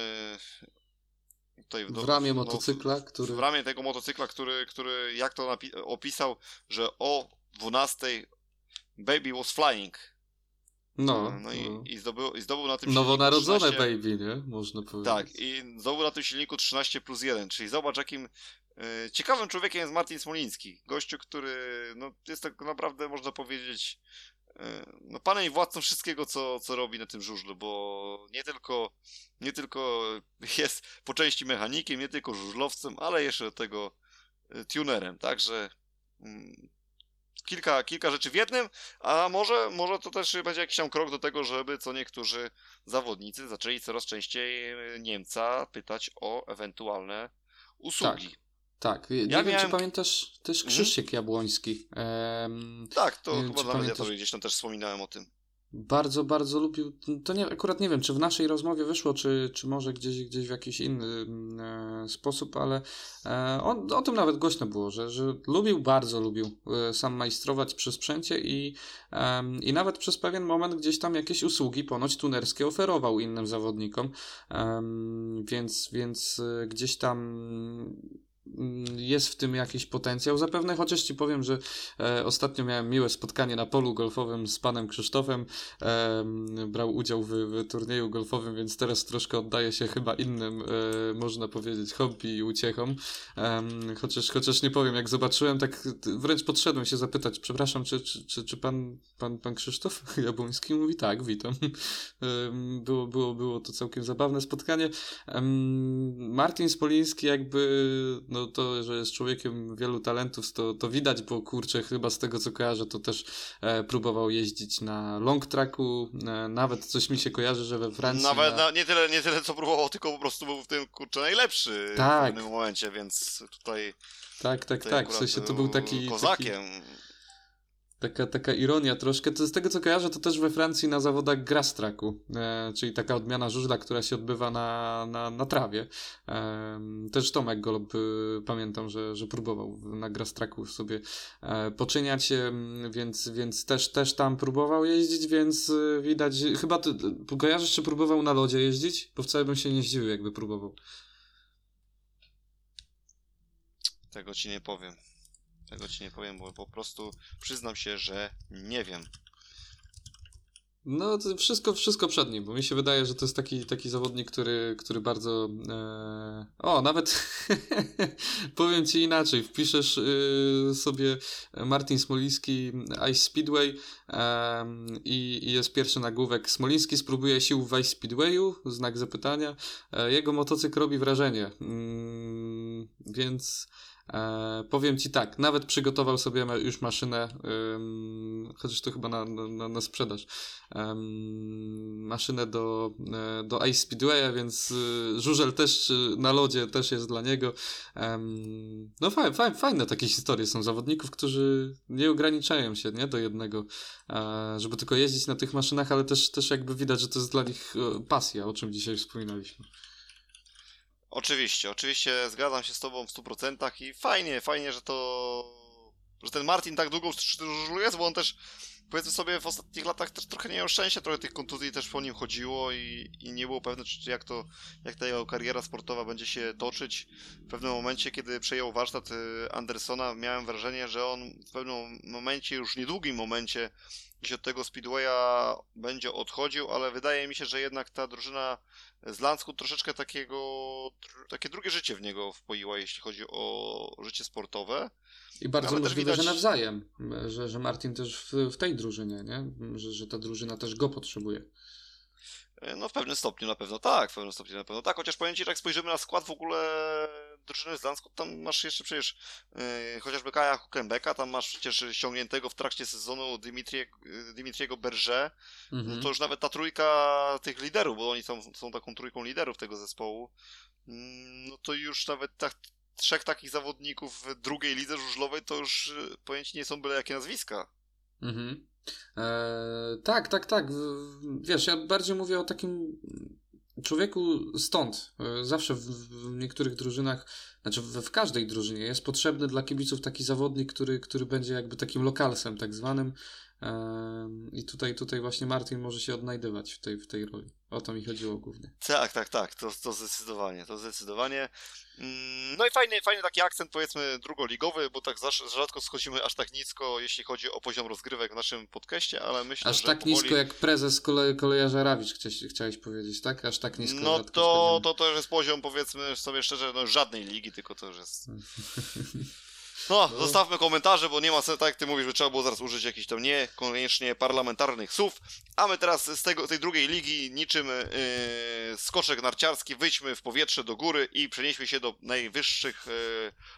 tutaj W ramię no, motocykla, który... w ramię tego motocykla, który, który jak to opisał, że o 12 baby was flying. No, no i, no. i, zdobył, i zdobył na tym Nowonarodzone silniku 13, baby, nie? Można powiedzieć. Tak, i zdobył na tym silniku 13 plus 1, czyli zobacz jakim e, ciekawym człowiekiem jest Martin Smoliński. Gościu, który no, jest tak naprawdę, można powiedzieć, no, panem i władcą wszystkiego, co, co robi na tym żużlu, bo nie tylko, nie tylko jest po części mechanikiem, nie tylko żużlowcem, ale jeszcze tego e, tunerem, także mm, kilka, kilka rzeczy w jednym, a może, może to też będzie jakiś tam krok do tego, żeby co niektórzy zawodnicy zaczęli coraz częściej e, Niemca pytać o ewentualne usługi. Tak, nie Ja wiem, czy miałem- pamiętasz też Mhm. Krzysiek Jabłoński. Em, Tak, to Nie wiem, chyba czy na pamiętasz- mediatorze gdzieś tam też wspominałem o tym. bardzo, bardzo lubił. To nie, akurat nie wiem, czy w naszej rozmowie wyszło, czy, czy może gdzieś, gdzieś w jakiś inny e, sposób, ale e, on, o tym nawet głośno było, że, że lubił, bardzo lubił e, sam majstrować przy sprzęcie i, i nawet przez pewien moment gdzieś tam jakieś usługi ponoć tunerskie oferował innym zawodnikom, więc, więc e, gdzieś tam jest w tym jakiś potencjał. Zapewne, chociaż ci powiem, że e, ostatnio miałem miłe spotkanie na polu golfowym z panem Krzysztofem. Em, brał udział w, w turnieju golfowym, więc teraz troszkę oddaje się chyba innym, e, można powiedzieć, hobby i uciechom. Chociaż, chociaż nie powiem, jak zobaczyłem, tak wręcz podszedłem się zapytać, przepraszam, czy, czy, czy, czy pan, pan, pan Krzysztof Jabłoński mówi tak, witam. Było, było, było to całkiem zabawne spotkanie. Martin Spoliński jakby, no to, że jest człowiekiem wielu talentów, to, to widać, bo kurczę, chyba z tego co kojarzę, to też e, próbował jeździć na long tracku, e, nawet coś mi się kojarzy, że we Francji Nawet na... nie, tyle, nie tyle co próbował, tylko po prostu był w tym kurczę najlepszy Tak. w pewnym momencie, więc tutaj, Tak, tak, tak, w sensie to był taki... taki Kozakiem. Taka, taka ironia troszkę. To z tego co kojarzę, to też we Francji na zawodach grass tracku, e, czyli taka odmiana żużla, która się odbywa na, na, na trawie. E, też Tomek Golob e, pamiętam, że, że próbował na grass tracku sobie e, poczyniać, e, więc, więc też, też tam próbował jeździć, więc e, widać, chyba ty kojarzysz, czy próbował na lodzie jeździć? Bo wcale bym się nie zdziwił, jakby próbował. Tego ci nie powiem. Tego ci nie powiem, bo po prostu przyznam się, że nie wiem. No, to wszystko, wszystko przed nim, bo mi się wydaje, że to jest taki, taki zawodnik, który, który bardzo. E... O, nawet <laughs> powiem ci inaczej. Wpiszesz y, sobie Martin Smoliński Ice Speedway i, i jest pierwszy nagłówek. Smoliński spróbuje sił w Ice Speedwayu? Znak zapytania. E, jego motocykl robi wrażenie. Mm, więc. E, powiem ci tak, nawet przygotował sobie już maszynę, ym, chociaż to chyba na, na, na sprzedaż, maszynę do, e, do Ice Speedwaya, więc y, żużel też y, na lodzie też jest dla niego. No faj, faj, fajne takie historie są zawodników, którzy nie ograniczają się nie, do jednego, e, żeby tylko jeździć na tych maszynach, ale też, też jakby widać, że to jest dla nich e, pasja, o czym dzisiaj wspominaliśmy. Oczywiście, oczywiście zgadzam się z tobą w 100% i fajnie, fajnie, że to. że ten Martin tak długo jest, bo on też powiedzmy sobie w ostatnich latach też trochę nie miał szczęścia, trochę tych kontuzji też po nim chodziło i, i nie było pewne, czy jak to, jak ta jego kariera sportowa będzie się toczyć. W pewnym momencie, kiedy przejął warsztat y, Andersona, miałem wrażenie, że on w pewnym momencie, już niedługim momencie, gdzieś od tego Speedwaya będzie odchodził, ale wydaje mi się, że jednak ta drużyna z Landskut troszeczkę takiego, takie drugie życie w niego wpoiła, jeśli chodzi o życie sportowe. I bardzo Ale możliwe, widać... że nawzajem, że, że Martin też w, w tej drużynie, nie? Że, że ta drużyna też go potrzebuje. E, no w pewnym stopniu na pewno tak, w pewnym stopniu na pewno tak, chociaż powiem Ci, że jak spojrzymy na skład w ogóle drużyny z Landskut, tam masz jeszcze przecież yy, chociażby Kaja Hukenbecka, tam masz przecież ściągniętego w trakcie sezonu Dimitrie, Dimitriego Berger, mhm. to już nawet ta trójka tych liderów, bo oni są, są taką trójką liderów tego zespołu, yy, no to już nawet tak trzech takich zawodników w drugiej lidze żużlowej to już e, pojęci nie są byle jakie nazwiska. Mhm. Eee, tak, tak, tak. Wiesz, ja bardziej mówię o takim człowieku stąd. E, zawsze w, w niektórych drużynach, znaczy w, w, każdej drużynie jest potrzebny dla kibiców taki zawodnik, który, który będzie jakby takim lokalsem tak zwanym. I tutaj, tutaj właśnie Martin może się odnajdywać w tej, w tej roli. O to mi chodziło głównie. Tak, tak, tak, to, to zdecydowanie, to zdecydowanie. Mm, no i fajny, fajny taki akcent powiedzmy drugoligowy, bo tak rzadko schodzimy aż tak nisko, jeśli chodzi o poziom rozgrywek w naszym podcaście, ale myślę, aż że tak powoli... nisko jak prezes kole, kolejarza Rawicz chciałeś, chciałeś powiedzieć, tak? Aż tak nisko. No to, to to jest poziom powiedzmy sobie szczerze, no żadnej ligi, tylko to już jest <laughs> No, no, zostawmy komentarze, bo nie ma sensu, tak jak ty mówisz, że trzeba było zaraz użyć jakichś tam niekoniecznie parlamentarnych słów. A my teraz z tego, tej drugiej ligi, niczym yy, skoczek narciarski, wyjdźmy w powietrze do góry i przenieśmy się do najwyższych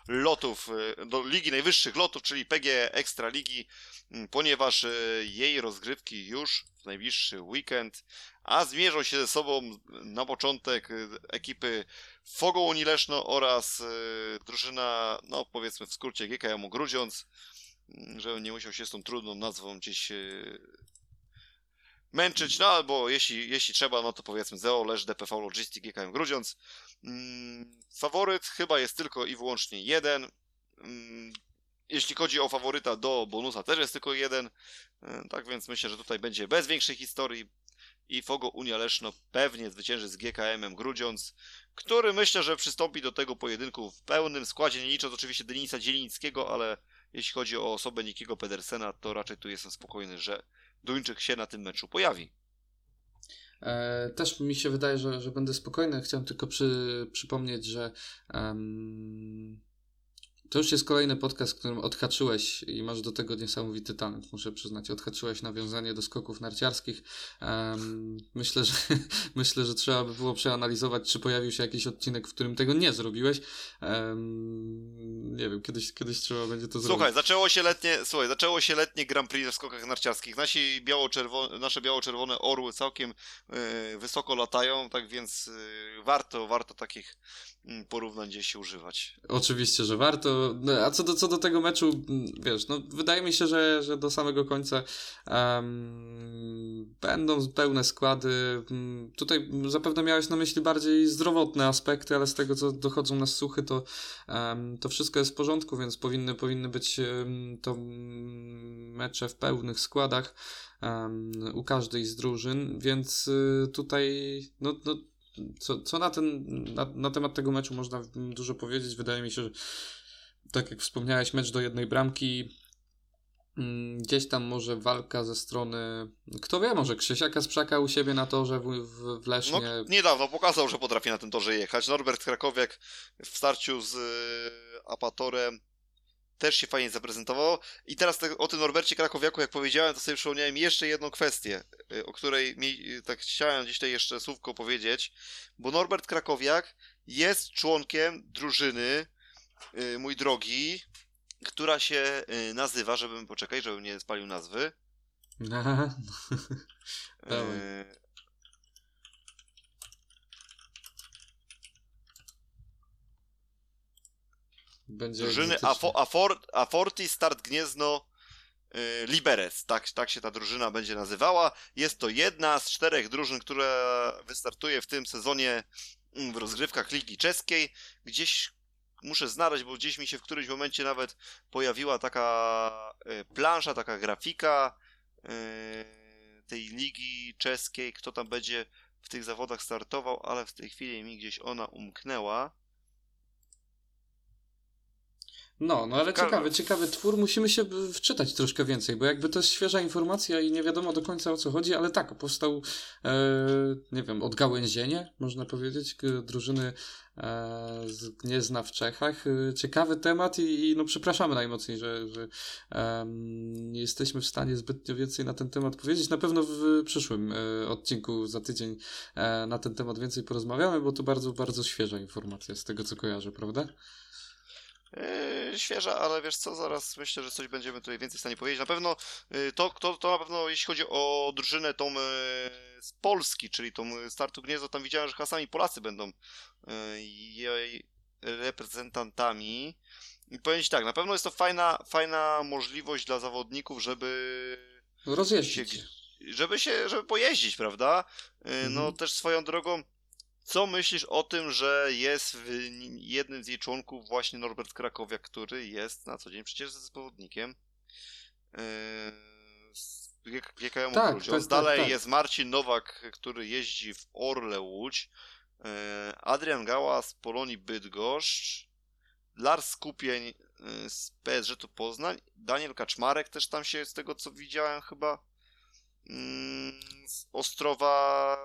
yy, lotów, yy, do ligi najwyższych lotów, czyli PG Ekstra Ligi, yy, ponieważ yy, jej rozgrywki już w najbliższy weekend, a zmierzą się ze sobą na początek yy, ekipy Fogo Unileszno oraz yy, drużyna, no powiedzmy w skrócie GKM Grudziądz, mm, żeby nie musiał się z tą trudną nazwą gdzieś yy, męczyć, no albo jeśli, jeśli trzeba, no to powiedzmy ZEO, Lesz, DPV Logistic, GKM Grudziądz. Yy, faworyt chyba jest tylko i wyłącznie jeden. Mm, jeśli chodzi o faworyta do bonusa, też jest tylko jeden. Y, tak więc myślę, że tutaj będzie bez większej historii i Fogo Unia Leszno pewnie zwycięży z GKM-em Grudziądz, który myślę, że przystąpi do tego pojedynku w pełnym składzie, nie licząc oczywiście Denisa Zielińskiego, ale jeśli chodzi o osobę Nikiego Pedersena, to raczej tu jestem spokojny, że Duńczyk się na tym meczu pojawi. E, też mi się wydaje, że, że będę spokojny. Chciałem tylko przy, przypomnieć, że um, to już jest kolejny podcast, w którym odhaczyłeś i masz do tego niesamowity talent, muszę przyznać. Odhaczyłeś nawiązanie do skoków narciarskich. Um, myślę, że, <laughs> myślę, że trzeba by było przeanalizować, czy pojawił się jakiś odcinek, w którym tego nie zrobiłeś. Um, nie wiem, kiedyś, kiedyś trzeba będzie to słuchaj, zrobić. Słuchaj, zaczęło się letnie, słuchaj, zaczęło się letnie Grand Prix w skokach narciarskich. Nasi biało-czerwone, nasze biało-czerwone orły całkiem y, wysoko latają, tak więc y, warto, warto takich porównań gdzieś się używać. Oczywiście, że warto no, a co do, co do tego meczu, wiesz, no wydaje mi się, że, że do samego końca um, będą pełne składy. Tutaj zapewne miałeś na myśli bardziej zdrowotne aspekty, ale z tego co dochodzą nas słuchy, to, um, to wszystko jest w porządku, więc powinny, powinny być um, to mecze w pełnych składach u każdej z drużyn, więc y, tutaj no, no co, co na, ten, na, na temat tego meczu można dużo powiedzieć. Wydaje mi się, że tak jak wspomniałeś, mecz do jednej bramki. Mm, gdzieś tam może walka ze strony. Kto wie, może Krzysia Kasprzaka u siebie na torze w, w, w Lesznie. No, niedawno pokazał, że potrafi na tym torze jechać. Norbert Krakowiak w starciu z y, Apatorem też się fajnie zaprezentował. I teraz te, o tym Norbercie Krakowiaku, jak powiedziałem, to sobie przypomniałem jeszcze jedną kwestię, y, o której mi, y, tak chciałem tutaj jeszcze słówko powiedzieć, bo Norbert Krakowiak jest członkiem drużyny Y, mój drogi, która się nazywa, żebym poczekaj, żebym nie spalił nazwy. <laughs> Będzie drużyny Afo, Afor, Aforti Start Gniezno Liberec. Tak, tak się ta drużyna będzie nazywała. Jest to jedna z czterech drużyn, która wystartuje w tym sezonie mm, w rozgrywkach Ligi Czeskiej. Gdzieś muszę znaleźć, bo gdzieś mi się w którymś momencie nawet pojawiła taka e, plansza, taka grafika e, tej ligi czeskiej, kto tam będzie w tych zawodach startował, ale w tej chwili mi gdzieś ona umknęła. No, no ale ciekawy, ciekawy twór. Musimy się wczytać troszkę więcej, bo jakby to jest świeża informacja i nie wiadomo do końca o co chodzi, ale tak, powstał, e, nie wiem, odgałęzienie, można powiedzieć, drużyny e, z Gniezna w Czechach. E, ciekawy temat i, i no przepraszamy najmocniej, że, że e, nie jesteśmy w stanie zbytnio więcej na ten temat powiedzieć. Na pewno w przyszłym e, odcinku za tydzień e, na ten temat więcej porozmawiamy, bo to bardzo, bardzo świeża informacja z tego, co kojarzę, prawda? Yy, świeża, ale wiesz co, zaraz myślę, że coś będziemy tutaj więcej w stanie powiedzieć. Na pewno yy, to, to, to na pewno jeśli chodzi o drużynę tą yy, z Polski, czyli tą Startu Gniezdo, tam widziałem, że czasami Polacy będą jej reprezentantami. I powiem Ci tak, na pewno jest to fajna, fajna możliwość dla zawodników, żeby rozjeździć się, żeby się, żeby pojeździć, prawda? No mhm. też swoją drogą co myślisz o tym, że jest jednym z jej członków właśnie Norbert Krakowiak, który jest na co dzień przecież zawodnikiem yy, GKM tak, Łódź. Tak, dalej tak, tak. jest Marcin Nowak, który jeździ w Orle Łódź, yy, Adrian Gała z Polonii Bydgoszcz, Lars Kupień yy, z PSG to Poznań, Daniel Kaczmarek też tam się z tego co widziałem chyba yy, z Ostrowa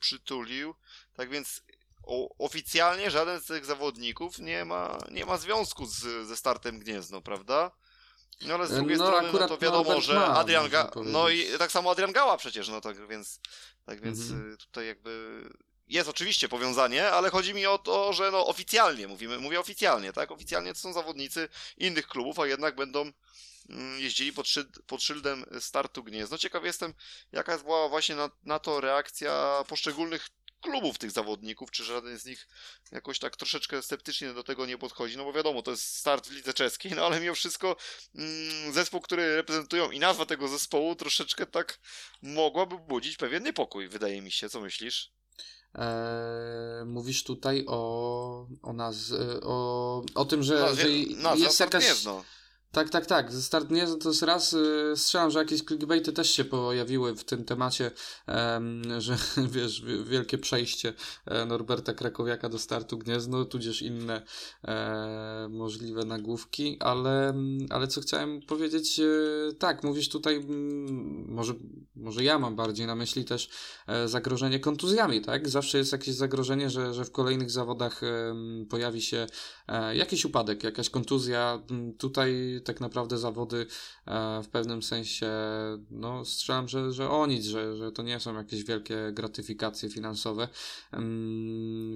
przytulił. Tak więc o, oficjalnie żaden z tych zawodników nie ma, nie ma związku z, ze startem Gniezno, prawda? No ale z drugiej no, strony no to wiadomo, że ma, Adrian Ga- No i tak samo Adrian Gała przecież, no tak więc tak więc mhm. Y, tutaj jakby jest oczywiście powiązanie, ale chodzi mi o to, że no oficjalnie mówimy, mówię oficjalnie, tak? Oficjalnie to są zawodnicy innych klubów, a jednak będą jeździli pod, szyld, pod szyldem startu Gniezno. Ciekaw jestem, jaka była właśnie na, na to reakcja poszczególnych klubów tych zawodników, czy żaden z nich jakoś tak troszeczkę sceptycznie do tego nie podchodzi, no bo wiadomo, to jest start w lidze czeskiej, no ale mimo wszystko mm, zespół, który reprezentują i nazwa tego zespołu troszeczkę tak mogłaby budzić pewien niepokój, wydaje mi się, co myślisz? Eee, mówisz tutaj o, o nas, o, o tym, że, nazwie, że jest jakaś... Gniezno. Tak, tak, tak. Start nie, to jest raz, yy, strzelam, że jakieś clickbaity też się pojawiły w tym temacie, że <laughs> wiesz, wielkie przejście e, Norberta Krakowiaka do startu Gniezno, tudzież inne e, możliwe nagłówki, ale, ale co chciałem powiedzieć, e, tak, mówisz tutaj, może, może ja mam bardziej na myśli też zagrożenie kontuzjami, tak? Zawsze jest jakieś zagrożenie, że, że w kolejnych zawodach pojawi się jakiś upadek, jakaś kontuzja. Tutaj tak naprawdę zawody e, w pewnym sensie, no strzelam, że, że o nic, że, że to nie są jakieś wielkie gratyfikacje finansowe,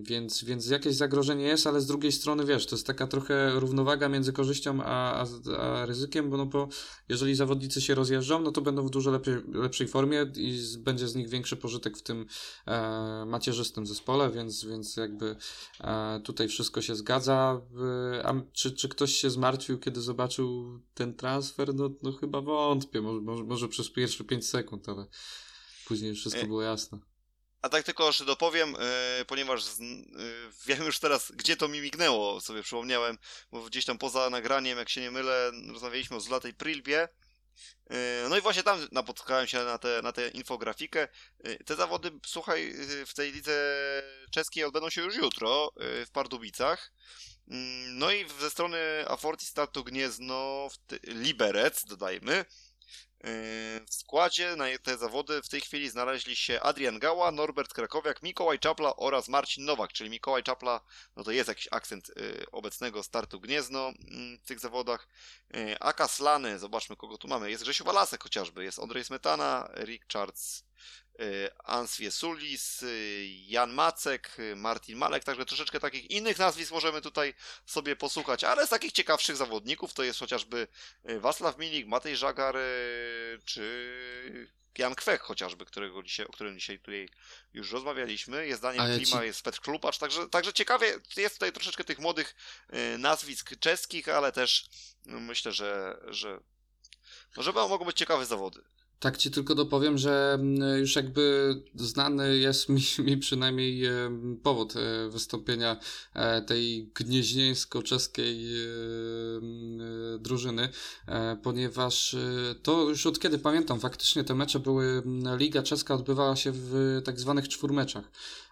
więc, więc jakieś zagrożenie jest, ale z drugiej strony, wiesz, to jest taka trochę równowaga między korzyścią a, a, a ryzykiem, bo no bo jeżeli zawodnicy się rozjeżdżą, no to będą w dużo lepszej, lepszej formie i będzie z nich większy pożytek w tym e, macierzystym zespole, więc, więc jakby e, tutaj wszystko się zgadza. E, a czy, czy ktoś się zmartwił, kiedy zobaczył ten transfer, no, no chyba wątpię, może, może, przez pierwsze 5 sekund, ale później wszystko e, było jasne. A tak tylko jeszcze dopowiem, yy, ponieważ z, yy, wiem już teraz, gdzie to mi mignęło, sobie przypomniałem, bo gdzieś tam poza nagraniem, jak się nie mylę, rozmawialiśmy o Zlatej Prilbie. Yy, no i właśnie tam napotkałem się na tę na te infografikę. Te zawody, słuchaj, w tej lidze czeskiej odbędą się już jutro w Pardubicach. Mm, no i ze strony Aforti startu Gniezno, Liberec, dodajmy, yy, w składzie na te zawody w tej chwili znaleźli się Adrian Gała, Norbert Krakowiak, Mikołaj Czapla oraz Marcin Nowak, czyli Mikołaj Czapla, no to jest jakiś akcent yy, obecnego startu Gniezno yy, w tych zawodach. Aka Slany, zobaczmy kogo tu mamy, jest Grzesiu Walasek chociażby, jest Andrzej Smetana, Richards Answie Sulis, Jan Macek, Martin Malek, także troszeczkę takich innych nazwisk możemy tutaj sobie posłuchać, ale z takich ciekawszych zawodników to jest chociażby Wacław Milik, Matej Żagar, czy Jan Kwek chociażby, którego dzisiaj, o którym dzisiaj tutaj już rozmawialiśmy. Jest Daniel ja Klima, ci... jest Petr Klupacz, także, także ciekawie jest tutaj troszeczkę tych młodych nazwisk czeskich, ale też no, myślę, że, że, no, że mogą być ciekawe zawody. Tak ci tylko dopowiem, że mm, już jakby znany jest mi, <laughs> mi przynajmniej powód e, wystąpienia e, tej gnieźnieńsko-czeskiej e, mm, drużyny, ponieważ to już od kiedy pamiętam, faktycznie te mecze były, mm, Liga Czeska odbywała się w tak zwanych czwórmeczach.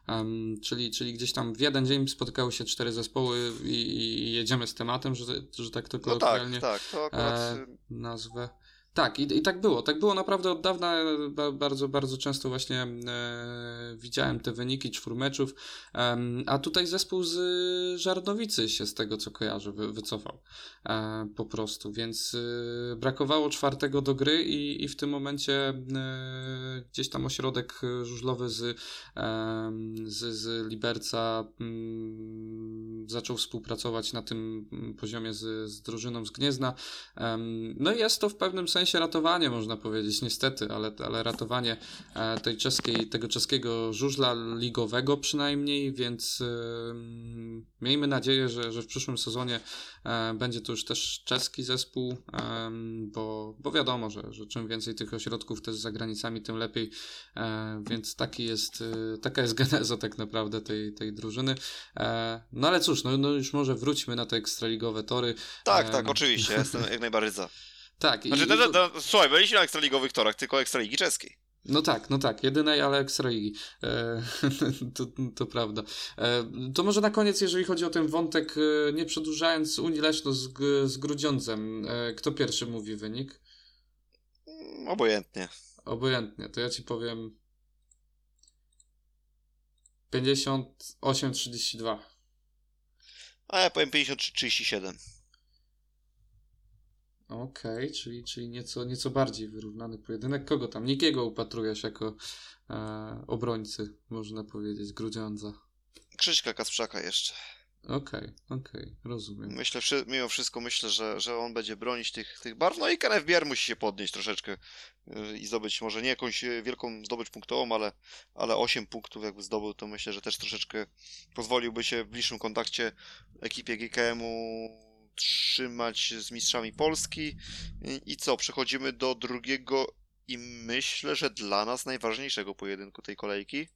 Um, czyli, czyli gdzieś tam w jeden dzień spotykały się cztery zespoły i, i jedziemy z tematem, że, że tak to kolokwialnie no tak, tak, to akurat... e, nazwę. Tak, i, i tak było. Tak było naprawdę od dawna. Bardzo, bardzo często właśnie e, widziałem te wyniki czwórmeczów. E, a tutaj zespół z Żarnowicy się z tego co kojarzę wy, wycofał. E, po prostu. Więc e, brakowało czwartego do gry i, i w tym momencie e, gdzieś tam ośrodek żużlowy z, z, z Liberca mm, zaczął współpracować na tym poziomie z, z drużyną z Gniezna. no i jest to w pewnym sensie sensie ratowanie, można powiedzieć, niestety, ale, ale ratowanie e, tej czeskiej, tego czeskiego żużla ligowego przynajmniej, więc yy, miejmy nadzieję, że, że w przyszłym sezonie e, będzie to już też czeski zespół, e, bo, bo wiadomo, że, że czym więcej tych ośrodków też za granicami, tym lepiej, e, więc taki jest, e, taka jest geneza tak naprawdę tej, tej drużyny. E, no ale cóż, no, no już może wróćmy na te ekstraligowe tory. Tak, tak, oczywiście, jestem jak najbardziej za. Tak. Znaczy, i, to, to, to, słuchaj, byliśmy na ekstraligowych torach, tylko ekstraligi czeskiej. No tak, no tak, jedynej, ale ekstraligi. E, <laughs> to, to prawda. E, to może na koniec, jeżeli chodzi o ten wątek, e, nie przedłużając, Unii Leszno z, z Grudziądzem. E, kto pierwszy mówi wynik? Mm, obojętnie. Obojętnie, to ja ci powiem 58-32. A ja powiem 53-37. Okej, okay, czyli, czyli nieco, nieco bardziej wyrównany pojedynek. Kogo tam? Nikiego upatrujesz jako e, obrońcy, można powiedzieć, Grudziądza? Krzyśka Kasprzaka jeszcze. Okej, okay, okej, okay, rozumiem. Myślę, mimo wszystko myślę, że, że on będzie bronić tych, tych barw. No i KNFBR musi się podnieść troszeczkę yy, i zdobyć może nie jakąś wielką zdobycz punktową, ale, ale 8 punktów jakby zdobył, to myślę, że też troszeczkę pozwoliłby się w bliższym kontakcie ekipie GKM-u trzymać z mistrzami Polski. I co, przechodzimy do drugiego i myślę, że dla nas najważniejszego pojedynku tej kolejki.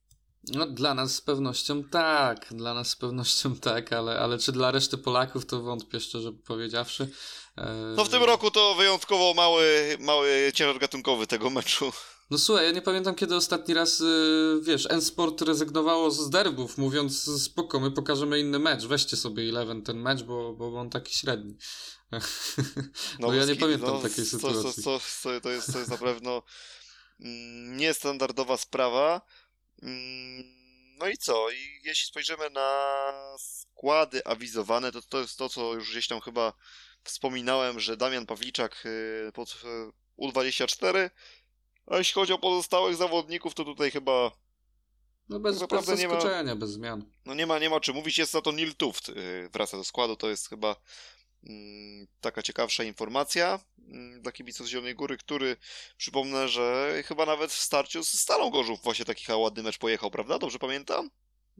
No, dla nas z pewnością tak, dla nas z pewnością tak, ale, ale czy dla reszty Polaków to wątpię, szczerze powiedziawszy. No w tym roku to wyjątkowo mały, mały ciężar gatunkowy tego meczu. No słuchaj, ja nie pamiętam kiedy ostatni raz, yy, wiesz, N-Sport rezygnowało z derbów, mówiąc spoko, my pokażemy inny mecz, weźcie sobie Eleven ten mecz, bo, bo on taki średni. <laughs> No, ja nie pamiętam no, takiej sytuacji. To, to, to, to, jest, to jest na pewno mm, niestandardowa sprawa. Mm, no i co? I jeśli spojrzymy na składy awizowane, to to jest to, co już gdzieś tam chyba wspominałem, że Damian Pawliczak y, pod y, U24 a jeśli chodzi o pozostałych zawodników, to tutaj chyba. No bez, bez zaskoczenia, nie ma, bez zmian. No nie ma, nie ma czy mówić, jest za to Nil Tuft yy, wraca do składu, to jest chyba yy, taka ciekawsza informacja yy, dla kibiców z Zielonej Góry, który przypomnę, że chyba nawet w starciu z Stalą Gorzów właśnie taki ładny mecz pojechał, prawda? Dobrze pamiętam?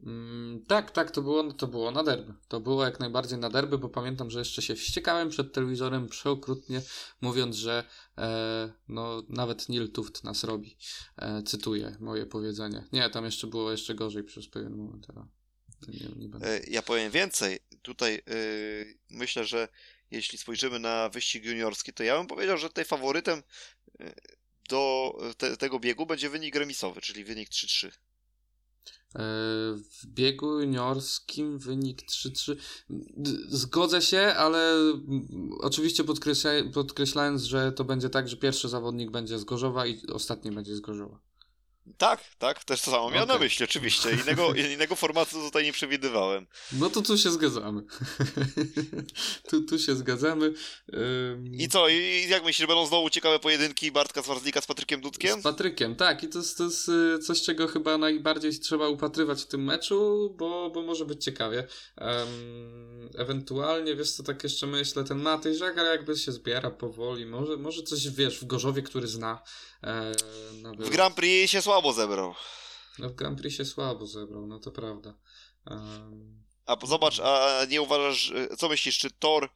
Mm, tak, tak, to było, to było na derby. To było jak najbardziej na derby, bo pamiętam, że jeszcze się wściekałem przed telewizorem przeokrutnie, mówiąc, że e, no, nawet Neil Tuft nas robi. E, cytuję moje powiedzenie. Nie, tam jeszcze było jeszcze gorzej przez pewien moment, ale nie, nie będę. E, ja powiem więcej. Tutaj e, myślę, że jeśli spojrzymy na wyścig juniorski, to ja bym powiedział, że tutaj faworytem e, do te, tego biegu będzie wynik remisowy, czyli wynik 3-3. E, w biegu juniorskim wynik 3-3. Zgodzę się, ale oczywiście podkreśla, podkreślając, że to będzie tak, że pierwszy zawodnik będzie z Gorzowa i ostatni będzie z Gorzowa. Tak, tak, też to samo miałem okay. na myśli, oczywiście. Innego, <laughs> innego formatu tutaj nie przewidywałem. No to tu się zgadzamy. <laughs> tu, tu się zgadzamy. I co, i jak myślisz, będą znowu ciekawe pojedynki Bartka Zwarzlika z Patrykiem Dudkiem? Z Patrykiem, tak. I to jest, to jest y, coś, czego chyba najbardziej trzeba upatrywać w tym meczu, bo, bo może być ciekawie. Um, ewentualnie, wiesz co, tak jeszcze myślę, ten Matej Żagar jakby się zbiera powoli, może, może coś, wiesz, w Gorzowie, który zna. E. W Grand Prix się słabo zebrał. No w Grand Prix się słabo zebrał, no to prawda. Um... A zobacz, a nie uważasz, co myślisz, czy Tor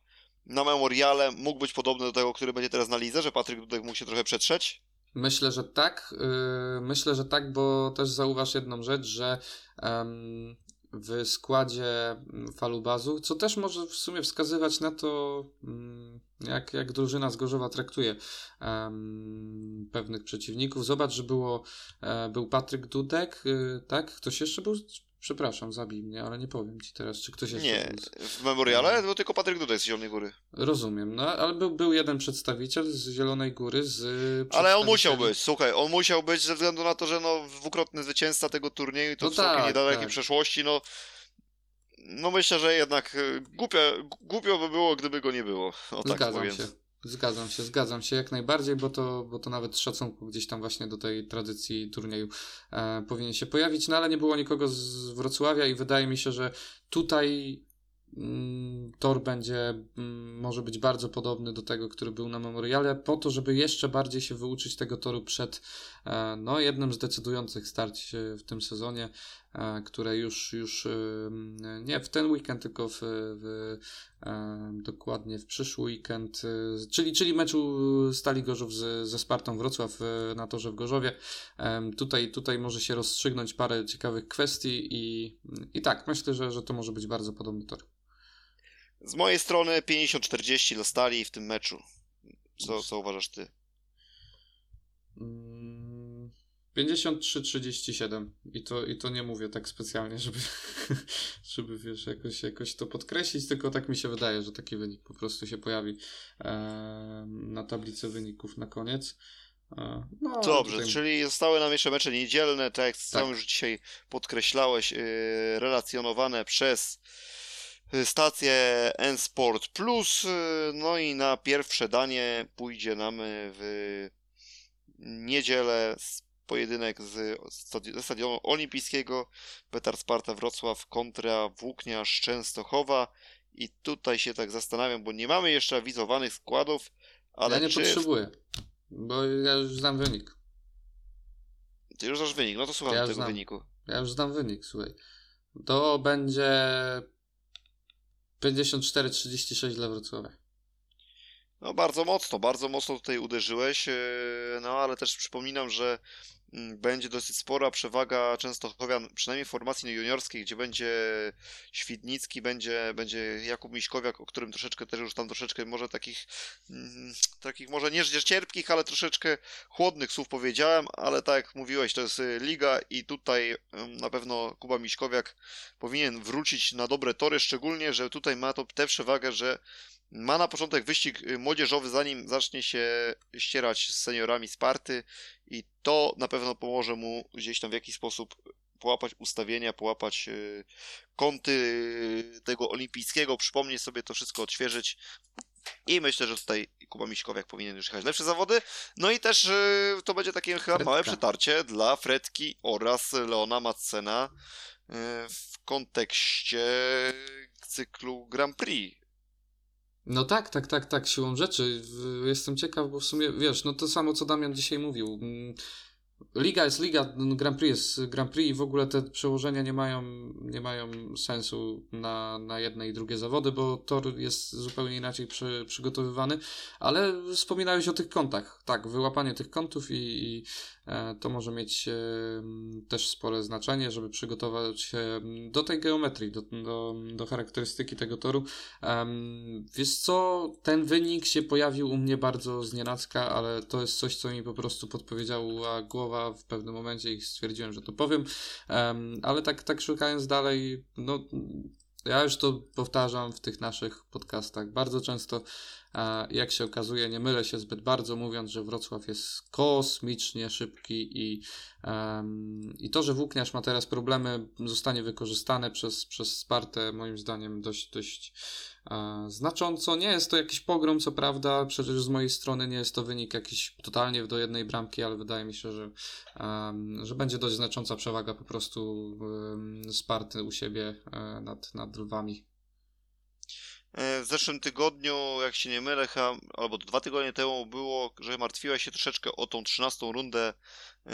na Memoriale mógł być podobny do tego, który będzie teraz na lidze, że Patryk Dudek mógł się trochę przetrzeć? Myślę, że tak. Yy, myślę, że tak, bo też zauważ jedną rzecz, że um, w składzie falubazu, co też może w sumie wskazywać na to, um, jak, jak drużyna z Gorzowa traktuje um, pewnych przeciwników. Zobacz, że było, e, był Patryk Dudek, y, tak? Ktoś jeszcze był? Przepraszam, zabij mnie, ale nie powiem ci teraz, czy ktoś jeszcze Nie, w memoriale był tylko Patryk Dudek z Zielonej Góry. Rozumiem, no ale był, był jeden przedstawiciel z Zielonej Góry, z Ale on musiał być, słuchaj, on musiał być ze względu na to, że no dwukrotny zwycięzca tego turnieju i to No w tak, niedalekiej tak. przeszłości, no no myślę, że jednak e, głupio, głupio by było, gdyby go nie było. O tak Zgadzam powiem. się. Zgadzam się, zgadzam się jak najbardziej, bo to, bo to nawet szacunku gdzieś tam właśnie do tej tradycji turnieju e, powinien się pojawić, no ale nie było nikogo z Wrocławia i wydaje mi się, że tutaj mm, tor będzie, mm, może być bardzo podobny do tego, który był na memoriale, po to, żeby jeszcze bardziej się wyuczyć tego toru przed e, no, jednym z decydujących starć w tym sezonie, które już, już e, nie w ten weekend, tylko w, w e, dokładnie w przyszły weekend, e, czyli, czyli meczu Stali Gorzów z, ze Spartą Wrocław e, na torze w Gorzowie. Tutaj, tutaj może się rozstrzygnąć parę ciekawych kwestii i, i tak, myślę, że, że to może być bardzo podobny tor. Z mojej strony 50-40 dla Stali w tym meczu. Co, co uważasz ty? Mm, 53-37 I to, i to nie mówię tak specjalnie, żeby, <laughs> żeby wiesz, jakoś, jakoś to podkreślić, tylko tak mi się wydaje, że taki wynik po prostu się pojawi em, na tablicy wyników na koniec. E, No, Dobrze, tutaj- czyli zostały nam jeszcze mecze niedzielne, tak jak sam Tak. już dzisiaj podkreślałeś, yy, relacjonowane przez yy, stację N-Sport Plus. Yy, no i na pierwsze danie pójdzie nam w niedzielę z pojedynek z, ze stadionu olimpijskiego Petar Sparta Wrocław kontra Włókniarz Częstochowa. I tutaj się tak zastanawiam, bo nie mamy jeszcze awizowanych składów, ale ja nie czy potrzebuję, bo ja już znam wynik. Ty już znasz wynik, no to słucham Ja tego znam. wyniku. Ja już znam wynik, słuchaj. To będzie 54-36 dla Wrocławia. No bardzo mocno, bardzo mocno tutaj uderzyłeś, yy, no ale też przypominam, że mm, będzie dosyć spora przewaga Częstochowian, przynajmniej w formacji juniorskiej, gdzie będzie Świdnicki, będzie, będzie Jakub Miśkowiak, o którym troszeczkę też już tam troszeczkę może takich, mm, takich może nie cierpkich, ale troszeczkę chłodnych słów powiedziałem, ale tak jak mówiłeś, to jest y, liga i tutaj na pewno Kuba Miśkowiak powinien wrócić na dobre tory, szczególnie, że tutaj ma to tę przewagę, że ma na początek wyścig y, młodzieżowy, zanim zacznie się ścierać z seniorami Sparty i to na pewno pomoże mu gdzieś tam w jakiś sposób połapać ustawienia, połapać y, kąty y, tego olimpijskiego, przypomnieć sobie to wszystko, odświeżyć i myślę, że tutaj Kuba Miśkowiak powinien już jechać lepsze zawody. No i też to będzie takie chyba Fredka. małe przetarcie dla Fredki oraz Leona Madsena w kontekście cyklu Grand Prix. No tak, tak, tak, tak, siłą rzeczy. Jestem ciekaw, bo w sumie, wiesz, no to samo, co Damian dzisiaj mówił. Mm, Liga jest liga, no Grand Prix jest Grand Prix i w ogóle te przełożenia nie mają, nie mają sensu na, na jedne i drugie zawody, bo tor jest zupełnie inaczej przy, przygotowywany, ale wspominałeś o tych kątach. Tak, wyłapanie tych kątów i, i to może mieć e, też spore znaczenie, żeby przygotować się do tej geometrii, do, do, do charakterystyki tego toru. Wiesz co, ten wynik się pojawił u mnie bardzo znienacka, ale to jest coś, co mi po prostu podpowiedziała głowa w pewnym momencie i stwierdziłem, że to powiem. Em, ale tak, tak szukając dalej, no ja już to powtarzam w tych naszych podcastach bardzo często. Jak się okazuje, nie mylę się zbyt bardzo, mówiąc, że Wrocław jest kosmicznie szybki i, i to, że Włókniarz ma teraz problemy, zostanie wykorzystane przez, przez Spartę, moim zdaniem, dość, dość e, znacząco. Nie jest to jakiś pogrom, co prawda, przecież z mojej strony nie jest to wynik jakiś totalnie do jednej bramki, ale wydaje mi się, że, że będzie dość znacząca przewaga po prostu Sparty u siebie e, nad, nad lwami. E, W zeszłym tygodniu, jak się nie mylę, albo dwa tygodnie temu było, że martwiła się troszeczkę o tą 13 rundę e,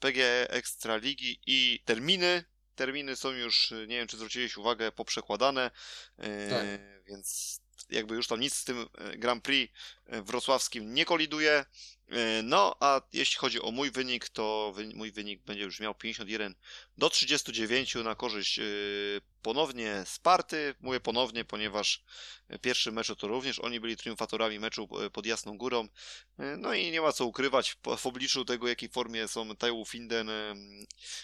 PGE Ekstraligi i terminy. Terminy są już, e, nie wiem czy zwróciłeś uwagę, poprzekładane, e, Tak. więc jakby już tam nic z tym e, Grand Prix wrocławskim nie koliduje. No, a jeśli chodzi o mój wynik, to mój wynik będzie już miał 51 do 39 na korzyść ponownie Sparty. Mówię ponownie, ponieważ pierwszy meczu to również oni byli triumfatorami meczu pod Jasną Górą. No i nie ma co ukrywać w obliczu tego, jakiej formie są Taiwu Finden,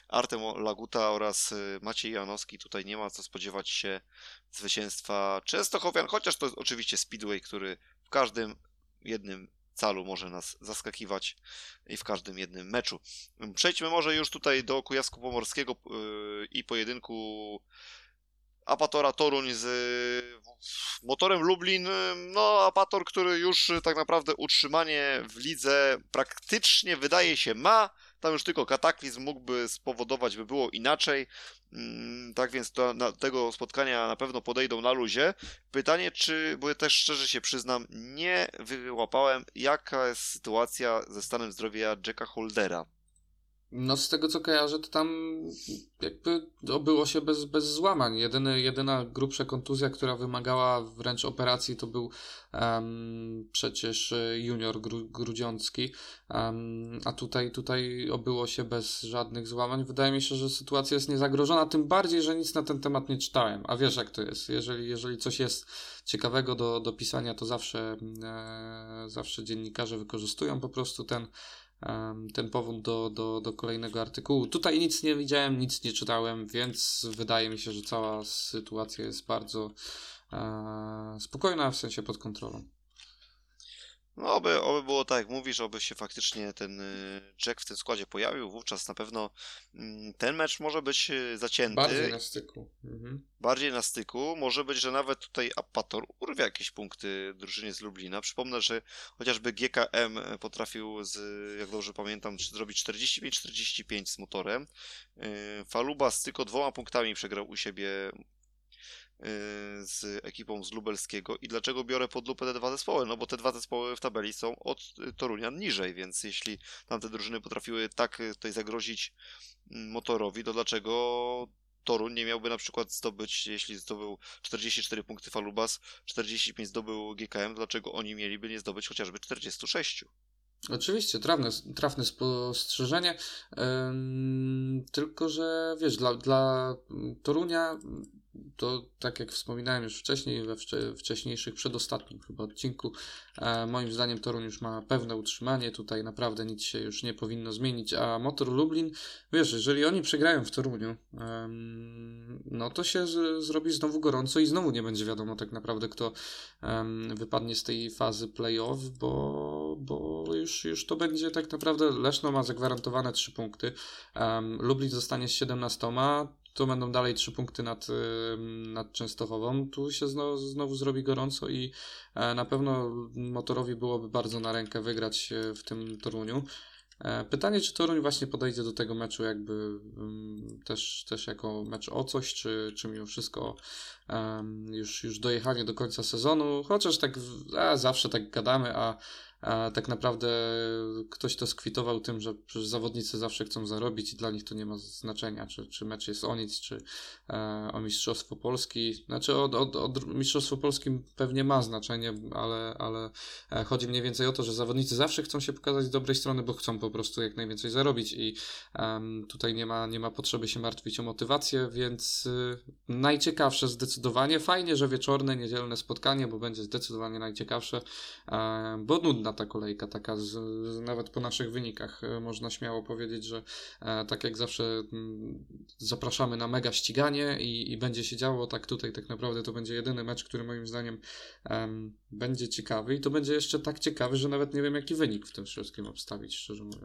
Artem Laguta oraz Maciej Janowski. Tutaj nie ma co spodziewać się zwycięstwa Częstochowian, chociaż to jest oczywiście Speedway, który w każdym jednym calu może nas zaskakiwać i w każdym jednym meczu. Przejdźmy może już tutaj do Kujawsku Pomorskiego yy, i pojedynku Apatora Toruń z motorem Lublin. No, Apator, który już tak naprawdę utrzymanie w lidze praktycznie wydaje się ma. Tam już tylko kataklizm mógłby spowodować, by było inaczej. Mm, tak więc do na, tego spotkania na pewno podejdą na luzie. Pytanie, czy, bo ja też szczerze się przyznam, nie wyłapałem, jaka jest sytuacja ze stanem zdrowia Jacka Holdera. No z tego co kojarzę, to tam jakby obyło się bez, bez złamań. Jedyny, jedyna grubsza kontuzja, która wymagała wręcz operacji, to był um, przecież junior gru, grudziącki. Um, a tutaj, tutaj obyło się bez żadnych złamań. Wydaje mi się, że sytuacja jest niezagrożona, tym bardziej, że nic na ten temat nie czytałem. A wiesz jak to jest. Jeżeli, jeżeli coś jest ciekawego do, do pisania, to zawsze, e, zawsze dziennikarze wykorzystują po prostu ten ten powód do, do, do kolejnego artykułu. Tutaj nic nie widziałem, nic nie czytałem, więc wydaje mi się, że cała sytuacja jest bardzo e, spokojna, w sensie pod kontrolą. No, oby, oby było tak jak mówisz, oby się faktycznie ten y, Jack w tym składzie pojawił. Wówczas na pewno mm, ten mecz może być y, zacięty. Bardziej na styku. Mhm. Bardziej na styku. Może być, że nawet tutaj Apator urwie jakieś punkty drużynie z Lublina. Przypomnę, że chociażby GKM potrafił, z, jak dobrze pamiętam, zrobić 45-45 z motorem. Y, Faluba z tylko dwoma punktami przegrał u siebie z ekipą z Lubelskiego i dlaczego biorę pod lupę te dwa zespoły? No bo te dwa zespoły w tabeli są od y, Torunia niżej, więc jeśli tamte drużyny potrafiły tak y, tutaj zagrozić mm, motorowi, to dlaczego Toruń nie miałby na przykład zdobyć, jeśli zdobył 44 punkty Falubas, 45 zdobył GKM, dlaczego oni mieliby nie zdobyć chociażby 46? Oczywiście, trafne, trafne spostrzeżenie. Ym, tylko, że wiesz, dla, dla Torunia to tak jak wspominałem już wcześniej, we wcześniejszych, przedostatnim chyba odcinku, e, moim zdaniem Toruń już ma pewne utrzymanie, tutaj naprawdę nic się już nie powinno zmienić, a Motor Lublin, wiesz, jeżeli oni przegrają w Toruniu, no to się z, zrobi znowu gorąco i znowu nie będzie wiadomo tak naprawdę, kto wypadnie z tej fazy playoff, bo, bo już, już to będzie tak naprawdę, Leszno ma zagwarantowane 3 punkty, Lublin zostanie z 17, to będą dalej trzy punkty nad, nad Częstochową. Tu się znowu, znowu zrobi gorąco i e, na pewno motorowi byłoby bardzo na rękę wygrać e, w tym Toruniu. E, pytanie, czy Toruń właśnie podejdzie do tego meczu jakby um, też, też jako mecz o coś, czy, czy mimo wszystko już, już dojechanie do końca sezonu, chociaż tak a, zawsze tak gadamy, a a tak naprawdę ktoś to skwitował tym, że zawodnicy zawsze chcą zarobić i dla nich to nie ma znaczenia, czy, czy mecz jest o nic, czy e, o Mistrzostwo Polski. Znaczy o, o, o Mistrzostwo Polski pewnie ma znaczenie, ale, ale e, chodzi mniej więcej o to, że zawodnicy zawsze chcą się pokazać z dobrej strony, bo chcą po prostu jak najwięcej zarobić i tutaj nie ma, nie ma potrzeby się martwić o motywację, więc y, najciekawsze zdecydowanie. Fajnie, że wieczorne, niedzielne spotkanie, bo będzie zdecydowanie najciekawsze, bo nudne ta kolejka, taka z, z, nawet po naszych wynikach. E, można śmiało powiedzieć, że e, tak jak zawsze zapraszamy na mega ściganie i, i, będzie się działo, tak tutaj tak naprawdę to będzie jedyny mecz, który moim zdaniem będzie ciekawy i to będzie jeszcze tak ciekawy, że nawet nie wiem jaki wynik w tym wszystkim obstawić, szczerze mówiąc.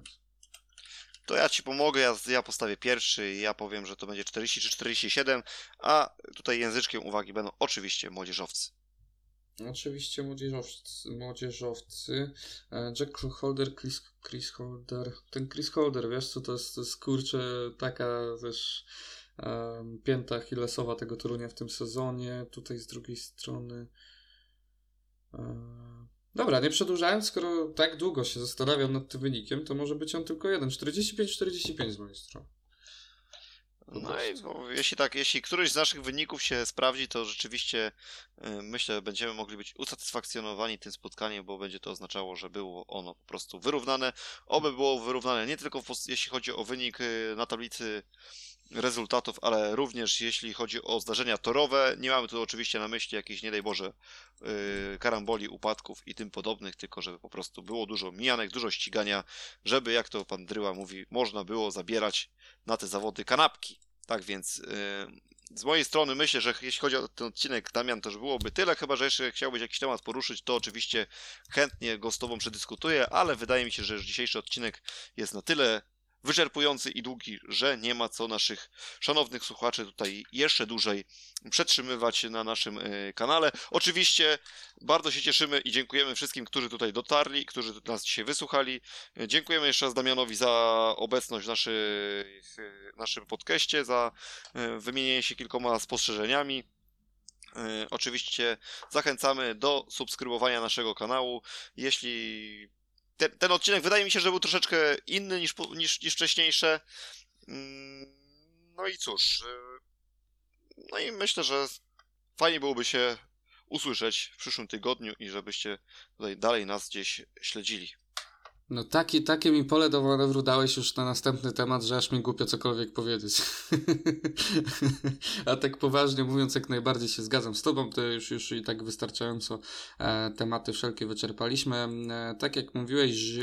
To ja ci pomogę, ja, ja postawię pierwszy i ja powiem, że to będzie 40 czy 47, a tutaj języczkiem uwagi będą oczywiście młodzieżowcy. Oczywiście młodzieżowcy, młodzieżowcy. E, Jack Holder, Chris, Chris Holder. Ten Chris Holder, wiesz co, to jest, to jest kurczę taka też um, pięta Achillesowa tego Torunia w tym sezonie. Tutaj z drugiej strony um, Dobra, nie przedłużając, skoro tak długo się zastanawiam nad tym wynikiem, to może być on tylko jeden. 45-45 z mojej strony. No i no, jeśli tak, jeśli któryś z naszych wyników się sprawdzi, to rzeczywiście y, myślę, będziemy mogli być usatysfakcjonowani tym spotkaniem, bo będzie to oznaczało, że było ono po prostu wyrównane. Oby było wyrównane nie tylko w, jeśli chodzi o wynik y, na tablicy rezultatów, ale również jeśli chodzi o zdarzenia torowe. Nie mamy tu oczywiście na myśli jakichś, nie daj Boże, y, karamboli, upadków i tym podobnych, tylko żeby po prostu było dużo mijanek, dużo ścigania, żeby, jak to pan Dryła mówi, można było zabierać na te zawody kanapki. Tak więc yy, z mojej strony myślę, że jeśli chodzi o ten odcinek, Damian, to już byłoby tyle, chyba że jeszcze chciałbyś jakiś temat poruszyć, to oczywiście chętnie go z tobą przedyskutuję, ale wydaje mi się, że już dzisiejszy odcinek jest na tyle wyczerpujący i długi, że nie ma co naszych szanownych słuchaczy tutaj jeszcze dłużej przetrzymywać na naszym y, kanale. Oczywiście bardzo się cieszymy i dziękujemy wszystkim, którzy tutaj dotarli, którzy nas dzisiaj wysłuchali. Dziękujemy jeszcze raz Damianowi za obecność w naszych, naszym podcaście, za y, wymienienie się kilkoma spostrzeżeniami. Y, Oczywiście zachęcamy do subskrybowania naszego kanału. Jeśli ten, ten odcinek wydaje mi się, że był troszeczkę inny niż, niż, niż wcześniejsze. Mm, No i cóż. y, No i myślę, że fajnie byłoby się usłyszeć w przyszłym tygodniu i żebyście tutaj dalej nas gdzieś śledzili. No taki, takie mi pole do manewru dałeś już na następny temat, że aż mi głupio cokolwiek powiedzieć. <laughs> A tak poważnie mówiąc, jak najbardziej się zgadzam z tobą, to już, już i tak wystarczająco e, tematy wszelkie wyczerpaliśmy. E, tak jak mówiłeś,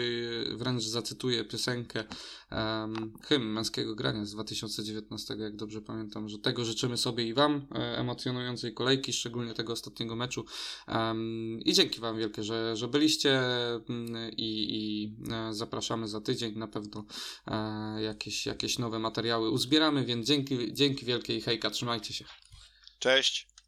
wręcz zacytuję piosenkę em, hymn męskiego grania z 2019, jak dobrze pamiętam, że tego życzymy sobie i wam, e, emocjonującej kolejki, szczególnie tego ostatniego meczu. Em, I dzięki wam wielkie, że, że byliście mm, i, i e, zapraszamy za tydzień. Na pewno e, jakieś, jakieś nowe materiały uzbieramy, więc dzięki, dzięki wielkie i hejka, trzymajcie się. Cześć!